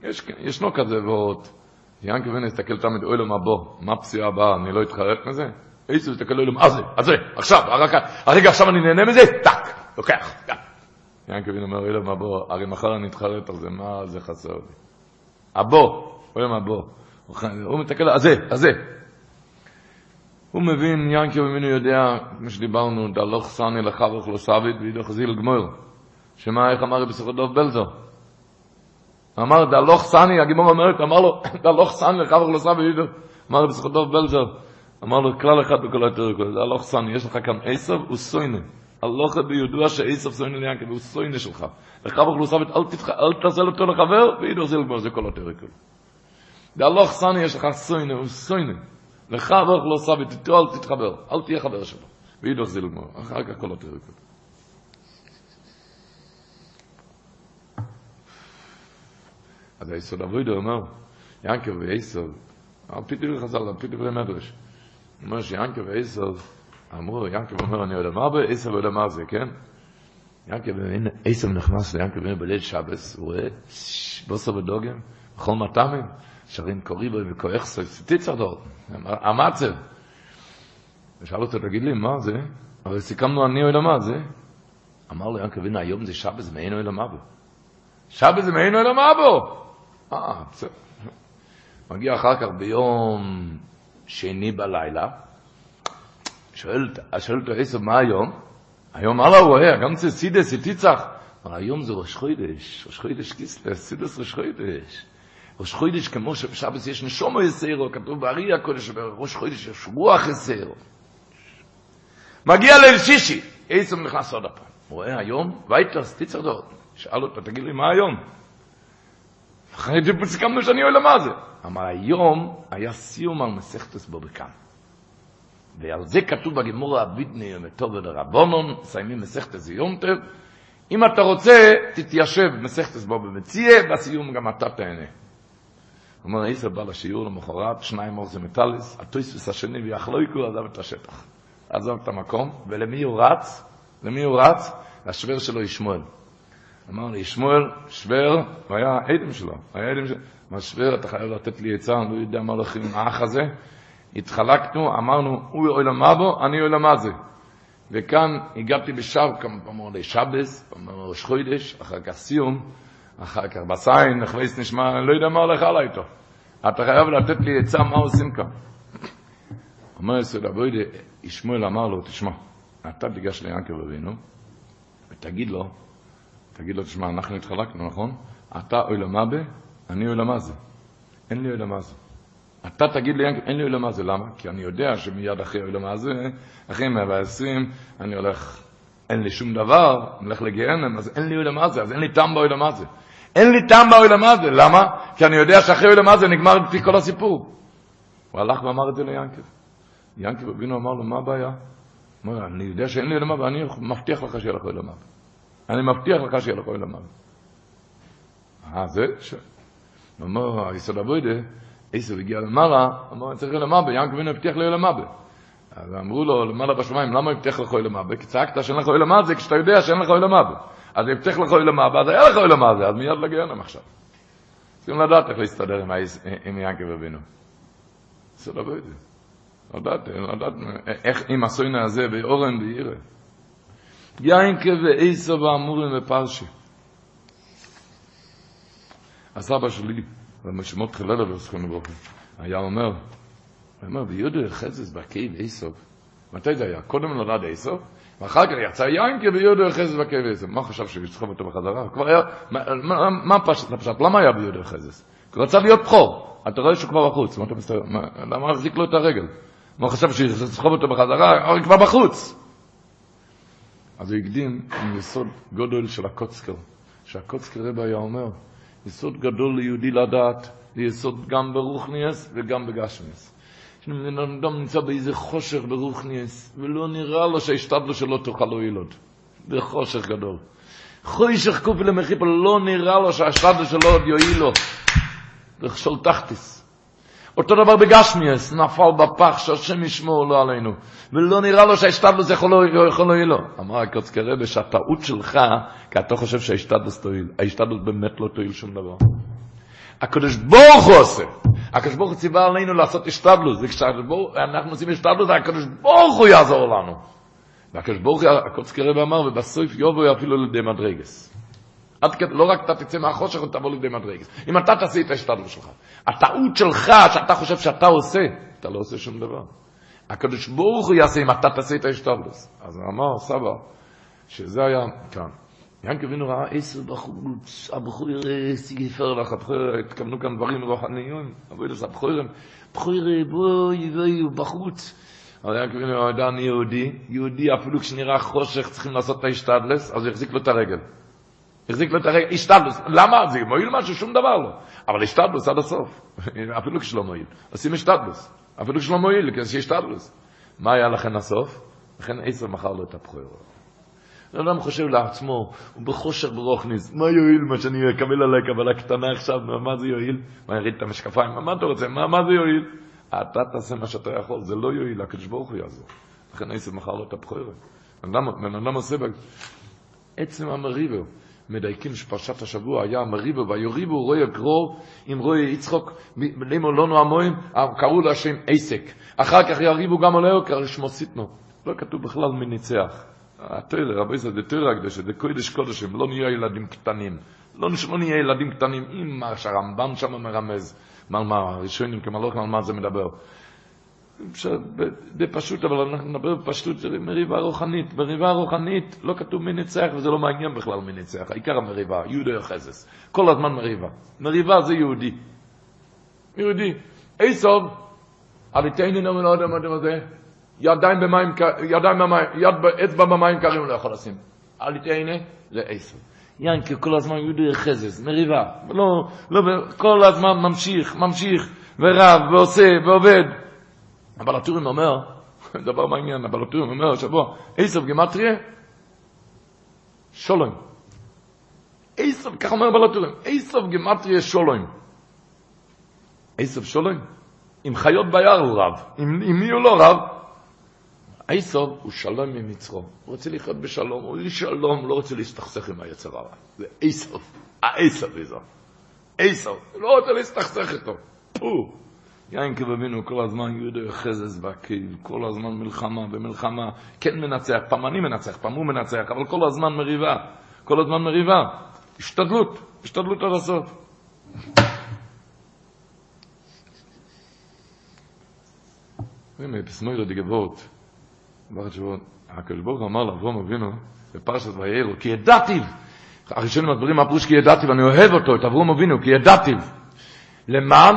יש, ישנו כזה ועוד. ינקי בן הסתכל תמיד, אוי לו מה בוא, מה פסיעה הבאה, אני לא אתחרט מזה? איסו הסתכל, אוי לו, מה זה, אז זה, עכשיו, הרגע, הרגע עכשיו אני נהנה מזה, טאק, לוקח. ינקי בן אומר, אוי לו מה בוא, הרי מחר אני אתחרט על זה, מה זה חסר לי? הבוא, אוי לו מה בוא. הוא מתקל, אז זה, אז זה. הוא מבין, ינקי בן יודע, כמו שדיברנו, דלוך סני לך וכלוסבית, וידוך זיל גמור. שמה, איך אמר בסופו דוב בלזו? אמר דלוך סני, הגימור אומרת, אמר לו, דלוך סני לחבר לסבא וידו, אמר בזכותו בלזר, אמר לו, כלל אחד בכל היתר, דלוך סני, יש לך כאן עשב וסוינה, הלוך ביודוע שעשב סוינה ליענקב, הוא סוינה שלך, לחבר לסבא, אל תעשה אותו לחבר, וידו זה לגמור, זה כל היתר, דלוך סני, יש לך סוינה וסוינה, לחבר לסבא, תתו אל תתחבר, אל תהיה חבר שלו, וידו זה לגמור, אחר כך כל היתר, אז היסוד אבוידו אומר, ינקר ויסוד, על פי דברי חז"ל, על פי דברי מדרש, אומר שיינקר ויסוד, אמרו, ינקר אומר, אני יודע מה זה, עשב יודע מה זה, כן? ינקר עשב נכנס ליינקר בליל שבס, הוא רואה בוסר ודוגם, בכל מטעמים, שרים קוריבו וכוח סויס, תיצר דור, המצב. ושאל אותו, תגיד לי, מה זה? הרי סיכמנו אני אוי למה זה? אמר לו ינקל וינה, היום זה שבס מעין אוי למה בו. שבס זה מעין למה בו! אה, בסדר. מגיע אחר כך ביום שני בלילה, שואל, אותו עשר, מה היום? היום הלאה הוא רואה, גם זה סידס, תיצח. אבל היום זה ראש חוידש, ראש חוידש כיסלס, סידס ראש חוידש. ראש חוידש כמו שבשבס יש נשומו יסיירו, כתוב בארי הקודש, בראש חוידש יש רוח יסיירו. מגיע ליל שישי, איסו נכנס עוד הפעם. רואה היום, וייטרס, תיצר דוד. שאל אותו, תגיד לי, מה היום? אחרי שסיכמנו שאני אוהל מה זה. אמר, היום היה סיום על מסכתס בו בכאן. ועל זה כתוב בגמור הבידני וטוב ודרבונון, מסיימים מסכתס יום טב. אם אתה רוצה, תתיישב מסכתס בו במציאה, בסיום גם אתה תהנה. אומר, איסר בא לשיעור למחרת, שניים אורזי מטליס, הטויסוס השני ויחלויקו, עזב את השטח. עזב את המקום, ולמי הוא רץ? למי הוא רץ? לשוור שלו ישמואל. אמר לי, ישמואל, שוור, הוא היה עדים שלו, היה עדים שלו. אמר, שוור, אתה חייב לתת לי עצה, אני לא יודע מה הולך עם האח הזה. התחלקנו, אמרנו, הוא אוהל בו, אני אוהל זה. וכאן הגעתי בשער, כמה פעמים לשבס, פעם ראש חוידש, אחר כך סיום, אחר כך בסיין, נכוויס נשמע, אני לא יודע מה הולך עליי איתו. אתה חייב לתת לי עצה מה עושים כאן. אומר יסוד אבוידה, ישמואל אמר לו, תשמע, אתה תיגש ליעקב אבינו, ותגיד לו, תגיד לו, תשמע, אנחנו התחלקנו, נכון? אתה אוי למאבה, אני אוי למאזה. אין לי אוי למאזה. אתה תגיד לי, אין לי אוי למאזה. למה? כי אני יודע שמיד אחרי אוי למאזה, אחרי 120, אני הולך, אין לי שום דבר, אני הולך לגיהנם, אז אין לי אוי למאזה, אז אין לי טעם באוי למאזה. אין לי טעם באוי למאזה. למה? כי אני יודע שאחרי אוי למאזה נגמר לפי כל הסיפור. הוא הלך ואמר את זה ליעקב. יעקב אבינו אמר לו, מה הבעיה? הוא אומר, אני יודע שאין לי אוי למאבה, אני מבטיח לך שיהיה לך אוי למאבה. אני מבטיח לך שיהיה לך אוי למאבה. אה, זה? ש... הוא אומר, היסוד אבוידה, עשו הגיע למעלה, אמר, צריך למאבה, יעקב אבינו הבטיח לי אוי למאבה. אז אמרו לו, למעלה בשמיים, למה הבטיח לך אוי למאבה? כי צעקת שאין לך אוי למאבה, כשאתה יודע שאין לך אוי למאבה. אז אם הבטיח לך אוי למאבה, אז היה לך אוי למאבה, אז מיד לגיהנם עכשיו. צריכים לדעת איך להסתדר עם יעקב אבינו. יסוד אבוידה. לדעת, לדעת, איך עם הסוינה הזה באורן וירא. יינקה ואיסו ואמורים ופרשי. הסבא שלי, במשמות חללה וסכון ברוכם, היה אומר, הוא אומר, ביודו החזס בקייב איסו. מתי זה היה? קודם נולד איסו, ואחר כך יצא יינקה ביודו החזס איסו. מה חשב שהוא יסחוב אותו בחזרה? כבר היה, מה פשט? למה היה ביודו החזס? הוא רצה להיות בכור. אתה רואה שהוא כבר בחוץ, מה אתה מסתכל? למה החזיק לו את הרגל? מה חשב שיסחוב אותו בחזרה? הוא כבר בחוץ. אז הוא הקדים עם יסוד גודל של הקוצקר, שהקוצקר רב היה אומר, יסוד גדול ליהודי לדעת, זה יסוד גם ברוכניאס וגם בגשמיאס. אדם נמצא באיזה חושך ברוכניאס, ולא נראה לו שהשתדלו שלא תוכל לו ילוד. זה חושך גדול. חושך קופי למחיפה, לא נראה לו שהשתדלו שלו עוד יועיל לו. זה של תחתיס. אותו דבר בגשמיאס, נפל בפח שהשם ישמור לו עלינו. ולא נראה לו שההשתדלוס יכול להועיל לו. אמר הקוצקי רבי שהטעות שלך, כי אתה חושב שההשתדלוס תועיל. ההשתדלוס באמת לא תועיל שום דבר. הקדוש ברוך הוא עושה. הקדוש ברוך הוא ציווה עלינו לעשות השתדלוס. וכשאנחנו עושים השתדלוס, הקדוש ברוך הוא יעזור לנו. והקדוש ברוך הוא, הקוצקי רבי אמר, ובסוף יובו אפילו לידי מדרגס. עד כדי, לא רק אתה תצא מהחושך ותבוא לידי מדרגס. אם אתה תעשה את ההשתדלות שלך. הטעות שלך, שאתה חושב שאתה עושה, אתה לא עושה שום דבר. הקדוש ברוך הוא יעשה אם אתה תעשה את ההשתדלות. אז אמר, סבא, שזה היה כאן. ינקי אבינו ראה עשר בחוץ, הבחור סיגפר לך, התכוונו כאן דברים רוחניים, אבל זה הבחור, הבחור בואי בואי, בחוץ. אבל ינקי אבינו ידע אני יהודי, יהודי אפילו כשנראה חושך צריכים לעשות את ההשתדלס, אז הוא יחזיק לו את הרגל. החזיק לו את הרגל, השתדלוס. למה? זה מועיל משהו? שום דבר לא. אבל השתדלוס עד הסוף. אפילו כשלא מועיל. עושים השתדלוס. אפילו כשלא מועיל, כי זה השתדלוס. מה היה לכן הסוף? לכן עשר מכר לו את הבחור. אדם חושב לעצמו, הוא בחושר ברוכניס, מה יועיל מה שאני אקבל עליי קבלה קטנה עכשיו, מה זה יועיל? מה יריד את המשקפיים? מה אתה רוצה? מה, מה זה יועיל? אתה תעשה מה שאתה יכול, זה לא יועיל, הקדוש ברוך הוא יעזור. לכן עשר מכר לו את הבחור. בן אדם עושה עצם המריבר. מדייקים שפרשת השבוע היה מריבו ויוריבו רוי גרור עם רוי יצחוק לימו לא נועמוים קראו להשם עסק אחר כך יריבו גם עליהו קראו שמו סיטנו לא כתוב בכלל מי ניצח התוירה רבי זה דתוירה הקדושה דקוידש קודשים לא נהיה ילדים קטנים לא נשמע נהיה ילדים קטנים עם מה שהרמב"ן שם מרמז מה מה הראשונים כמלוך על מה זה מדבר זה פשוט, אבל אנחנו נדבר בפשטות של מריבה רוחנית. מריבה רוחנית, לא כתוב מי ניצח, וזה לא מעניין בכלל מי ניצח. העיקר המריבה, יהודי יחזס. כל הזמן מריבה. מריבה זה יהודי. יהודי. איסוב, עליתני נאמר לא יודע מה זה, ידיים במים, ידיים במים, יד אצבע במים קרים לא יכול לשים. עליתני זה איסוב. ינקי כל הזמן יהודי יחזס, מריבה. לא, לא, כל הזמן ממשיך, ממשיך, ורב, ועושה, ועובד. אבל הטורים אומר, דבר מעניין, אבל הטורים אומר השבוע, איסוף גמטריה, שולוים. איסוף, ככה אומר בלטורים, איסוף גמטריה שולוים. איסוף שולוים? עם חיות ביער הוא רב, עם מי הוא לא רב? איסוף הוא שלום ממצרו, הוא רוצה לחיות בשלום, הוא איש שלום, לא רוצה להסתכסך עם היצר הרע. זה איסוף, האיסוף איזו. איסוף, לא רוצה להסתכסך איתו. פו. יין כבבינו כל הזמן יהודו חזז והקהיל, כל הזמן מלחמה ומלחמה, כן מנצח, פעם אני מנצח, פעם הוא מנצח, אבל כל הזמן מריבה, כל הזמן מריבה, השתדלות, השתדלות עד הסוף. הנה, בסמוירו דגבות, ברכת שבועות, הקדוש ברוך אמר לאברום אבינו, בפרשת ויערו, כי ידעתיו, הראשונים הדברים מה פירוש כי ידעתיו, אני אוהב אותו, את אברום אבינו, כי ידעתיו, למען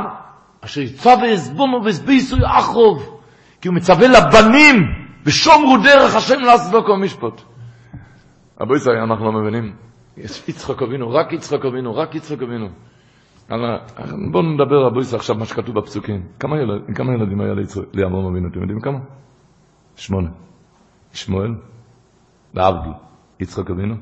אשר יצווה יסבונו וסביסו יאחרוב, כי הוא מצווה לבנים, ושומרו דרך השם לעשות כל משפט. רבו ישראל, אנחנו לא מבינים. יש יצחק אבינו, רק יצחק אבינו, רק יצחק אבינו. בואו נדבר רבו ישראל עכשיו מה שכתוב בפסוקים. כמה, כמה ילדים היה לאברהם אבינו, אתם יודעים כמה? שמונה. שמואל, להבדיל, יצחק אבינו.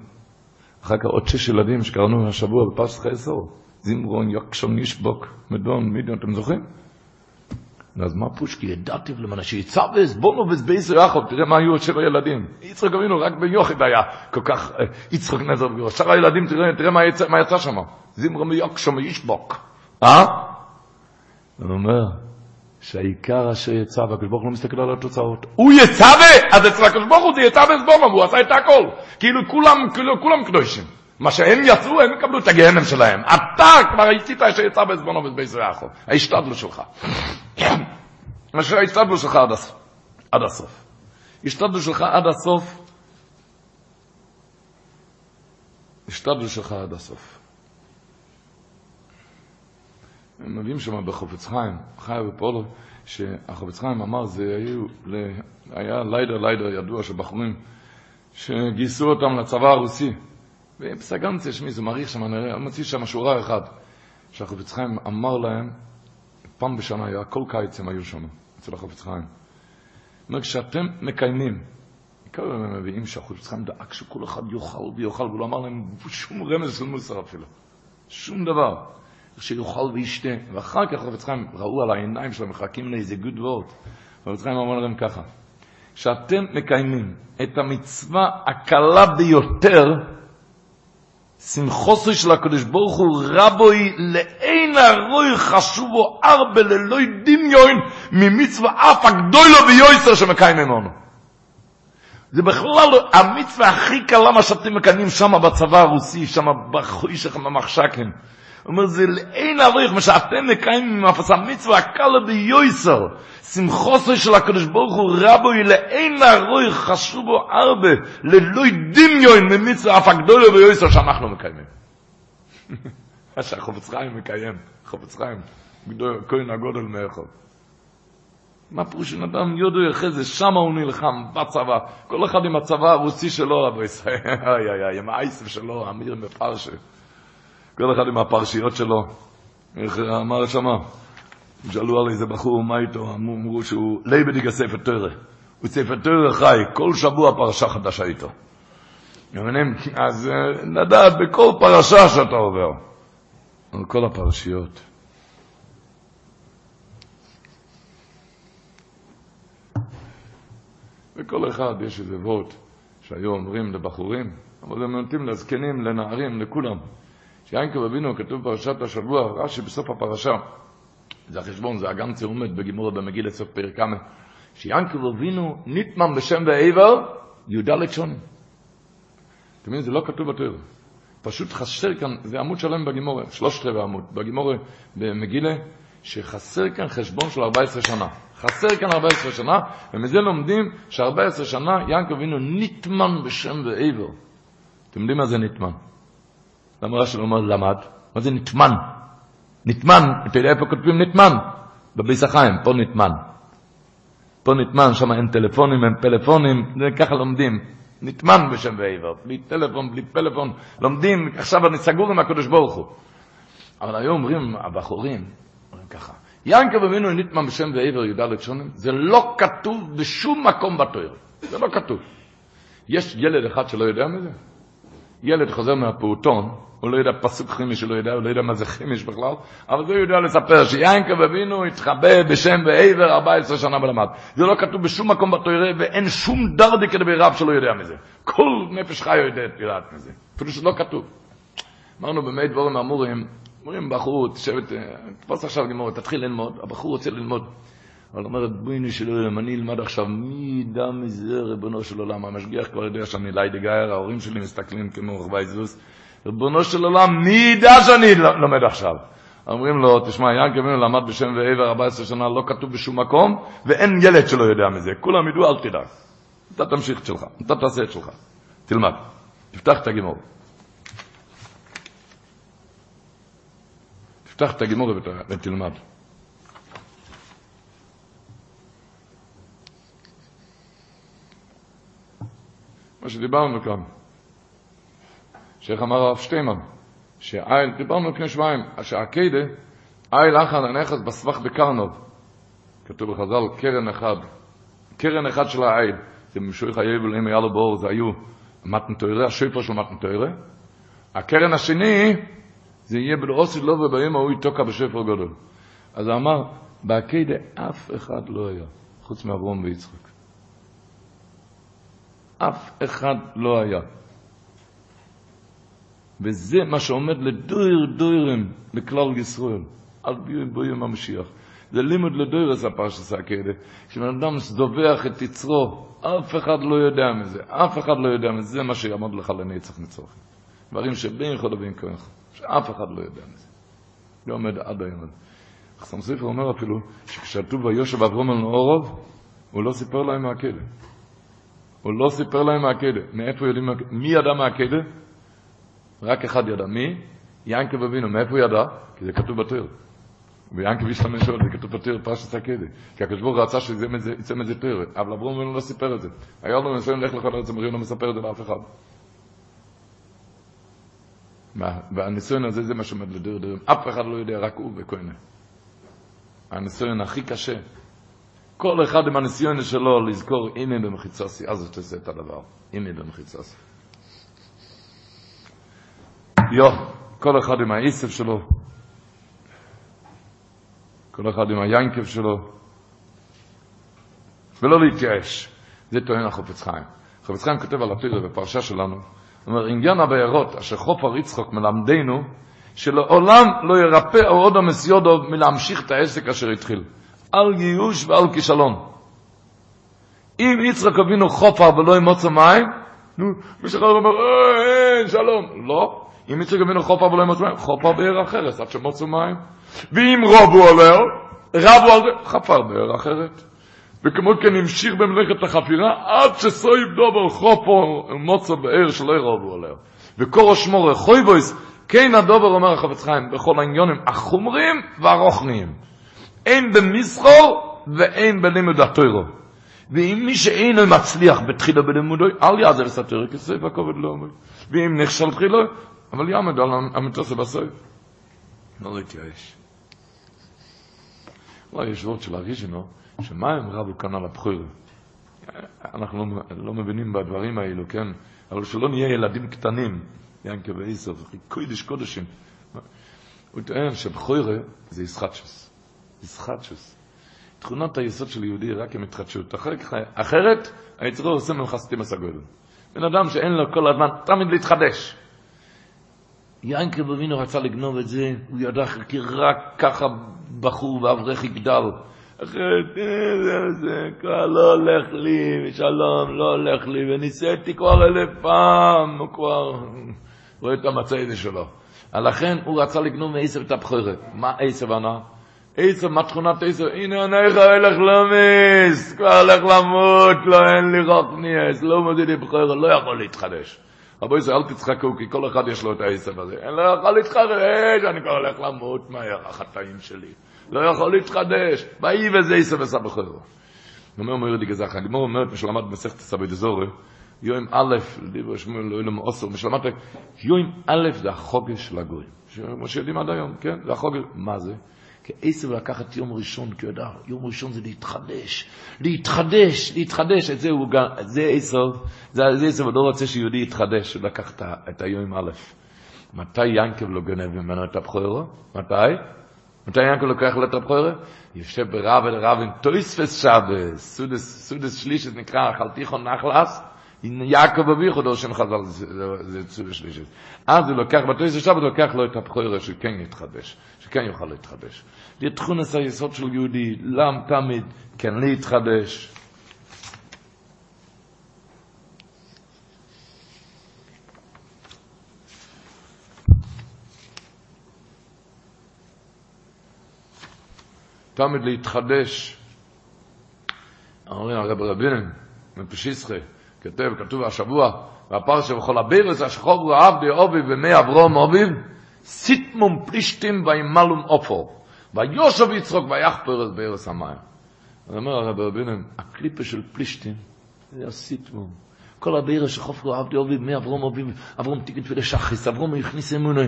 אחר כך עוד שש ילדים שקראנו השבוע בפרשת חייסור. זימרון, יקשון, ישבוק, מדון, מידיון, אתם זוכרים? אז מה פושקי? ידעתי למען שיצבס, בונו וזבייסו יחד, תראה מה היו עוד שבע ילדים. יצחק אבינו רק ביוחד היה כל כך, יצחק נזר בגרו. שאר הילדים, תראה, תראה מה יצא, מה יצא שם. זימרון יקשון וישבוק. אה? הוא אומר, שהעיקר אשר יצא, והקדוש ברוך הוא לא מסתכל על התוצאות. הוא יצווה! אז אצל הקדוש ברוך הוא זה יצווה סבונו, והוא עשה את הכל. כאילו כולם, כאילו כולם קדושים. מה שהם יצאו, הם יקבלו את הגהנם שלהם. אתה כבר עשית אשר יצא בעזבונו ובעזרחו. ההשתדלות שלך. מה שההשתדלות שלך עד הסוף. עד הסוף. השתדלות שלך עד הסוף. השתדלות שלך עד הסוף. הם מביאים שם בחופץ חיים, חי ופולו, שהחופץ חיים אמר, זה היו, היה ליידר ליידר ידוע של בחורים שגייסו אותם לצבא הרוסי. ובסגנציה שמי זה מעריך שם, אני מוציא שם שורה אחת, שהחפץ חיים אמר להם, פעם בשנה היה, כל קיץ הם היו שם, אצל החפץ חיים. אומר, כשאתם מקיימים, כל הם מביאים שהחפץ חיים דאג שכל אחד יאכל ויאכל, והוא לא אמר להם שום רמז של מוסר אפילו, שום דבר, שיאכל וישתה, ואחר כך החפץ חיים ראו על העיניים שלהם, מחכים לאיזה גוד וורד, החפץ חיים אמר להם ככה, שאתם מקיימים את המצווה הקלה ביותר, שמחוסו של הקדוש ברוך הוא רבוי לאין הרוי חשובו ארבע ללוי דמיון ממצווה אף הגדולו ויועסר שמקיים ממנו. זה בכלל המצווה הכי קלה מה שאתם מקיימים שם בצבא הרוסי, שם בחוי שלכם במחשקים. הוא אומר, זה לאין אריך, מה שאתם מקיימים עם הפסה מצווה הקלה ביועסר, שמחוסו של הקדוש ברוך הוא רבוי לאין אריך חשובו ארבע ללוי דמיון ממצווה אף הגדולו ויועסר שאנחנו מקיימים. מה שהחופץ חיים מקיים, חופץ חיים, כהן הגודל מאחור. מה פירוש של אדם יודו יחז, שם הוא נלחם, בצבא, כל אחד עם הצבא הרוסי שלו, רבו ישראל, איי איי איי, עם האייסף שלו, אמיר מפרשה. כל אחד עם הפרשיות שלו. איך אמר שמה? שאלו על איזה בחור, מה איתו? אמרו שהוא לייבדיג ספר תורה. הוא ספר תורה חי, כל שבוע פרשה חדשה איתו. אז לדעת בכל פרשה שאתה עובר. על כל הפרשיות. וכל אחד יש איזה וורט שהיו אומרים לבחורים, אבל זה מתאים לזקנים, לנערים, לכולם. שיינקב אבינו, כתוב פרשת השבוע, רש"י בסוף הפרשה, זה החשבון, זה אגם צעומת בגימורת במגיל לסוף פרק כמה, שיינקב אבינו ניטמן בשם ועבר, י"ד שונים. אתם מבינים, זה לא כתוב בתורה. פשוט חסר כאן, זה עמוד שלם בגימורה, שלושת רבעי עמוד, בגימורה במגילה, שחסר כאן חשבון של 14 שנה. חסר כאן 14 שנה, ומזה לומדים ש-14 שנה ינקב אבינו ניטמן בשם ועבר. אתם יודעים מה זה ניטמן? למה רש"י לא אומר למד? מה זה נטמן? נטמן, איפה כותבים נטמן? בביס החיים, פה נטמן. פה נטמן, שם אין טלפונים, אין פלאפונים, ככה לומדים. נטמן בשם ועבר, בלי טלפון, בלי פלאפון, לומדים, עכשיו אני סגור עם הקדוש ברוך הוא. אבל היום אומרים הבחורים, אומרים ככה, ינקב אבינו נטמן בשם ועבר י"ד שונים, זה לא כתוב בשום מקום בתואר, זה לא כתוב. יש ילד אחד שלא יודע מזה? ילד חוזר מהפעוטון, הוא לא יודע פסוק חימיש, הוא לא יודע, הוא לא יודע מה זה חימיש בכלל, אבל זה יודע לספר שיינקב אבינו התחבא בשם ועבר 14 שנה ולמד. זה לא כתוב בשום מקום בתוירה, ואין שום דרדי כדבר רב שלא יודע מזה. כל נפש חי יודעת, יודעת מזה. אפילו שזה לא כתוב. אמרנו במי דבורים אמורים, אומרים בחור, תשבת, תפוס עכשיו גמור, תתחיל ללמוד, הבחור רוצה ללמוד. אבל אומרת, בואי של עולם, אני אלמד עכשיו, מי ידע מזה, ריבונו של עולם, המשגיח כבר יודע שאני ליידגייר, ההורים שלי מסתכלים כמו רכבי זוס, ריבונו של עולם, מי ידע שאני לומד עכשיו? אומרים לו, תשמע, ינקב אבינו למד בשם ועבר 14 שנה, לא כתוב בשום מקום, ואין ילד שלא יודע מזה, כולם ידעו, אל תדאג. אתה תמשיך את שלך, אתה תעשה את שלך, תלמד, תפתח את הגימור. תפתח את הגימור ותלמד. מה שדיברנו כאן, שאיך אמר הרב שטיימן, שאיל, דיברנו לפני שבועיים, שהקיידה, איל אחן הנכס בסבך בקרנוב, כתוב בחז"ל, קרן אחד, קרן אחד של האיל, זה משויך היבל, אם היה לו בור, זה היו מתן תוירה, השויפר של מתן תוירה, הקרן השני, זה יהיה בלעוסי לא וביום ההוא יתוקע בשפר גדול. אז הוא אמר, בעקדה אף אחד לא היה, חוץ מאברום ויצחק. אף אחד לא היה. וזה מה שעומד לדויר דוירים לכלל ישראל, על ביום המשיח. זה לימוד לדוירס הפרשס הקהדה, כשבן אדם דובח את יצרו, אף אחד לא יודע מזה, אף אחד לא יודע מזה, זה מה שיעמוד לך לנצח נצוחים. דברים שבין יכול ובין כוח, שאף אחד לא יודע מזה. זה עומד עד היום הזה. חסם ספר אומר אפילו, שכשכתוב ויושב אברום על נאורוב, הוא לא סיפר להם מהכלא. הוא לא סיפר להם מהקדה. מאיפה יודעים, מי ידע מהקדה? רק אחד ידע. מי? ינקב אבינו. מאיפה הוא ידע? כי זה כתוב בתיר. ויינקב השתמש עוד, זה כתוב בתיר פרשת הקדה. כי הקדוש ברוך רצה שיצא מזה תיר. אבל אברהם אבינו לא סיפר את זה. היה לו ניסיון ללכת לכל ארץ המרים, לא מספר את זה לאף אחד. והניסיון הזה זה מה שעומד לדיר דירים. אף אחד לא יודע, רק הוא וכהנה. הניסיון הכי קשה. כל אחד עם הניסיון שלו לזכור הנה במחיצוסי, אז תעשה את הדבר, הנה במחיצוסי. יו, כל אחד עם העיסף שלו, כל אחד עם היינקב שלו, ולא להתייאש. זה טוען החופץ חיים. חופץ חיים כותב על התירה בפרשה שלנו, הוא אומר, עניין הבארות אשר חופר יצחוק מלמדנו, שלעולם לא ירפא עוד המסיודו מלהמשיך את העסק אשר התחיל. על גיוש ועל כישלון. אם יצחק אבינו חופר ולא ימוצא מים, נו, מישהו אומר, אין, שלום. לא. אם יצחק אבינו חופר ולא ימוצא מים, חופר באר אחרת, עד שמוצא מים. ואם רבו עליה, רבו על זה, חפר באר אחרת. וכמו כן המשיך במלאכת החפירה, עד שסויב דובר חופר מוצא באר שלא ירבו עליה. וקורא שמו רחוי בויס, כן הדובר אומר החפץ חיים, בכל העניונים החומרים והרוחניים. אין במסחור ואין בלימוד התוירו. ואם מי שאינו מצליח בתחילה בלימודו, אל יעזר את התוירו, כי סוף הכובד לא אומר. ואם נכשל תחילה, אבל יעמד על המטוס בסוף. לא להתייאש. לא, יש וורד של הראשונו, שמה הם רבו כאן על הבחור? אנחנו לא, מבינים בדברים האלו, כן? אבל שלא נהיה ילדים קטנים, ינקה ואיסוף, קודש קודשים. הוא טוען שבחוירה זה ישחטשוס. ישחטשוס. תכונות היסוד של יהודי רק עם התחדשות. אחרת, היצרו עושה ממך הגודל. בן אדם שאין לו כל הזמן, תמיד להתחדש. יענקל בבינו רצה לגנוב את זה, הוא ידע כי רק ככה בחור ואברך יגדל. אחרת, זה, זה כבר לא הולך לי, ושלום, לא הולך לי, וניסיתי כבר אלף פעם, הוא כבר רואה את המצע הזה שלו. לכן הוא רצה לגנוב מעשב את הבחורת. מה עשב ענה? עשב, מה תכונת עשב? הנה עניך הולך למיס, כבר הולך למות, לא אין לי רוק ניאס, לא מודיע לי בחורת, לא יכול להתחדש. רבו ישראל, אל תצחקו, כי כל אחד יש לו את העשב הזה. אין לו יכול להתחדש, אני כבר הולך למות מהר, החטאים שלי. לא יכול להתחדש. באי וזה עשב עשה בחורת. אומר אומר די גזח, הגמור אומרת, משלמת מסכת סבי דזורי, יום א', דיבר שמואל לא אלו מאוסר, משלמת, יום א' זה החוגש של הגויים. כמו שיודעים עד היום, כן? זה החוגש, מה זה? עשב לקחת יום ראשון, כי הוא יודע, יום ראשון זה להתחדש, להתחדש, להתחדש, את זה הוא גם, זה עשב, זה עשב, הוא לא רוצה שיהודי יתחדש, הוא לקח את היום א'. מתי ינקב לא גנב ממנו את הבחורו? מתי? מתי ינקב לוקח לו את הבחורו? יושב ברב אל רב עם טויספס שבס, סודס, סודס שלישת נקרא, חלתיכון נחלס, יעקב אביחו דור שם חז"ל, זה סודס שלישת. אז הוא לוקח, בטויספס שבס לוקח לו את הבחורו שכן יתחדש, שכן יוכל להתחדש. זה תכונס היסוד של יהודי, לם תמיד כן להתחדש. תמיד להתחדש. אומרים הרב רבינן, מפשיסחה, כתב, כתוב השבוע, והפרשה וכל הבירס השחור ועבדי עובי ומי אברום עוביב, סיטמום פלישתים וימלום אופו, ויושב יצחוק ויחפר את בארץ המים. אז אומר הרב רבינן, הקליפה של פלישתים, זה הסיטמום. כל הבירס שחופרו עבדי עובי ומי אברום עוביב, אברום תיקן תפילה שחיס, אברום הכניס אמוני.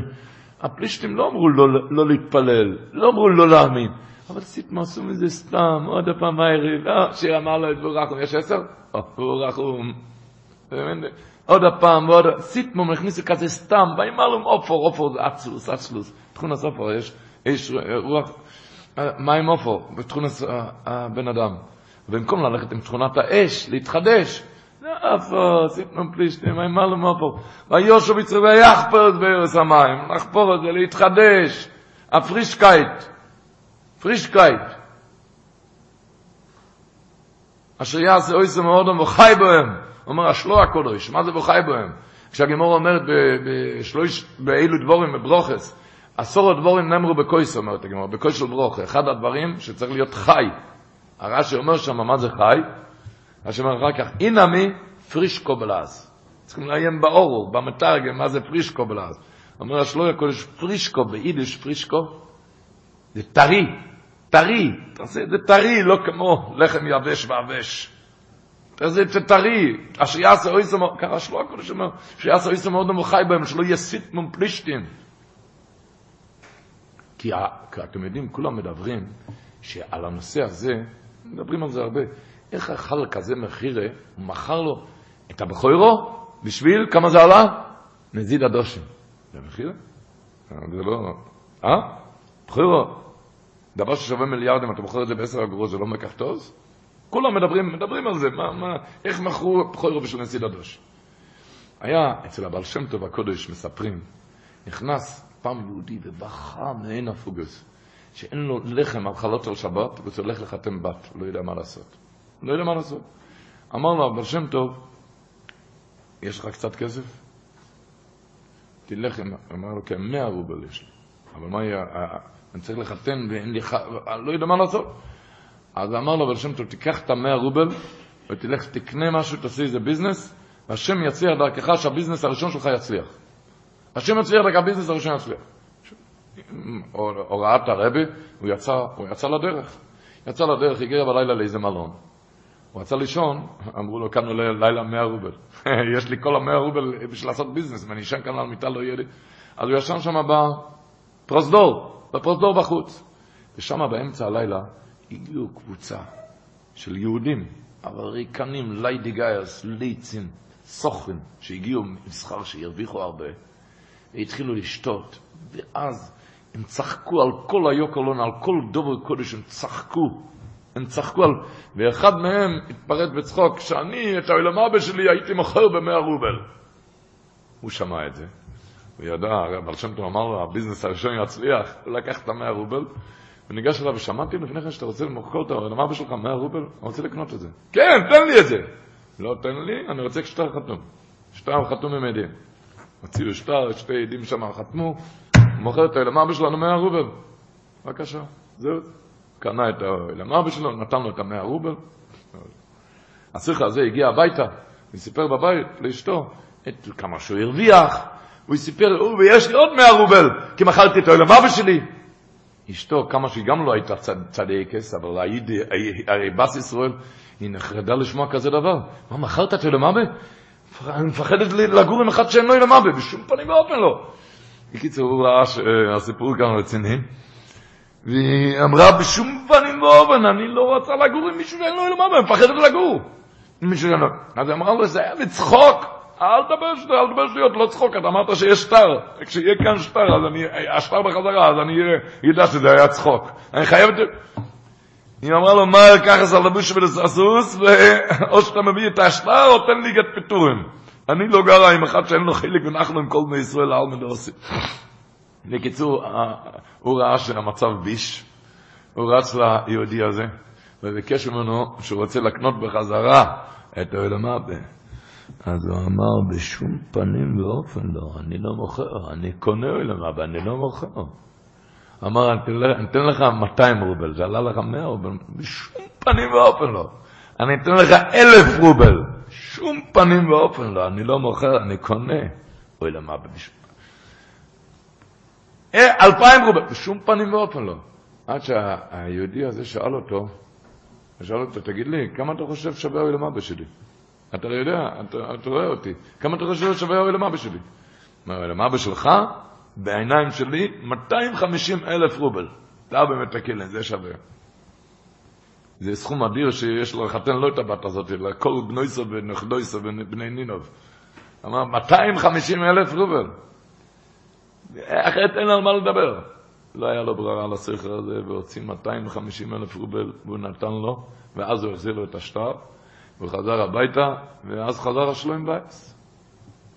הפלישתים לא אמרו לא, לא להתפלל, לא אמרו לא להאמין. אבל סיטמה עשו מזה סתם, עוד הפעם הערב, אה, שיר אמר לו את בורחום, יש עשר? בורחום. עוד הפעם, ועוד, סיטמה מכניסו כזה סתם, ואמר לו אופור, אופור זה אצלוס, אצלוס, תכונס אופור, יש, יש רוח, מה עם אופור? בתכונס הבן אדם. במקום ללכת עם תכונת האש, להתחדש, אפו, סיטמה פלישתים, אמר לו אופור, ויושו בצרי ויחפר את בארץ המים, לחפור את זה, להתחדש, הפרישקייט, פרישקייט. אשר יעשה אויסו מאודום וחי בהם, אומר השלוע הקודש, מה זה וחי בהם? כשהגמור אומרת בשלוש, באילו דבורים, בברוכס, עשור הדבורים נאמרו בקויס, אומרת הגמור, בקויס של ברוך, אחד הדברים שצריך להיות חי. הרש"י אומר שם, מה זה חי? הרש"י אומר אחר כך, אינמי פרישקו בלעז. צריכים לעיין באורו, במתרגם, מה זה פרישקו בלעז. אומר השלוע הקודש, פרישקו, ביידיש פרישקו, זה טרי, טרי, תעשה זה טרי, לא כמו לחם יבש ועבש. תעשה את זה טרי, אשר יעשה אויסו, ככה שלו הקודש אומר, שיעשה אויסו מאוד נמוכי בהם, שלא יסית מום פלישתים. כי אתם יודעים, כולם מדברים שעל הנושא הזה, מדברים על זה הרבה, איך אכל כזה מחירה, הוא מכר לו את הבכוירו, בשביל, כמה זה עלה? נזיד הדושם. זה מחירה? זה לא... אה? בכוירו, דבר ששווה מיליארדים, אתה בוחר את זה בעשר אגורות, זה לא מקח טוב? כולם מדברים, מדברים על זה, מה, מה, איך מכרו בכוירו בשביל נשיא דדוש. היה אצל הבעל שם טוב הקודש, מספרים, נכנס פעם יהודי ובכה מעין הפוגס, שאין לו לחם על חלות של שבת, והוא הולך לחתם בת, לא יודע מה לעשות. לא יודע מה לעשות. אמר לו, הבעל שם טוב, יש לך קצת כסף? תלך, אמר לו, כן, מאה רובל יש לי. אבל מה יהיה, אני צריך לחתן ואין לי, לא יודע מה לעשות. אז אמר לו, הבעל שם טוב, תיקח את המאה רובל ותלך, תקנה משהו, תעשי איזה ביזנס, והשם יצליח דרכך שהביזנס הראשון שלך יצליח. השם יצליח דרך הביזנס הראשון יצליח. הוראת הרבי, הוא יצא, הוא יצא לדרך. יצא לדרך, הגיע בלילה לאיזה מלון. הוא רצה לישון, אמרו לו, כאן לילה מאה רובל. יש לי כל המאה רובל בשביל לעשות ביזנס, ואני אשן כאן על מיטה, לא יהיה לי. אז הוא ישן שם בפרוזדור, בפרוזדור בחוץ. ושם באמצע הלילה הגיעו קבוצה של יהודים, אמריקנים, ליידי גיירס, ליצים, סוכן, שהגיעו מסחר שהרוויחו הרבה, והתחילו לשתות, ואז הם צחקו על כל היוקרלון, על כל דובר קודש, הם צחקו. הם צחקו על... ואחד מהם התפרט בצחוק, שאני את העולם אבא שלי הייתי מוכר במאה רובל. הוא שמע את זה. הוא ידע, אבל שם טוב אמר לו, הביזנס הראשון יצליח, הוא לקח את המאה רובל, וניגש אליו ושמעתי לפני כן שאתה רוצה למכור את העולם אבא שלך מאה רובל, אני רוצה לקנות את זה. כן, תן לי את זה. לא, תן לי, אני רוצה שטר חתום. שטר חתום עם עדים. הוציאו שטר, שתי עדים שם חתמו, מוכר את העולם אבא שלנו מאה רובל. בבקשה, זהו. קנה את העולם אבא שלו, נתן לו את המאה רובל. השיחה הזה הגיע הביתה, וסיפר בבית לאשתו את כמה שהוא הרוויח, הוא סיפר, ויש לי עוד מאה רובל, כי מכרתי את העולם אבא שלי. אשתו, כמה שהיא גם לא הייתה צד, צדי כס, אבל הרי בס ישראל, היא נחרדה לשמוע כזה דבר. מה, מכרת את אבא? אני מפחדת לגור עם אחד שאין לו אבא, בשום פנים ואופן לא. בקיצור, הוא ראה שהסיפור גם רציני. והיא אמרה, בשום פנים ואופן, אני לא רוצה לגור עם מישהו שאין לו אבא, אני מפחדת לגור. אז היא אמרה לו, זה היה בצחוק. אל תדבר שטויות, אל תדבר שטויות, לא צחוק, אתה אמרת שיש שטר. כשיהיה כאן שטר, אז אני, השטר בחזרה, אז אני אדע שזה היה צחוק. אני חייב. היא אמרה לו, מה ככה על לבוש ולססוס, או שאתה מביא את השטר, או תן לי גט פיטורים. אני לא גרה עם אחד שאין לו חלק, ואנחנו עם כל בני ישראל על מדורסים. בקיצור, הוא ראה שהמצב ביש, הוא רץ ליהודי הזה, וביקש ממנו שהוא רוצה לקנות בחזרה את העולם הבא. אז הוא אמר, בשום פנים ואופן לא, אני לא מוכר, אני קונה עולם הבא, אני לא מוכר. אמר, אני אתן לך 200 רובל, זה עלה לך 100 רובל, בשום פנים ואופן לא. אני אתן לך אלף רובל, שום פנים ואופן לא, אני לא מוכר, אני קונה. אוי למה בשום אלפיים רובל, בשום פנים ואופן לא. עד שהיהודי הזה שאל אותו, שאל אותו, תגיד לי, כמה אתה חושב שווה העולם אבא שלי? אתה יודע, אתה, אתה רואה אותי, כמה אתה חושב שווה העולם אבא שלי? מה, העולם אבא שלך, בעיניים שלי, 250 אלף רובל. אתה באמת תקילן, זה שווה. זה סכום אדיר שיש לו לחתן לא את הבת הזאת, אלא כל בנויסו ונכדויסו ובני נינוב. אמר, 250 אלף רובל. אחרת אין על מה לדבר. לא היה לו ברירה על הסכר הזה, והוציא 250 אלף רובל, והוא נתן לו, ואז הוא החזיר לו את השטר, והוא חזר הביתה, ואז חזר השלום בייס.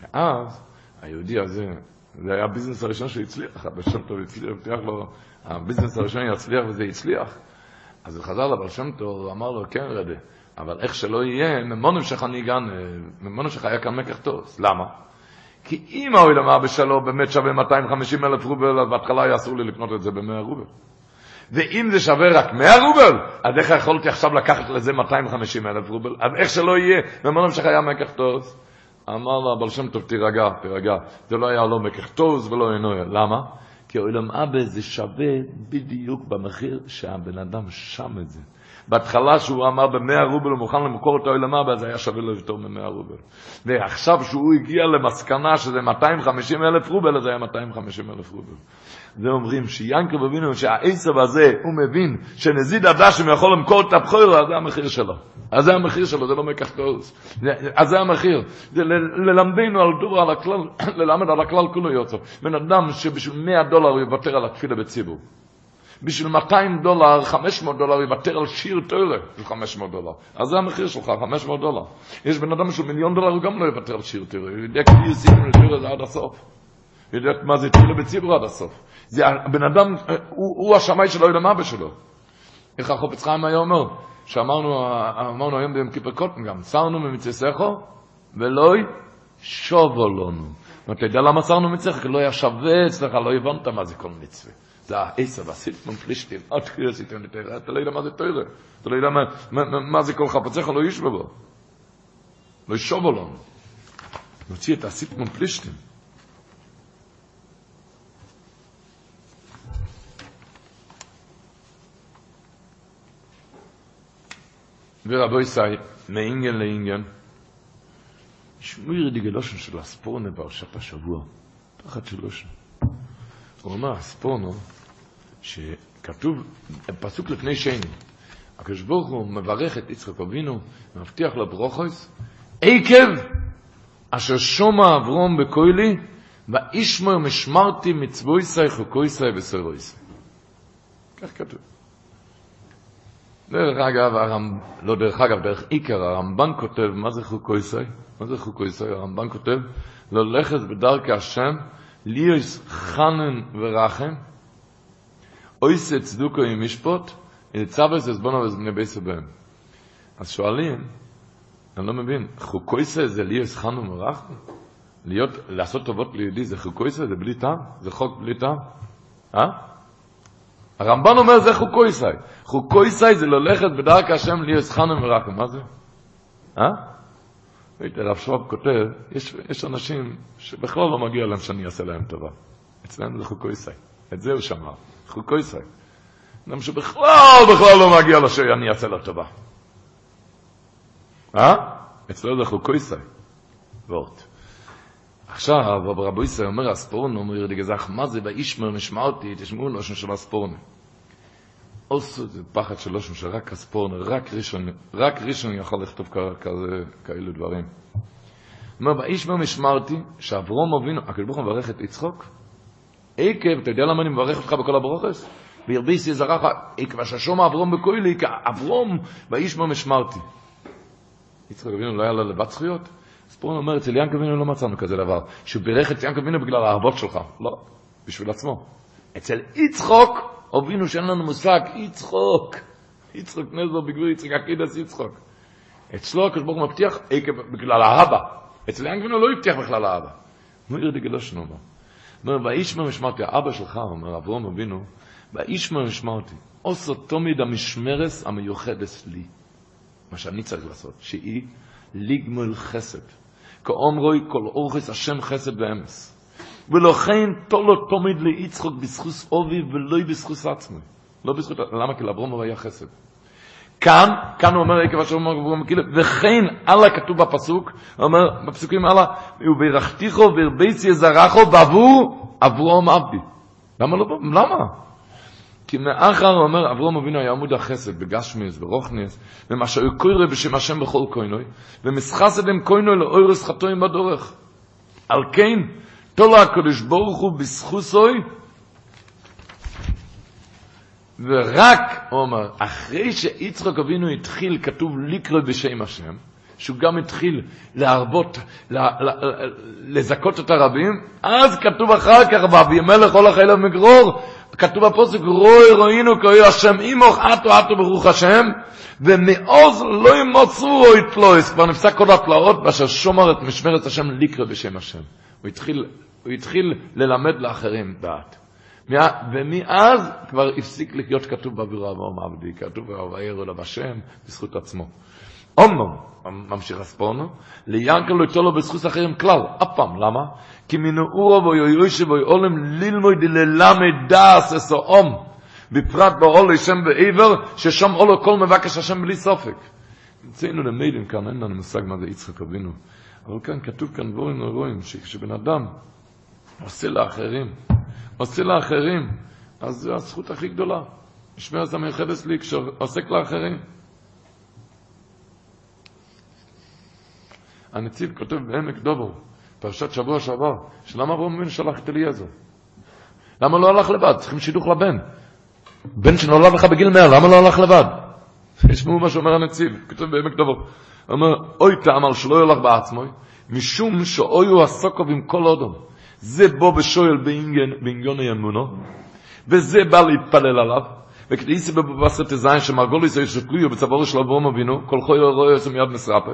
ואז היהודי הזה, זה היה הביזנס הראשון שהצליח, הבעל שם טוב הצליח, הבטיח לו, הביזנס הראשון יצליח וזה הצליח. אז הוא חזר לבעל שם טוב, הוא אמר לו, כן רבי, אבל איך שלא יהיה, ממה נפשך אני גם, ממה נפשך היה כאן מקח טעות. למה? כי אם העולם הבא שלו באמת שווה 250 אלף רובל, אז בהתחלה היה אסור לי לקנות את זה ב-100 רובל. ואם זה שווה רק 100 רובל, אז איך יכולתי עכשיו לקחת לזה 250 אלף רובל? אז איך שלא יהיה, וממה נפשך היה מקח טעות. אמר לו הבעל שם טוב, תירגע, תירגע. זה לא היה לא מקח טוז ולא אינו. למה? כי עולם אבא זה שווה בדיוק במחיר שהבן אדם שם את זה. בהתחלה שהוא אמר במאה רובל הוא מוכן למכור את הבא, זה היה שווה לו יותר ממאה רובל. ועכשיו שהוא הגיע למסקנה שזה 250 אלף רובל, אז היה 250 אלף רובל. זה אומרים שיאנקר אבינו שהעשב הזה, הוא מבין שנזיד הדשם יכול למכור את הבחור, אז זה המחיר שלו. אז זה המחיר שלו, זה לא מקח תאוס. אז זה המחיר. זה ללמדנו על דור, על הכלל, ללמד על הכלל כולו יוצא. בן אדם שבשביל 100 דולר הוא יוותר על התפילה בציבור. בשביל 200 דולר, 500 דולר, יוותר על שיר תורה של 500 דולר. אז זה המחיר שלך, 500 דולר. יש בן אדם של מיליון דולר, הוא גם לא יוותר על שיר תורה. הוא יודע כפי יוסיפים לתורה זה עד הסוף. הוא יודע מה זה תפילה בציבור עד הסוף. זה הבן אדם, הוא, הוא השמאי של העולם אבא שלו. איך החופץ חיים היה אומר? שאמרנו אמרנו היום ביום כיפר קוטן גם, סרנו ממצסכו ולא שובו לנו. ואתה יודע למה סרנו מצסך? כי לא היה שווה אצלך, לא הבנת מה זה כל מצווה. da eiser was sit und plisht im Atkhir sit und der da leider mal teure. Da leider mal mal ze kol khapatze khol yish bo lo shobolon nu tiet da sit nun plisht im wir aboy sai me ingen le ingen שמיר די גלושן של הספונה בר שפה שבוע פחד שלושן רומא הספונה שכתוב, פסוק לפני שני, הקדוש ברוך הוא מברך את יצחק אבינו, מבטיח לו ברוכוס, עקב אשר שומע אברום בקוילי, ואישמר משמרתי מצבוי סי חוקוי סי וסרוי סי. כך כתוב. דרך אגב, הרמב... לא דרך אגב, דרך עיקר, הרמב"ן כותב, מה זה חוקויסי? מה זה חוקויסי? הרמב"ן כותב, ללכת בדרכי השם, ליאס חנן ורחם, אויסה צדוקו עם משפוט, וצבס עזבונו וזבני בהם. אז שואלים, אני לא מבין, חוקויסה זה ליאס חנן ורחם? להיות, לעשות טובות ליהודי זה חוקויסה? זה בלי טעם? זה חוק בלי טעם? אה? הרמב"ן אומר זה חוקויסאי. חוקויסאי זה ללכת בדרך השם ליאס חנן ורחם. מה זה? אה? הרב שרוב כותב, יש, יש אנשים שבכלל לא מגיע להם שאני אעשה להם טובה. אצלם זה חוקויסאי. את זה הוא שמע. חוקויסאי. אדם שבכלל בכלל לא מגיע לו שאני אעשה לו טובה. אה? אצלו זה חוקויסאי. ועוד. עכשיו, רבו ישראל אומר, הספורנו, אומר לי גזח, מה זה, באישמר נשמעתי, תשמעו לו של הספורנו. עושו זה פחד של לושן של רק הספורנו, רק ראשון, רק ראשון יכול לכתוב כזה, כאלו דברים. אומר, באישמר נשמרתי, שאברום אבינו, הקדוש ברוך הוא מברך את יצחוק, עקב, אתה יודע למה אני מברך אותך בכל הברוכס? וירביס יזרח, עקב הששום אברום בכוילי, אברום, באישמר נשמרתי. יצחוק אבינו לא היה לו לבת זכויות? ספורן אומר, אצל ינקו וינו לא מצאנו כזה דבר, שהוא בירך את ינקו וינו בגלל האהבות שלך. לא, בשביל עצמו. אצל יצחוק, הובינו שאין לנו מושג, יצחוק. יצחוק נזר בגביר יצחק, עקידס יצחוק. אצלו הקדוש ברוך הוא מבטיח בגלל האבא. אצל ינקו וינו לא הבטיח בכלל האבא. נו ירדי גלושנו אומר. אומר, ואיש משמרתי, האבא שלך, אומר אברום אבינו, ואיש משמרתי, עושו תמיד המשמרס המיוחדת לי. מה שאני צריך לעשות, שהיא ליגמול חסד. כאומרוי כל אורכס השם חסד ואמס. ולכן תולו תמיד ליצחוק בזכוס אובי ולא בזכוס עצמי. לא בזכות, למה? כי לאברום היה חסד. כאן, כאן הוא אומר, עקב אשר אומר וכן, הלאה כתוב בפסוק, הוא אומר, בפסוקים הלאה, וברכתיכו והרביצי זרחו בעבור אברום עבדי. למה לא? למה? כי מאחר, הוא אומר, אברום אבינו היה עמוד החסד בגשמיס, ברוכניס, ומה שהיו קוירי בשם השם בכל קוינוי, ומסחסד הם קוינוי לאוירס חטואים בדורך. על כן, תולו הקדוש ברוך הוא בזכוסוי, ורק, הוא אומר, אחרי שיצחק אבינו התחיל, כתוב לקרוא בשם השם, שהוא גם התחיל להרבות, לזכות את הרבים, אז כתוב אחר כך, ואבימלך הולך אליו מגרור, כתוב בפוסק, רואי רואינו כאוי השם אימוך אטו אטו ברוך השם, ומעוז לא ימוצאו או יתלויס, כבר נפסק כל הפלאות, ואשר שומר את משמרת השם לקרוא בשם השם. הוא התחיל, הוא התחיל ללמד לאחרים דעת. ומאז כבר הפסיק להיות כתוב באוויר אברהם עבדי, כתוב וירא לו בשם בזכות עצמו. אומנם, ממשיך הספורנו, ליענקל לא יתולו בזכות אחרים כלל, אף פעם, למה? כי מנעורו בו יוישב ויעולם ללמוד ללמד דעס אסו אום, בפרט בעול שם בעבר, ששם עולו כל מבקש השם בלי סופק. נמצאנו למיילים כאן, אין לנו מושג מה זה יצחק אבינו, אבל כאן כתוב כאן דבורים נורואים, שכשבן אדם עושה לאחרים, עושה לאחרים, אז זו הזכות הכי גדולה. משמע את המיוחדת לי כשעוסק לאחרים. הנציב כותב בעמק דובו, פרשת שבוע שעבר, שלמה אברהם אבינו שלח את אליעזר? למה לא הלך לבד? צריכים שידוך לבן. בן שנולד לך בגיל מאה, למה לא הלך לבד? תשמעו מה שאומר הנציב, כתוב בעמק דובו. הוא אומר, אוי תאמר שלא ילך בעצמו, משום שאוי הוא הסוקוב עם כל אודום. זה בו בשואל בעניון האמונו, וזה בא להתפלל עליו, וכדי וכתיסי בבבסת תזיין שמרגוליס יש תלויו בצבורו של אברום אבינו, כל חוי רואה יוצא מיד מסרפה,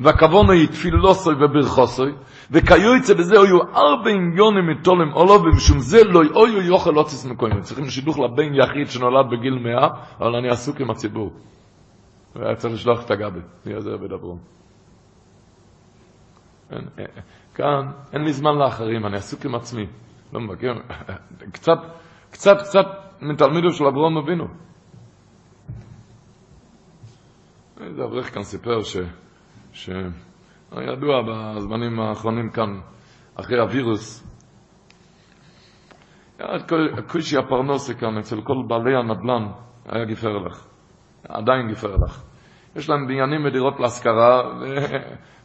והכוון היא תפילוסוי וברכוסוי, וכיוצא בזה היו ארבע עניונים מתולם אולו, ומשום זה לא היו יוכל עוציס מקוימים. צריכים שידוך לבן יחיד שנולד בגיל מאה, אבל אני עסוק עם הציבור. והיה צריך לשלוח את הגבי, מי עזר בדברום. כאן אין לי זמן לאחרים, אני עסוק עם עצמי. לא מבקר, קצת, קצת, קצת מתלמידו של אברהם אבינו. איזה אברך כאן סיפר ש... שידוע בזמנים האחרונים כאן, אחרי הווירוס, הקושי הפרנסה כאן אצל כל בעלי הנדל"ן היה גיפר לך, עדיין גיפר לך. יש להם בניינים ודירות להשכרה,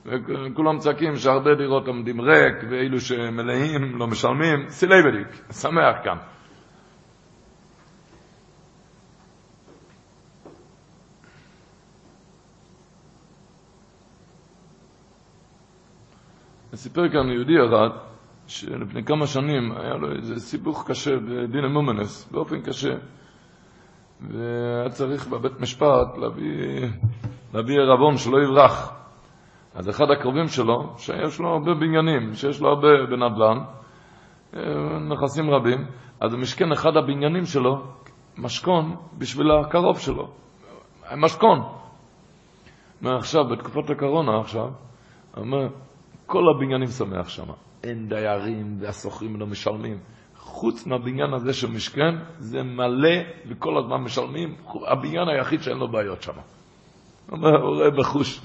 וכולם צועקים שהרבה דירות עומדים ריק, ואילו שמלאים לא משלמים, סילי בדיק, שמח כאן. סיפר כאן יהודי אחד, שלפני כמה שנים היה לו איזה סיבוך קשה בדין המומנס, באופן קשה. והיה צריך בבית משפט להביא, להביא שלא יברח. אז אחד הקרובים שלו, שיש לו הרבה בניינים, שיש לו הרבה בנדל"ן, אה, נכסים רבים, אז הוא משכן אחד הבניינים שלו, משכון בשביל הקרוב שלו. משכון. מעכשיו, בתקופת הקורונה עכשיו, אומר, כל הבניינים שמח שם. אין דיירים והשוכרים לא משלמים. חוץ מהבניין הזה של משכן, זה מלא וכל הזמן משלמים. הבניין היחיד שאין לו בעיות שם. הוא רואה בחוש,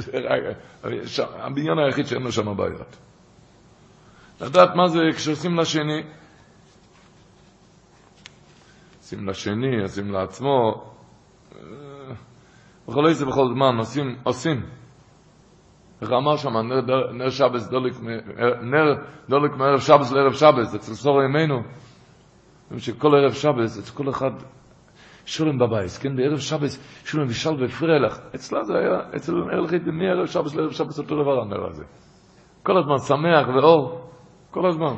הבניין היחיד שאין לו שם בעיות. לדעת מה זה כשעושים לשני. עושים לשני, עושים לעצמו. בכל איזה בכל זמן עושים, עושים. איך אמר שם, נר, שבס דוליק, נר דוליק מערב שבס לערב שבס, אצל סור ימינו. שכל ערב שבס, אצל כל אחד שולם בבייס, כן, בערב שבס, שולם וישל והפריע לך. אצלה זה היה, אצל הלכית, מערב שבס לערב שבס אותו דבר הנר הזה. כל הזמן שמח ואור, כל הזמן.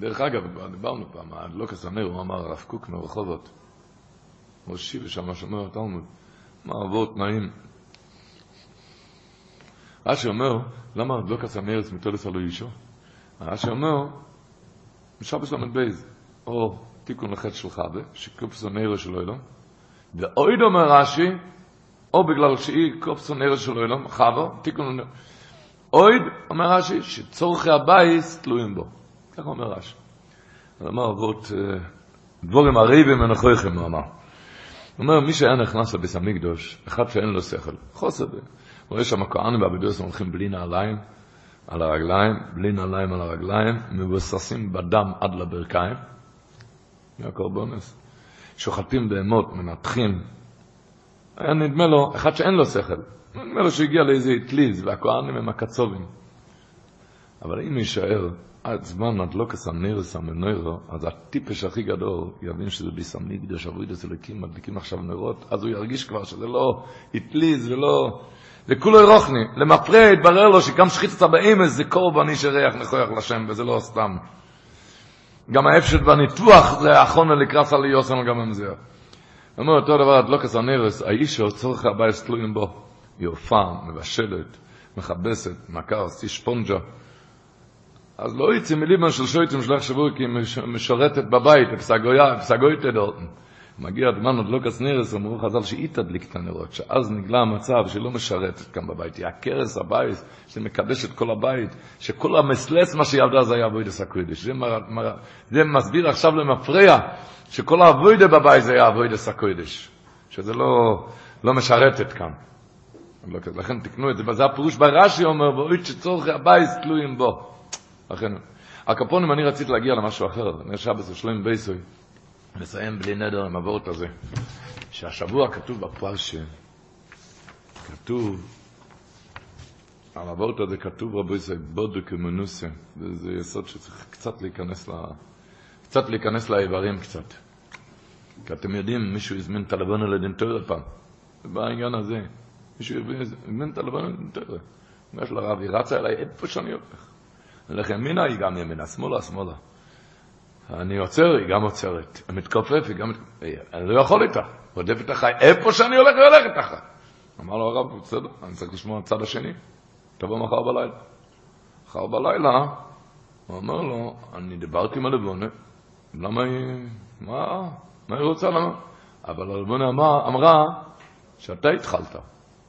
דרך אגב, דיברנו פעם, הדלוקס הנר, הוא אמר הרב קוק מרחובות, מושיב ושם שומר התלמוד, מה אבות תנאים. רש"י אומר, למה הדלוקס הנר מתולס עלו אישו? רש"י אומר, בשבס ל"ב, או תיקון לחטא של חווה, שקופסו נר של אילום, ואויד אומר רש"י, או בגלל שהיא קופסו נר של אילום, חווה, תיקון, אויד אומר רש"י, שצורכי הבייס תלויים בו. ככה אומר רש"י. הוא אמר אבות, דבורים הריבים ונכויכם, הוא אמר. הוא אומר, מי שהיה נכנס לביס המקדוש, אחד שאין לו שכל, חוסר, הוא רואה שם הכהנים והבדוס הולכים בלי נעליים על הרגליים, בלי נעליים על הרגליים, מבוססים בדם עד לברכיים, מהקורבונס, שוחטים בהמות, מנתחים. היה נדמה לו, אחד שאין לו שכל, נדמה לו שהגיע לאיזה אטליז, והכהנים הם הקצובים. אבל אם יישאר עד זמן הדלוקס הנרס המנוירו, אז הטיפש הכי גדול יבין שזה ביס המקדוש, אבוידס אלוקים, מדליקים עכשיו נרות, אז הוא ירגיש כבר שזה לא אטליז ולא... וכולו רוחני, למפרע התברר לו שגם שחיתת באמס זה קורבן איש ירח נכוח לשם, וזה לא סתם. גם האפשט בניתוח זה האחרונה לקרס על יוסן גם עם זה. אומר אותו דבר, הדלוקס הנרס, האיש צורך הבייס תלויים בו, היא הופעה, מבשלת, מכבסת, מקר, עשי שפונג'ה. אז לא יצא מליבן של שויטים שלך שבוע כי משרתת בבית, פסגויה, פסגוי תדורתן. מגיע הזמן עוד לא כסנרס, אמרו חז"ל שהיא תדליק את הנרות, שאז נגלה המצב שלא משרתת כאן בבית, היא הכרס הבית שמקדש את כל הבית, שכל המסלס מה שהיא עבדה זה היה אבוידס הקודש. זה, מר, מר, זה מסביר עכשיו למפריע, שכל האבוידה בבית זה היה אבוידס הקודש, שזה לא, לא משרתת כאן. לכן תקנו את זה, וזה הפירוש ברש"י אומר, ואוי שצורכי הבית תלויים בו. לכן, הקפונים אני רציתי להגיע למשהו אחר, נר שבס ושלום בייסוי, נסיים בלי נדר עם הוורט הזה, שהשבוע כתוב בפרשה, כתוב, על הוורט הזה כתוב רבי ישראל, בודו כמנוסה, וזה יסוד שצריך קצת להיכנס, ל... קצת להיכנס לאיברים קצת. כי אתם יודעים, מישהו הזמין את הלבן לדין תורה פעם, בעניין הזה, מישהו הזמין את הלבן לדין תורה. אומר לרב, היא רצה אליי איפה שאני הולך. הולך ימינה, היא גם ימינה, שמאלה, שמאלה. אני עוצר, היא גם עוצרת. מתכופף, היא גם... אני לא יכול איתה. רודפת אחריי, איפה שאני הולך, היא הולכת אחריי. אמר לו הרב, בסדר, אני צריך לשמוע הצד השני. תבוא מחר בלילה. מחר בלילה, הוא אומר לו, אני דיברתי עם הלבונה, למה היא... מה? מה היא רוצה? למה? אבל הלבונה אמרה, אמרה שאתה התחלת.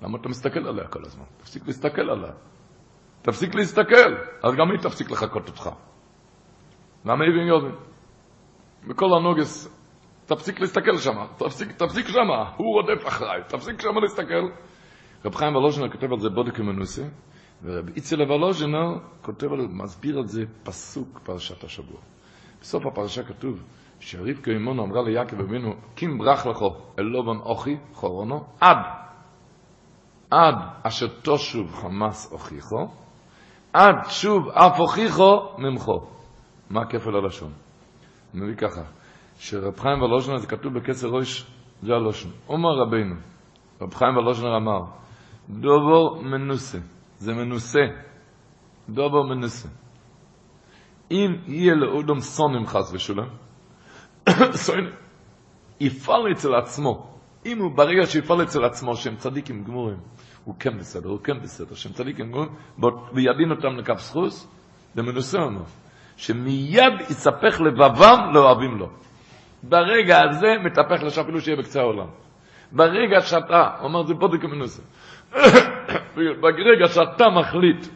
למה אתה מסתכל עליה כל הזמן? תפסיק להסתכל עליה. תפסיק להסתכל, אז גם היא תפסיק לחכות אותך. למה הבין יודעים? בכל הנוגס, תפסיק להסתכל שם, תפסיק, תפסיק שם, הוא רודף אחריי, תפסיק שם להסתכל. רב חיים ולוז'נר כותב על זה בודק ומנוסה, ורב איצל ולוז'נר כותב על, מסביר על זה פסוק פרשת השבוע. בסוף הפרשה כתוב שרבקה אימונו אמרה ליעקב אבינו, קים ברח לכו אל לובן אוכי, חורונו, עד, עד אשר תושוב חמאס אוכיכו, עד שוב אף הוכיחו ממחו. מה כפל הלשון? הוא מביא ככה, שרב חיים ולושן זה כתוב בקצר ראש, זה הלושן. אומר רבינו, רב חיים ולושנר אמר, דובור מנוסה, זה מנוסה, דובור מנוסה. אם יהיה לאודום סונים חס ושולם, יפעל אצל עצמו, אם הוא ברגע שיפעל אצל עצמו שהם צדיקים גמורים, הוא כן בסדר, הוא כן בסדר, שהם צדיקים גמורים, וידין אותם לכף סחוס, זה מנוסה אומר, שמיד יספך לבבם לאוהבים לו. ברגע הזה מתהפך לשם אפילו שיהיה בקצה העולם. ברגע שאתה, הוא אומר זה בודק מנוסה, ברגע שאתה מחליט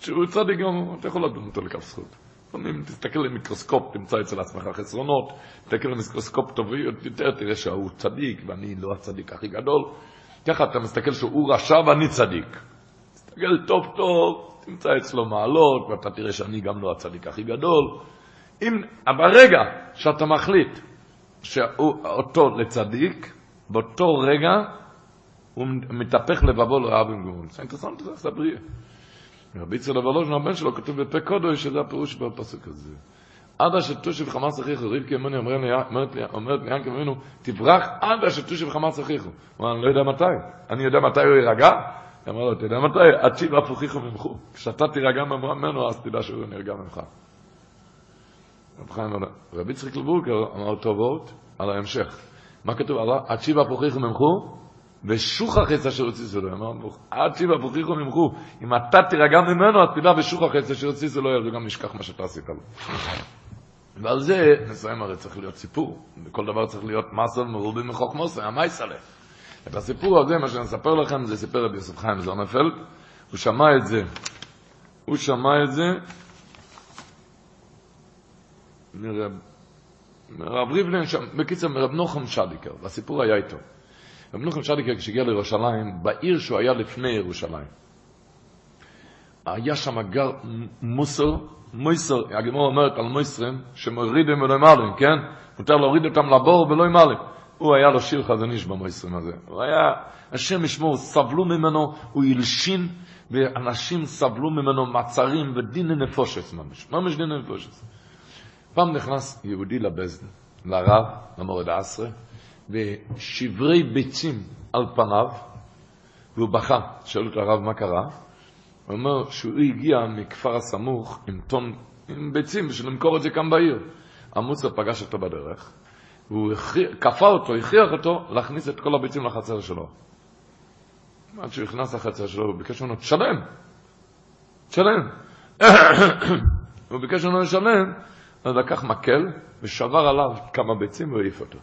שהוא צדיק גם, אתה יכול לדון אותו לכף זכות. לפעמים תסתכל למיקרוסקופ, תמצא אצל עצמך חסרונות, תסתכל למיקרוסקופ טוב יותר, תראה שהוא צדיק ואני לא הצדיק הכי גדול. ככה אתה מסתכל שהוא רשע ואני צדיק. תסתכל טוב טוב, תמצא אצלו מעלות, ואתה תראה שאני גם לא הצדיק הכי גדול. אם, ברגע שאתה מחליט שאותו לצדיק, באותו רגע הוא מתהפך לבבו לרעב עם גמול. זה אינטרסנט, זה הבריאה. רבי יצחק לבלוז'ן, הבן שלו, כתוב בפה קודש, שזה הפירוש בפסוק הזה. עד אשר תושיב חמאס אחיך, רבקי אמוני אומרת לי ינקי ממנו, תברח עד אשר תושיב חמאס אחיך. הוא אומר, אני לא יודע מתי. אני יודע מתי הוא יירגע? הוא אמר לו, יודע מתי? עד שיב הפוכיך ממחו. כשאתה תירגע ממנו, אז תדע שהוא נרגע ממך. רבי יצחק לבורקר אמר טובות על ההמשך. מה כתוב? עד שיב הפוכיך ממחו, ושוכח את אשר הוציא סלו. אמרנו, עד שיבה פוכיחו ממחו, אם אתה תירגע ממנו, אז תדע ושוכח את אשר הוציא סלו, וגם נשכח מה שאתה עשית לו. ועל זה, נסיים הרי צריך להיות סיפור. בכל דבר צריך להיות מסל מרובים מחוק מוסר, המייסלה. את הסיפור הזה, מה שאני אספר לכם, זה סיפר רבי יוסף חיים זונפלד. הוא שמע את זה, הוא שמע את זה מרב, מרב ריבלין, בקיצר מרב נוחם שדיקר, והסיפור היה איתו. רב נוחם שדיקר כשהגיע לירושלים, בעיר שהוא היה לפני ירושלים, היה שם גר מוסר, מויסר, הגמור אומרת על מויסרים, שמורידים ולא ימלאים, כן? מותר להוריד אותם לבור ולא ימלאים. הוא היה לו שיר חזניש במויסרים הזה. הוא היה, השם ישמור, סבלו ממנו, הוא הלשין, ואנשים סבלו ממנו מעצרים ודיני נפושס ממש, ממש דיני נפושס. פעם נכנס יהודי לבזן, לרב, למורד עשרה, ושברי ביצים על פניו, והוא בכה. שאלו את הרב מה קרה. הוא אומר שהוא הגיע מכפר הסמוך עם טון, עם ביצים בשביל למכור את זה כאן בעיר. המוסר פגש אותו בדרך, והוא כפה אותו, הכריח אותו להכניס את כל הביצים לחצר שלו. עד שהוא נכנס לחצר שלו, הוא ביקש ממנו, תשלם, תשלם. הוא ביקש ממנו לשלם, אז לקח מקל ושבר עליו כמה ביצים והעיף אותו.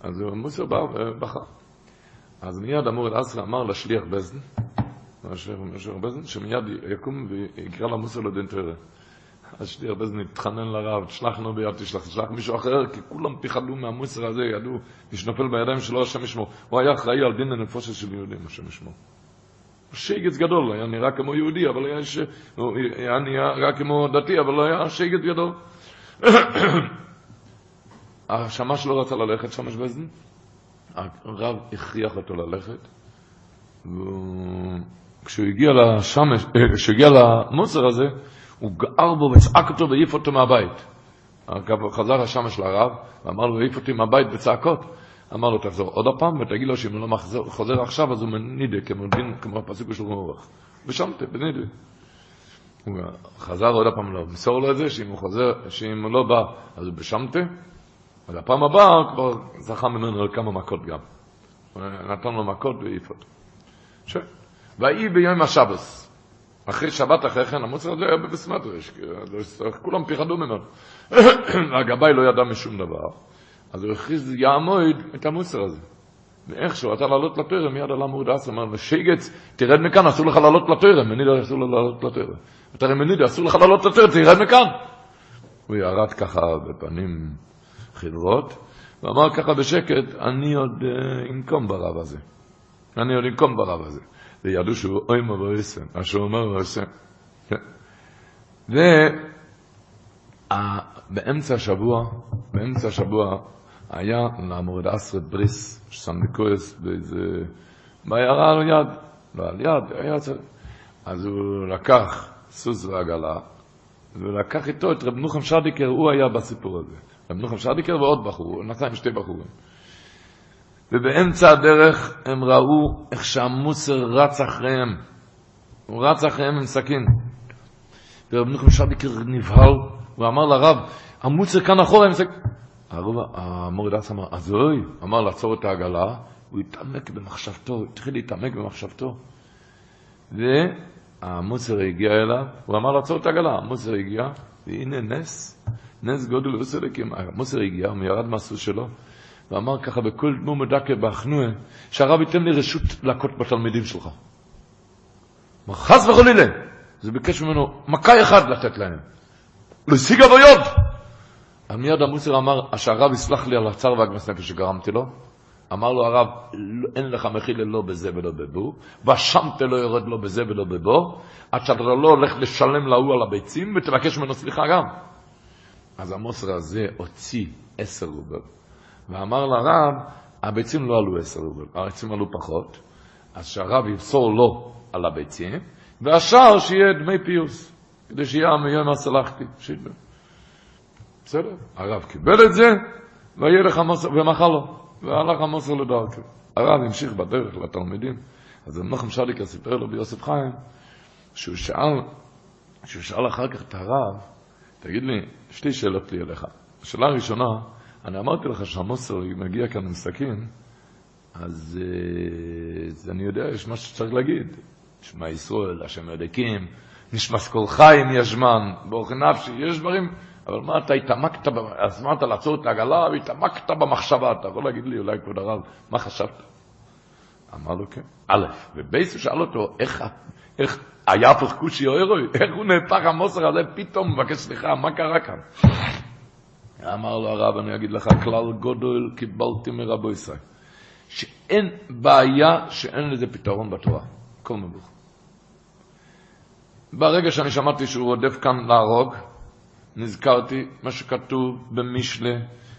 אז מוסר בא ובכה. אז מיד אמור אל אסרה אמר לשליח בזן, משליח בזן, שמיד יקום ויקרא למוסר לדין תראה. אז שליח בזן התחנן לרב, תשלחנו ביד, תשלח, תשלח מישהו אחר, כי כולם פיחדו מהמוסר הזה, ידעו, נשנפל בידיים שלו, השם ישמור. הוא היה אחראי על דין הנפושת של יהודים, השם ישמור. שייגץ גדול, היה נראה כמו יהודי, אבל היה, ש... היה נראה כמו דתי, אבל היה שייגץ גדול. השמש לא רצה ללכת, שמש בזן, הרב הכריח אותו ללכת, וכשהוא הגיע לשמש, כשהוא הגיע למוסר הזה, הוא גער בו וצעק אותו והעיף אותו מהבית. חזר השמש לרב, ואמר לו, העיף אותי מהבית בצעקות. אמר לו, תחזור עוד הפעם, ותגיד לו שאם הוא לא מחזור, חוזר עכשיו, אז הוא מנידה, כמו כמו הפסוק של רוח. ושמתה, בנידה. הוא חזר עוד הפעם, לא, מסור לו את זה, שאם הוא חוזר, שאם הוא לא בא, אז הוא בשמתה, אז הפעם הבאה כבר זכה ממנו על כמה מכות גם. נתן לו מכות והעיף אותו. ש... ויהי ביום השבס. אחרי שבת אחרי כן, המוצר הזה היה בבסמטרש, כולם פיחדו ממנו. הגבאי לא ידע משום דבר. אז הוא הכריז יעמוד את המוסר הזה. ואיכשהו אתה לעלות לתוירה, מיד עלה מורד אסר, אמר לו, שייגץ, תרד מכאן, אסור לך לעלות לתוירה, מנידה אסור לעלות לתוירה. אתה הרי מנידה, אסור לך לעלות לתוירה, תרד מכאן. הוא ירד ככה בפנים חדרות, ואמר ככה בשקט, אני עוד uh, אנקום ברב הזה. אני עוד אנקום ברב הזה. וידעו שהוא אוי מה ועושה, מה שהוא אומר ועושה. ובאמצע השבוע, באמצע השבוע, היה למורד אסרת בריס, סנדקויס, באיזה, בעיירה על יד, לא על יד, היה צריך. אז הוא לקח סוס ועגלה, ולקח איתו את רב נוחם שדיקר, הוא היה בסיפור הזה. רב נוחם שדיקר ועוד בחור, הוא נסע עם שתי בחורים. ובאמצע הדרך הם ראו איך שהמוסר רץ אחריהם. הוא רץ אחריהם עם סכין. ורב נחמן שדיקר נבהל, הוא אמר לרב, המוסר כאן אחורה עם סכין. המורד אס אמר, אז אוי, אמר לעצור את העגלה, הוא התעמק במחשבתו, התחיל להתעמק במחשבתו. והמוסר הגיע אליו, הוא אמר לעצור את העגלה, המוסר הגיע, והנה נס, נס גודל וסלקים. המוסר הגיע, הוא ירד מהסוס שלו, ואמר ככה בכל דמו מדכא באחנועה, שהרב ייתן לי רשות להכות בתלמידים שלך. אמר, חס וחלילה, זה ביקש ממנו מכה אחד לתת להם. להשיג אבויות! מיד המוסר אמר, שהרב יסלח לי על הצער והגמס נפש שגרמתי לו. אמר לו הרב, אין לך מחילה לא בזה ולא בבו, והשמת לא יורד לא בזה ולא בבו, עד שאתה לא הולך לשלם להוא על הביצים, ותבקש ממנו סליחה גם. אז המוסר הזה הוציא עשר רובל, ואמר לרב, הביצים לא עלו עשר רובל, הביצים עלו פחות, אז שהרב ימסור לו על הביצים, והשאר שיהיה דמי פיוס, כדי שיהיה מיום הסלחתי. בסדר? הרב קיבל את זה, ויהיה לך מוסר, ומחל לו, והלך המוסר לדרכו. הרב המשיך בדרך לתלמידים, אז מנחם שדיקה סיפר לו ביוסף חיים, שהוא שאל, שהוא שאל אחר כך את הרב, תגיד לי, שתי שאלות לי אליך. השאלה הראשונה, אני אמרתי לך שהמוסר מגיע כאן עם סכין, אז, אז אני יודע, יש משהו שצריך להגיד. שמע ישראל, השם ידקים, נשמס כל חיים ישמן, ברוך נפשי, יש דברים, אבל מה אתה התעמקת, אז מה אתה לעצור את העגלה והתעמקת במחשבה, אתה יכול להגיד לי אולי כבוד הרב, מה חשבת? אמר לו כן. א', ובייס הוא שאל אותו, איך, איך היה פה כושי אוירוי, איך הוא נהפך המוסר הזה, פתאום מבקש סליחה, מה קרה כאן? אמר לו הרב, אני אגיד לך, כלל גודל קיבלתי מרבו ישראל, שאין בעיה שאין לזה פתרון בתורה, כל מבוך. ברגע שאני שמעתי שהוא רודף כאן להרוג, נזכרתי מה שכתוב במשלה,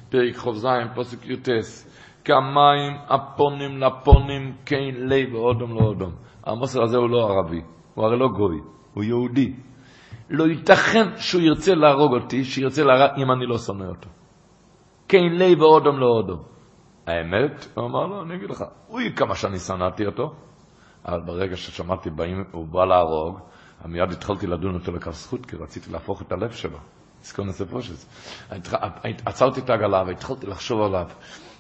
פרק ח"ז, פוסק י"ס, כמים הפונים לפונים, כן לב ואודום לאודום. המוסר הזה הוא לא ערבי, הוא הרי לא גוי, הוא יהודי. לא ייתכן שהוא ירצה להרוג אותי, שירצה להרוג אם אני לא שונא אותו. כן לב ואודום לאודום. האמת, הוא אמר לו, אני אגיד לך, הוא כמה שאני שנאתי אותו, אבל ברגע ששמעתי, באים, הוא בא להרוג, מיד התחלתי לדון אותו לכף זכות, כי רציתי להפוך את הלב שלו. עצרתי את העגלה והתחלתי לחשוב עליו.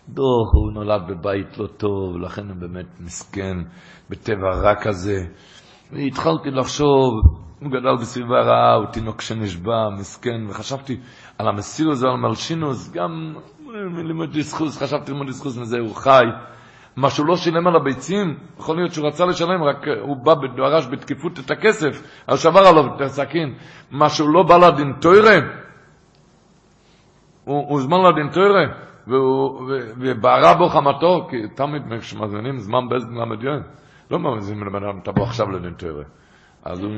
דו, הוא נולד בבית לא טוב, לכן הוא באמת מסכן, בטבע רע כזה. והתחלתי לחשוב, הוא גדל בסביבה רעה, הוא תינוק שנשבע, מסכן, וחשבתי על המסירוס ועל מלשינוס, גם לימוד דיסחוס, חשבתי ללמוד דיסחוס מזה, הוא חי. מה שהוא לא שילם על הביצים, יכול להיות שהוא רצה לשלם, רק הוא בא, דרש בתקיפות את הכסף, אז שבר עליו את הסכין. מה שהוא לא בא לדין הוא הוזמן לדין תוירה, ובערה בו חמתו, כי תמיד כשמזמינים זמן בזמן למדיון, לא מזמינים לבן אדם, תבוא עכשיו לדין. אז הוא,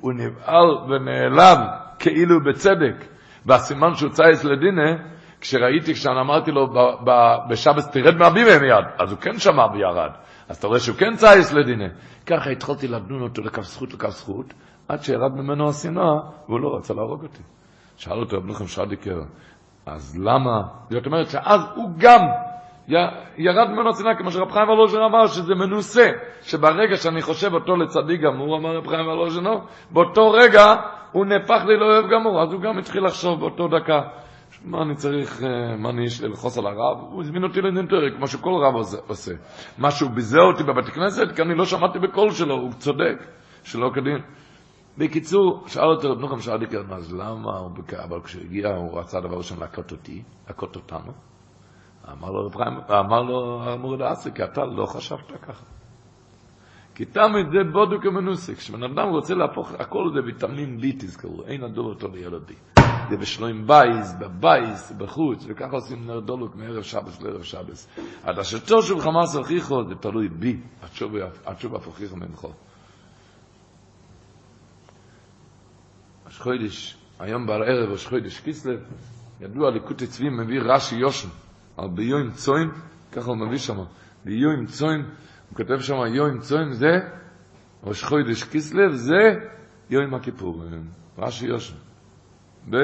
הוא, נבהל ונעלב כאילו בצדק, והסימן שהוא צייס לדינה, כשראיתי, כשאני אמרתי לו בשבס, תרד מהבימה מיד, אז הוא כן שמע וירד. אז אתה רואה שהוא כן צייס לדינה. ככה התחלתי לדון אותו לכף זכות לכף זכות, עד שירד ממנו השנאה, והוא לא רצה להרוג אותי. שאל אותו רב נחם שדיקר, אז למה? זאת אומרת שאז הוא גם ירד ממנו השנאה, כמו שרב חיים ולוז'ן אמר, שזה מנוסה, שברגע שאני חושב אותו לצדיק גמור, אמר רב חיים ולוז'ן, באותו רגע הוא נהפך לי לאוהב גמור, אז הוא גם התחיל לחשוב באותו דקה. מה אני צריך, מה אני יש ללחוץ על הרב? הוא הזמין אותי לנינטורי, כמו שכל רב עושה. מה שהוא ביזה אותי בבית כנסת, כי אני לא שמעתי בקול שלו, הוא צודק, שלא כדין. בקיצור, שאל אותו רב נוחם שרדיקר, אז למה הוא אבל כשהגיע הוא רצה דבר ראשון להכות אותי, להכות אותנו. אמר לו המורד האסי, כי אתה לא חשבת ככה. כי תמיד זה בודו כמנוסק, כשבן אדם רוצה להפוך, הכל זה ויטמין B תזכרו, אין הדור אותו לילד B. זה בשלוים בייס, בבייס, בחוץ, וככה עושים נר דולוק מערב שבס לערב שבס. עד אשר תשוב חמאס אחיכו, זה תלוי בי, עד שוב אף אחיכו ממכו. ראש חודש, היום בערב ראש חודש כיסלב, ידוע ליקוטי צבי מביא רש"י יושן, ביום צוין, ככה הוא מביא שם, ביום צוין, הוא כותב שם יום צוין זה, ראש חודש כיסלב זה יום הכיפור, רש"י יושן. ב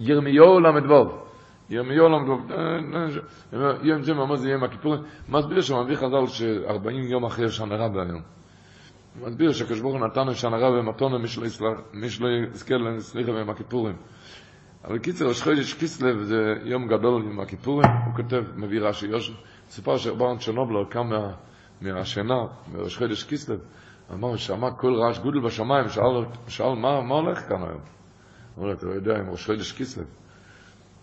ירמיהו למדבוב יום יולם, יום זה מה זה יום הכיפורים, מסביר שם מביא חז"ל ש-40 יום אחרי שנה רבה היום. מסביר שהקדוש ברוך הוא נתן שנה רבה מתונה מי שלא יזכה לסליחה ביום הכיפורים. אבל קיצר, ראש חודש כיסלב זה יום גדול עם הכיפורים, הוא כותב, מביא רש"י יושר, סיפר שברן צ'רנובלר קם מהשינה, מראש חודש כיסלב, אמר, שמע כל רעש גודל בשמיים, שאל, שאל מה, מה הולך כאן היום? הוא אומר, אתה לא יודע, עם ראש חודש כיסלב.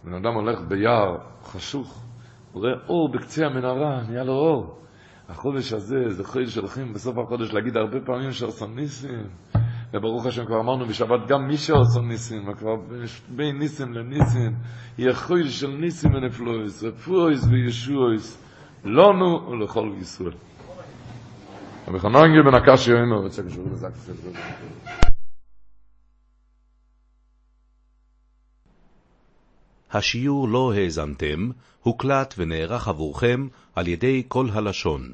בן אדם הולך ביער חשוך, רואה אור בקצה המנהרה, נהיה לו אור. החודש הזה זה חודש שהולכים בסוף החודש להגיד הרבה פעמים שעושים ניסים. וברוך השם כבר אמרנו בשבת גם מי שעושים ניסים, כבר בין ניסים לניסים, חודש של ניסים ונפלויס, רפויס וישועיס, לנו ולכל ישראל. רבי חנן בן הקשי אומר, רוצה קשור לזה השיעור לא האזנתם, הוקלט ונערך עבורכם על ידי כל הלשון.